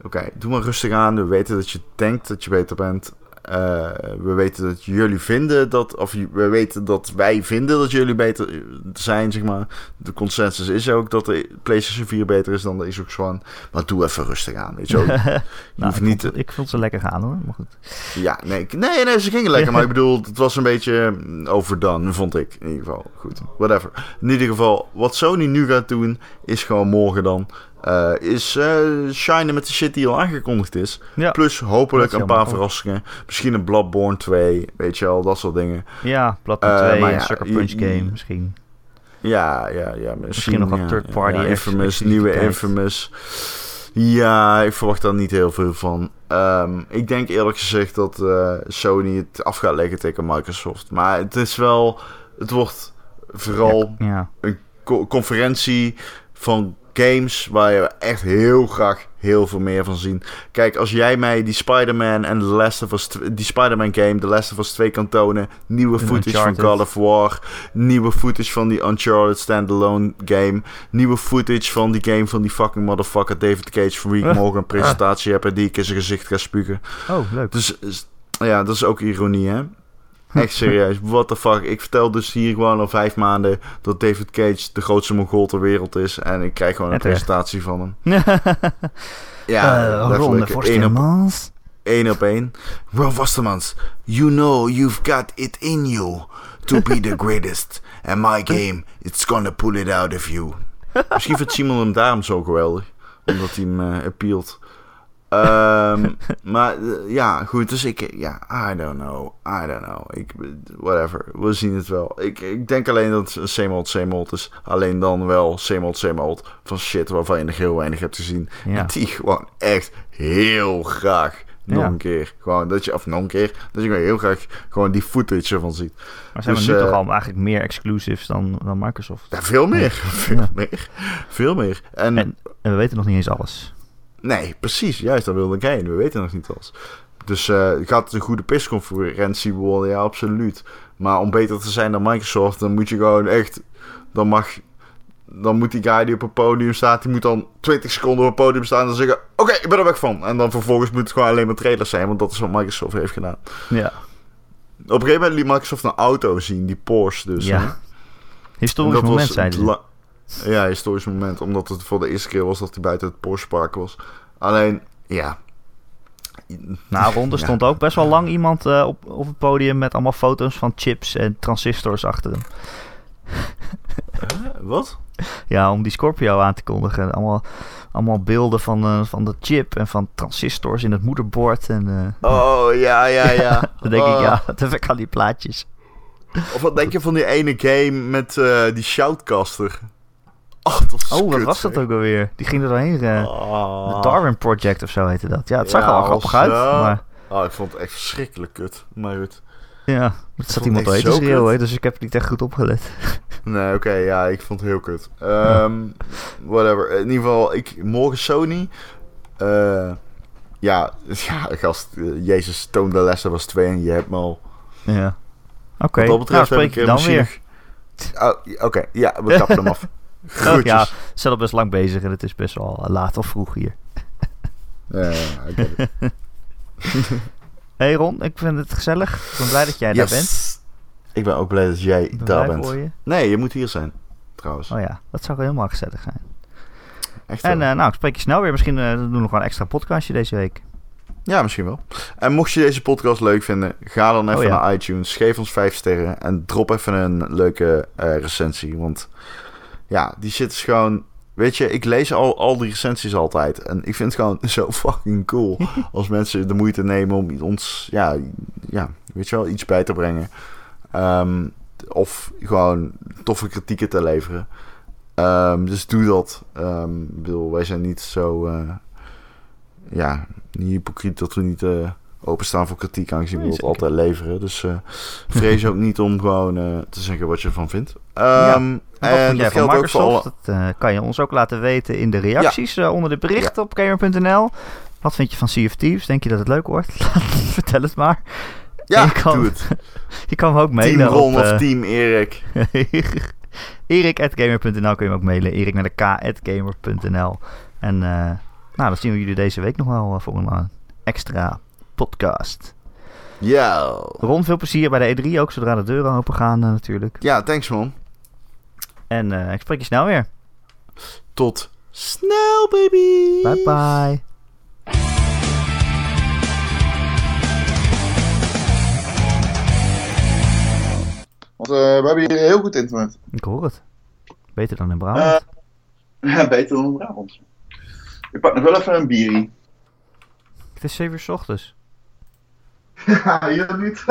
Speaker 2: oké, doe maar rustig aan. We weten dat je denkt dat je beter bent. Eh, we weten dat jullie vinden dat, of we weten dat wij vinden dat jullie beter zijn, zeg maar. De consensus is ook dat de PlayStation 4 beter is dan de Xbox One. Maar doe even rustig aan, weet je wel.
Speaker 1: nou, ik,
Speaker 2: niet
Speaker 1: vond, ik vond ze lekker gaan hoor. Maar goed.
Speaker 2: Ja, nee, nee, nee, ze gingen lekker. Maar ik bedoel, het was een beetje mm, overdone, vond ik. In ieder geval, goed, whatever. In ieder geval, wat Sony nu gaat doen, is gewoon morgen dan... eh, is shinen met de shit die al aangekondigd is.
Speaker 1: Ja,
Speaker 2: Plus hopelijk een paar verrassingen. Misschien een Bloodborne 2, weet je wel, dat soort dingen.
Speaker 1: ja Platinum
Speaker 2: Eh,
Speaker 1: 2,
Speaker 2: maar
Speaker 1: een
Speaker 2: ja,
Speaker 1: Sucker Punch
Speaker 2: je-
Speaker 1: game misschien.
Speaker 2: Ja, ja, ja. Misschien,
Speaker 1: nog wat
Speaker 2: ja, ja,
Speaker 1: ex-
Speaker 2: Infamous, nieuwe. Infamous. Ja, ik verwacht daar niet heel veel van. Ehm, ik denk eerlijk gezegd dat eh, Sony het af gaat leggen tegen Microsoft. Maar het is wel... Het wordt vooral een co- conferentie van games waar je echt heel graag heel veel meer van zien. Kijk, als jij mij die Spider-Man en The Last of Us, die Spider-Man game, The Last of Us 2 kan tonen, nieuwe
Speaker 1: En
Speaker 2: footage
Speaker 1: Uncharted.
Speaker 2: van God of War, nieuwe footage van die Uncharted standalone game, nieuwe footage van die game van die fucking motherfucker David Cage van wie ik
Speaker 1: Ah.
Speaker 2: morgen een presentatie heb en die ik in zijn gezicht ga spugen.
Speaker 1: oh leuk.
Speaker 2: Dus ja, dat is ook ironie, hè? Echt serieus. What the fuck. Ik vertel dus hier gewoon al vijf maanden dat David Cage de grootste Mongool ter wereld is. En ik krijg gewoon een presentatie van hem. Ja,
Speaker 1: Eh, Ronde
Speaker 2: letterlijk één op, één. Ron Vastemans, you know you've got it in you to be the greatest. And my game, it's gonna pull it out of you. Misschien vindt Simon hem daarom zo geweldig. Omdat hij hem eh appealt. Ehm, maar eh, ja, goed. Dus ik, ja, I don't know. I don't know. Ik, whatever. We zien het wel. Ik, ik denk alleen dat het same old, same old is. Alleen dan wel same old, same old. Van shit waarvan je nog heel weinig hebt gezien.
Speaker 1: Ja.
Speaker 2: En die gewoon echt heel graag nog
Speaker 1: Ja.
Speaker 2: een keer. Gewoon dat je, of nog een keer. Dat je heel graag gewoon die footage ervan ziet.
Speaker 1: Maar zijn
Speaker 2: Dus,
Speaker 1: we nu
Speaker 2: eh,
Speaker 1: toch al eigenlijk meer exclusives dan, dan Microsoft?
Speaker 2: Ja, veel meer. Veel meer. Veel meer. En,
Speaker 1: En, en we weten nog niet eens alles.
Speaker 2: Nee, precies. Juist, daar wilde ik heen. We weten nog niet alles. Dus eh, gaat het een goede persconferentie worden? Ja, absoluut. Maar om beter te zijn dan Microsoft, dan moet je gewoon echt... Dan mag... Dan moet die guy die op een podium staat, die moet dan 20 seconden op het podium staan en zeggen... Oké, ik ben er weg van. En dan vervolgens moet het gewoon alleen maar trailers zijn, want dat is wat Microsoft heeft gedaan.
Speaker 1: Ja.
Speaker 2: Op een gegeven moment liet Microsoft een auto zien, die Porsche dus. hè.
Speaker 1: ja. Historisch moment,
Speaker 2: was het
Speaker 1: ze.
Speaker 2: Ja, historisch moment. Omdat het voor de eerste keer was dat hij buiten het Porsche Park was. Alleen, ja.
Speaker 1: Nou, Ronde
Speaker 2: Ja.
Speaker 1: stond ook best wel lang iemand eh, op, op het podium met allemaal foto's van chips en transistors achter hem.
Speaker 2: Wat?
Speaker 1: Ja, om die Scorpio aan te kondigen. Allemaal, allemaal beelden van, eh, van de chip en van transistors in het moederbord. En, eh,
Speaker 2: Oh, ja, ja, ja.
Speaker 1: dan denk ik,
Speaker 2: Oh.
Speaker 1: ja, wat heb ik aan die plaatjes?
Speaker 2: Of wat denk je van die ene game met die shoutcaster? Oh,
Speaker 1: Oh, wat was dat ook alweer? Die ging er doorheen. eh,
Speaker 2: Oh.
Speaker 1: De Darwin Project of zo heette dat. Ja, het zag
Speaker 2: Ja,
Speaker 1: er wel grappig uit. Maar
Speaker 2: Oh, ik vond het echt verschrikkelijk kut. Maar goed.
Speaker 1: ja, er
Speaker 2: vond
Speaker 1: zat iemand
Speaker 2: het zo
Speaker 1: schreeuwen, dus ik heb niet echt goed opgelet.
Speaker 2: Nee, oké, ja, ik vond het heel kut. Ehm, whatever. In ieder geval, ik, morgen Sony. Eh, ja, ja, gast, eh, Jezus toonde lessen was 2 en je hebt me al.
Speaker 1: Ja. Oké,
Speaker 2: Wat dat
Speaker 1: nou spreek
Speaker 2: ik
Speaker 1: dan weer.
Speaker 2: Oh, Oké, ja, we kappen hem af.
Speaker 1: Oh, ja, we zijn al best lang bezig en het is best wel laat of vroeg hier.
Speaker 2: Ja, it.
Speaker 1: Hey Ron, ik vind het gezellig. Ik ben blij dat jij daar bent.
Speaker 2: Ik ben ook blij dat jij
Speaker 1: Ik ben
Speaker 2: daar
Speaker 1: blij
Speaker 2: bent.
Speaker 1: voor je.
Speaker 2: Nee, je moet hier zijn, trouwens.
Speaker 1: Oh ja, dat zou helemaal gezellig zijn.
Speaker 2: Echt
Speaker 1: En eh, nou, ik spreek je snel weer. Misschien eh, doen we nog wel een extra podcastje deze week.
Speaker 2: Ja, misschien wel. En mocht je deze podcast leuk vinden, ga dan even
Speaker 1: Oh ja.
Speaker 2: naar iTunes, geef ons 5 sterren en drop even een leuke eh, recensie. Want ja, die shit is gewoon... Weet je, ik lees al, al die recensies altijd. En ik vind het gewoon zo fucking cool als mensen de moeite nemen om ons, ja, ja weet je wel, iets bij te brengen. Ehm, of gewoon toffe kritieken te leveren. Ehm, dus doe dat. Ik bedoel, wij zijn niet zo... eh, ja, niet hypocriet dat we niet eh, openstaan voor kritiek, aangezien we het altijd leveren. Dus eh, vrees ook niet om gewoon eh, te zeggen wat je ervan vindt.
Speaker 1: Ja.
Speaker 2: Ehm,
Speaker 1: En
Speaker 2: dat
Speaker 1: van
Speaker 2: geldt ook voor
Speaker 1: Microsoft?
Speaker 2: alle...
Speaker 1: Dat eh, kan je ons ook laten weten in de reacties onder de berichten op gamer.nl. Wat vind je van Sea of Thieves? Denk je dat het leuk wordt? Vertel het maar.
Speaker 2: Ja,
Speaker 1: je kan,
Speaker 2: doe het.
Speaker 1: Je kan hem ook
Speaker 2: Team
Speaker 1: mailen
Speaker 2: Ron
Speaker 1: op...
Speaker 2: of Team Erik.
Speaker 1: Erik.gamer.nl kun je hem ook mailen. Erik naar de k.gamer.nl. En nou, dan zien we jullie deze week nog wel voor een extra podcast.
Speaker 2: Ja.
Speaker 1: Ron, veel plezier bij de E3 ook, zodra de deuren open gaan eh, natuurlijk.
Speaker 2: Ja, thanks man.
Speaker 1: En eh, ik spreek je snel weer.
Speaker 2: Tot snel, baby.
Speaker 1: Bye bye.
Speaker 3: Want eh, we hebben hier heel goed internet.
Speaker 1: Ik hoor het. Beter dan in Brabant.
Speaker 3: Ja, beter dan in Brabant. Ik pak nog wel even een bierie.
Speaker 1: het is 7 uur 's ochtends.
Speaker 3: აიონით.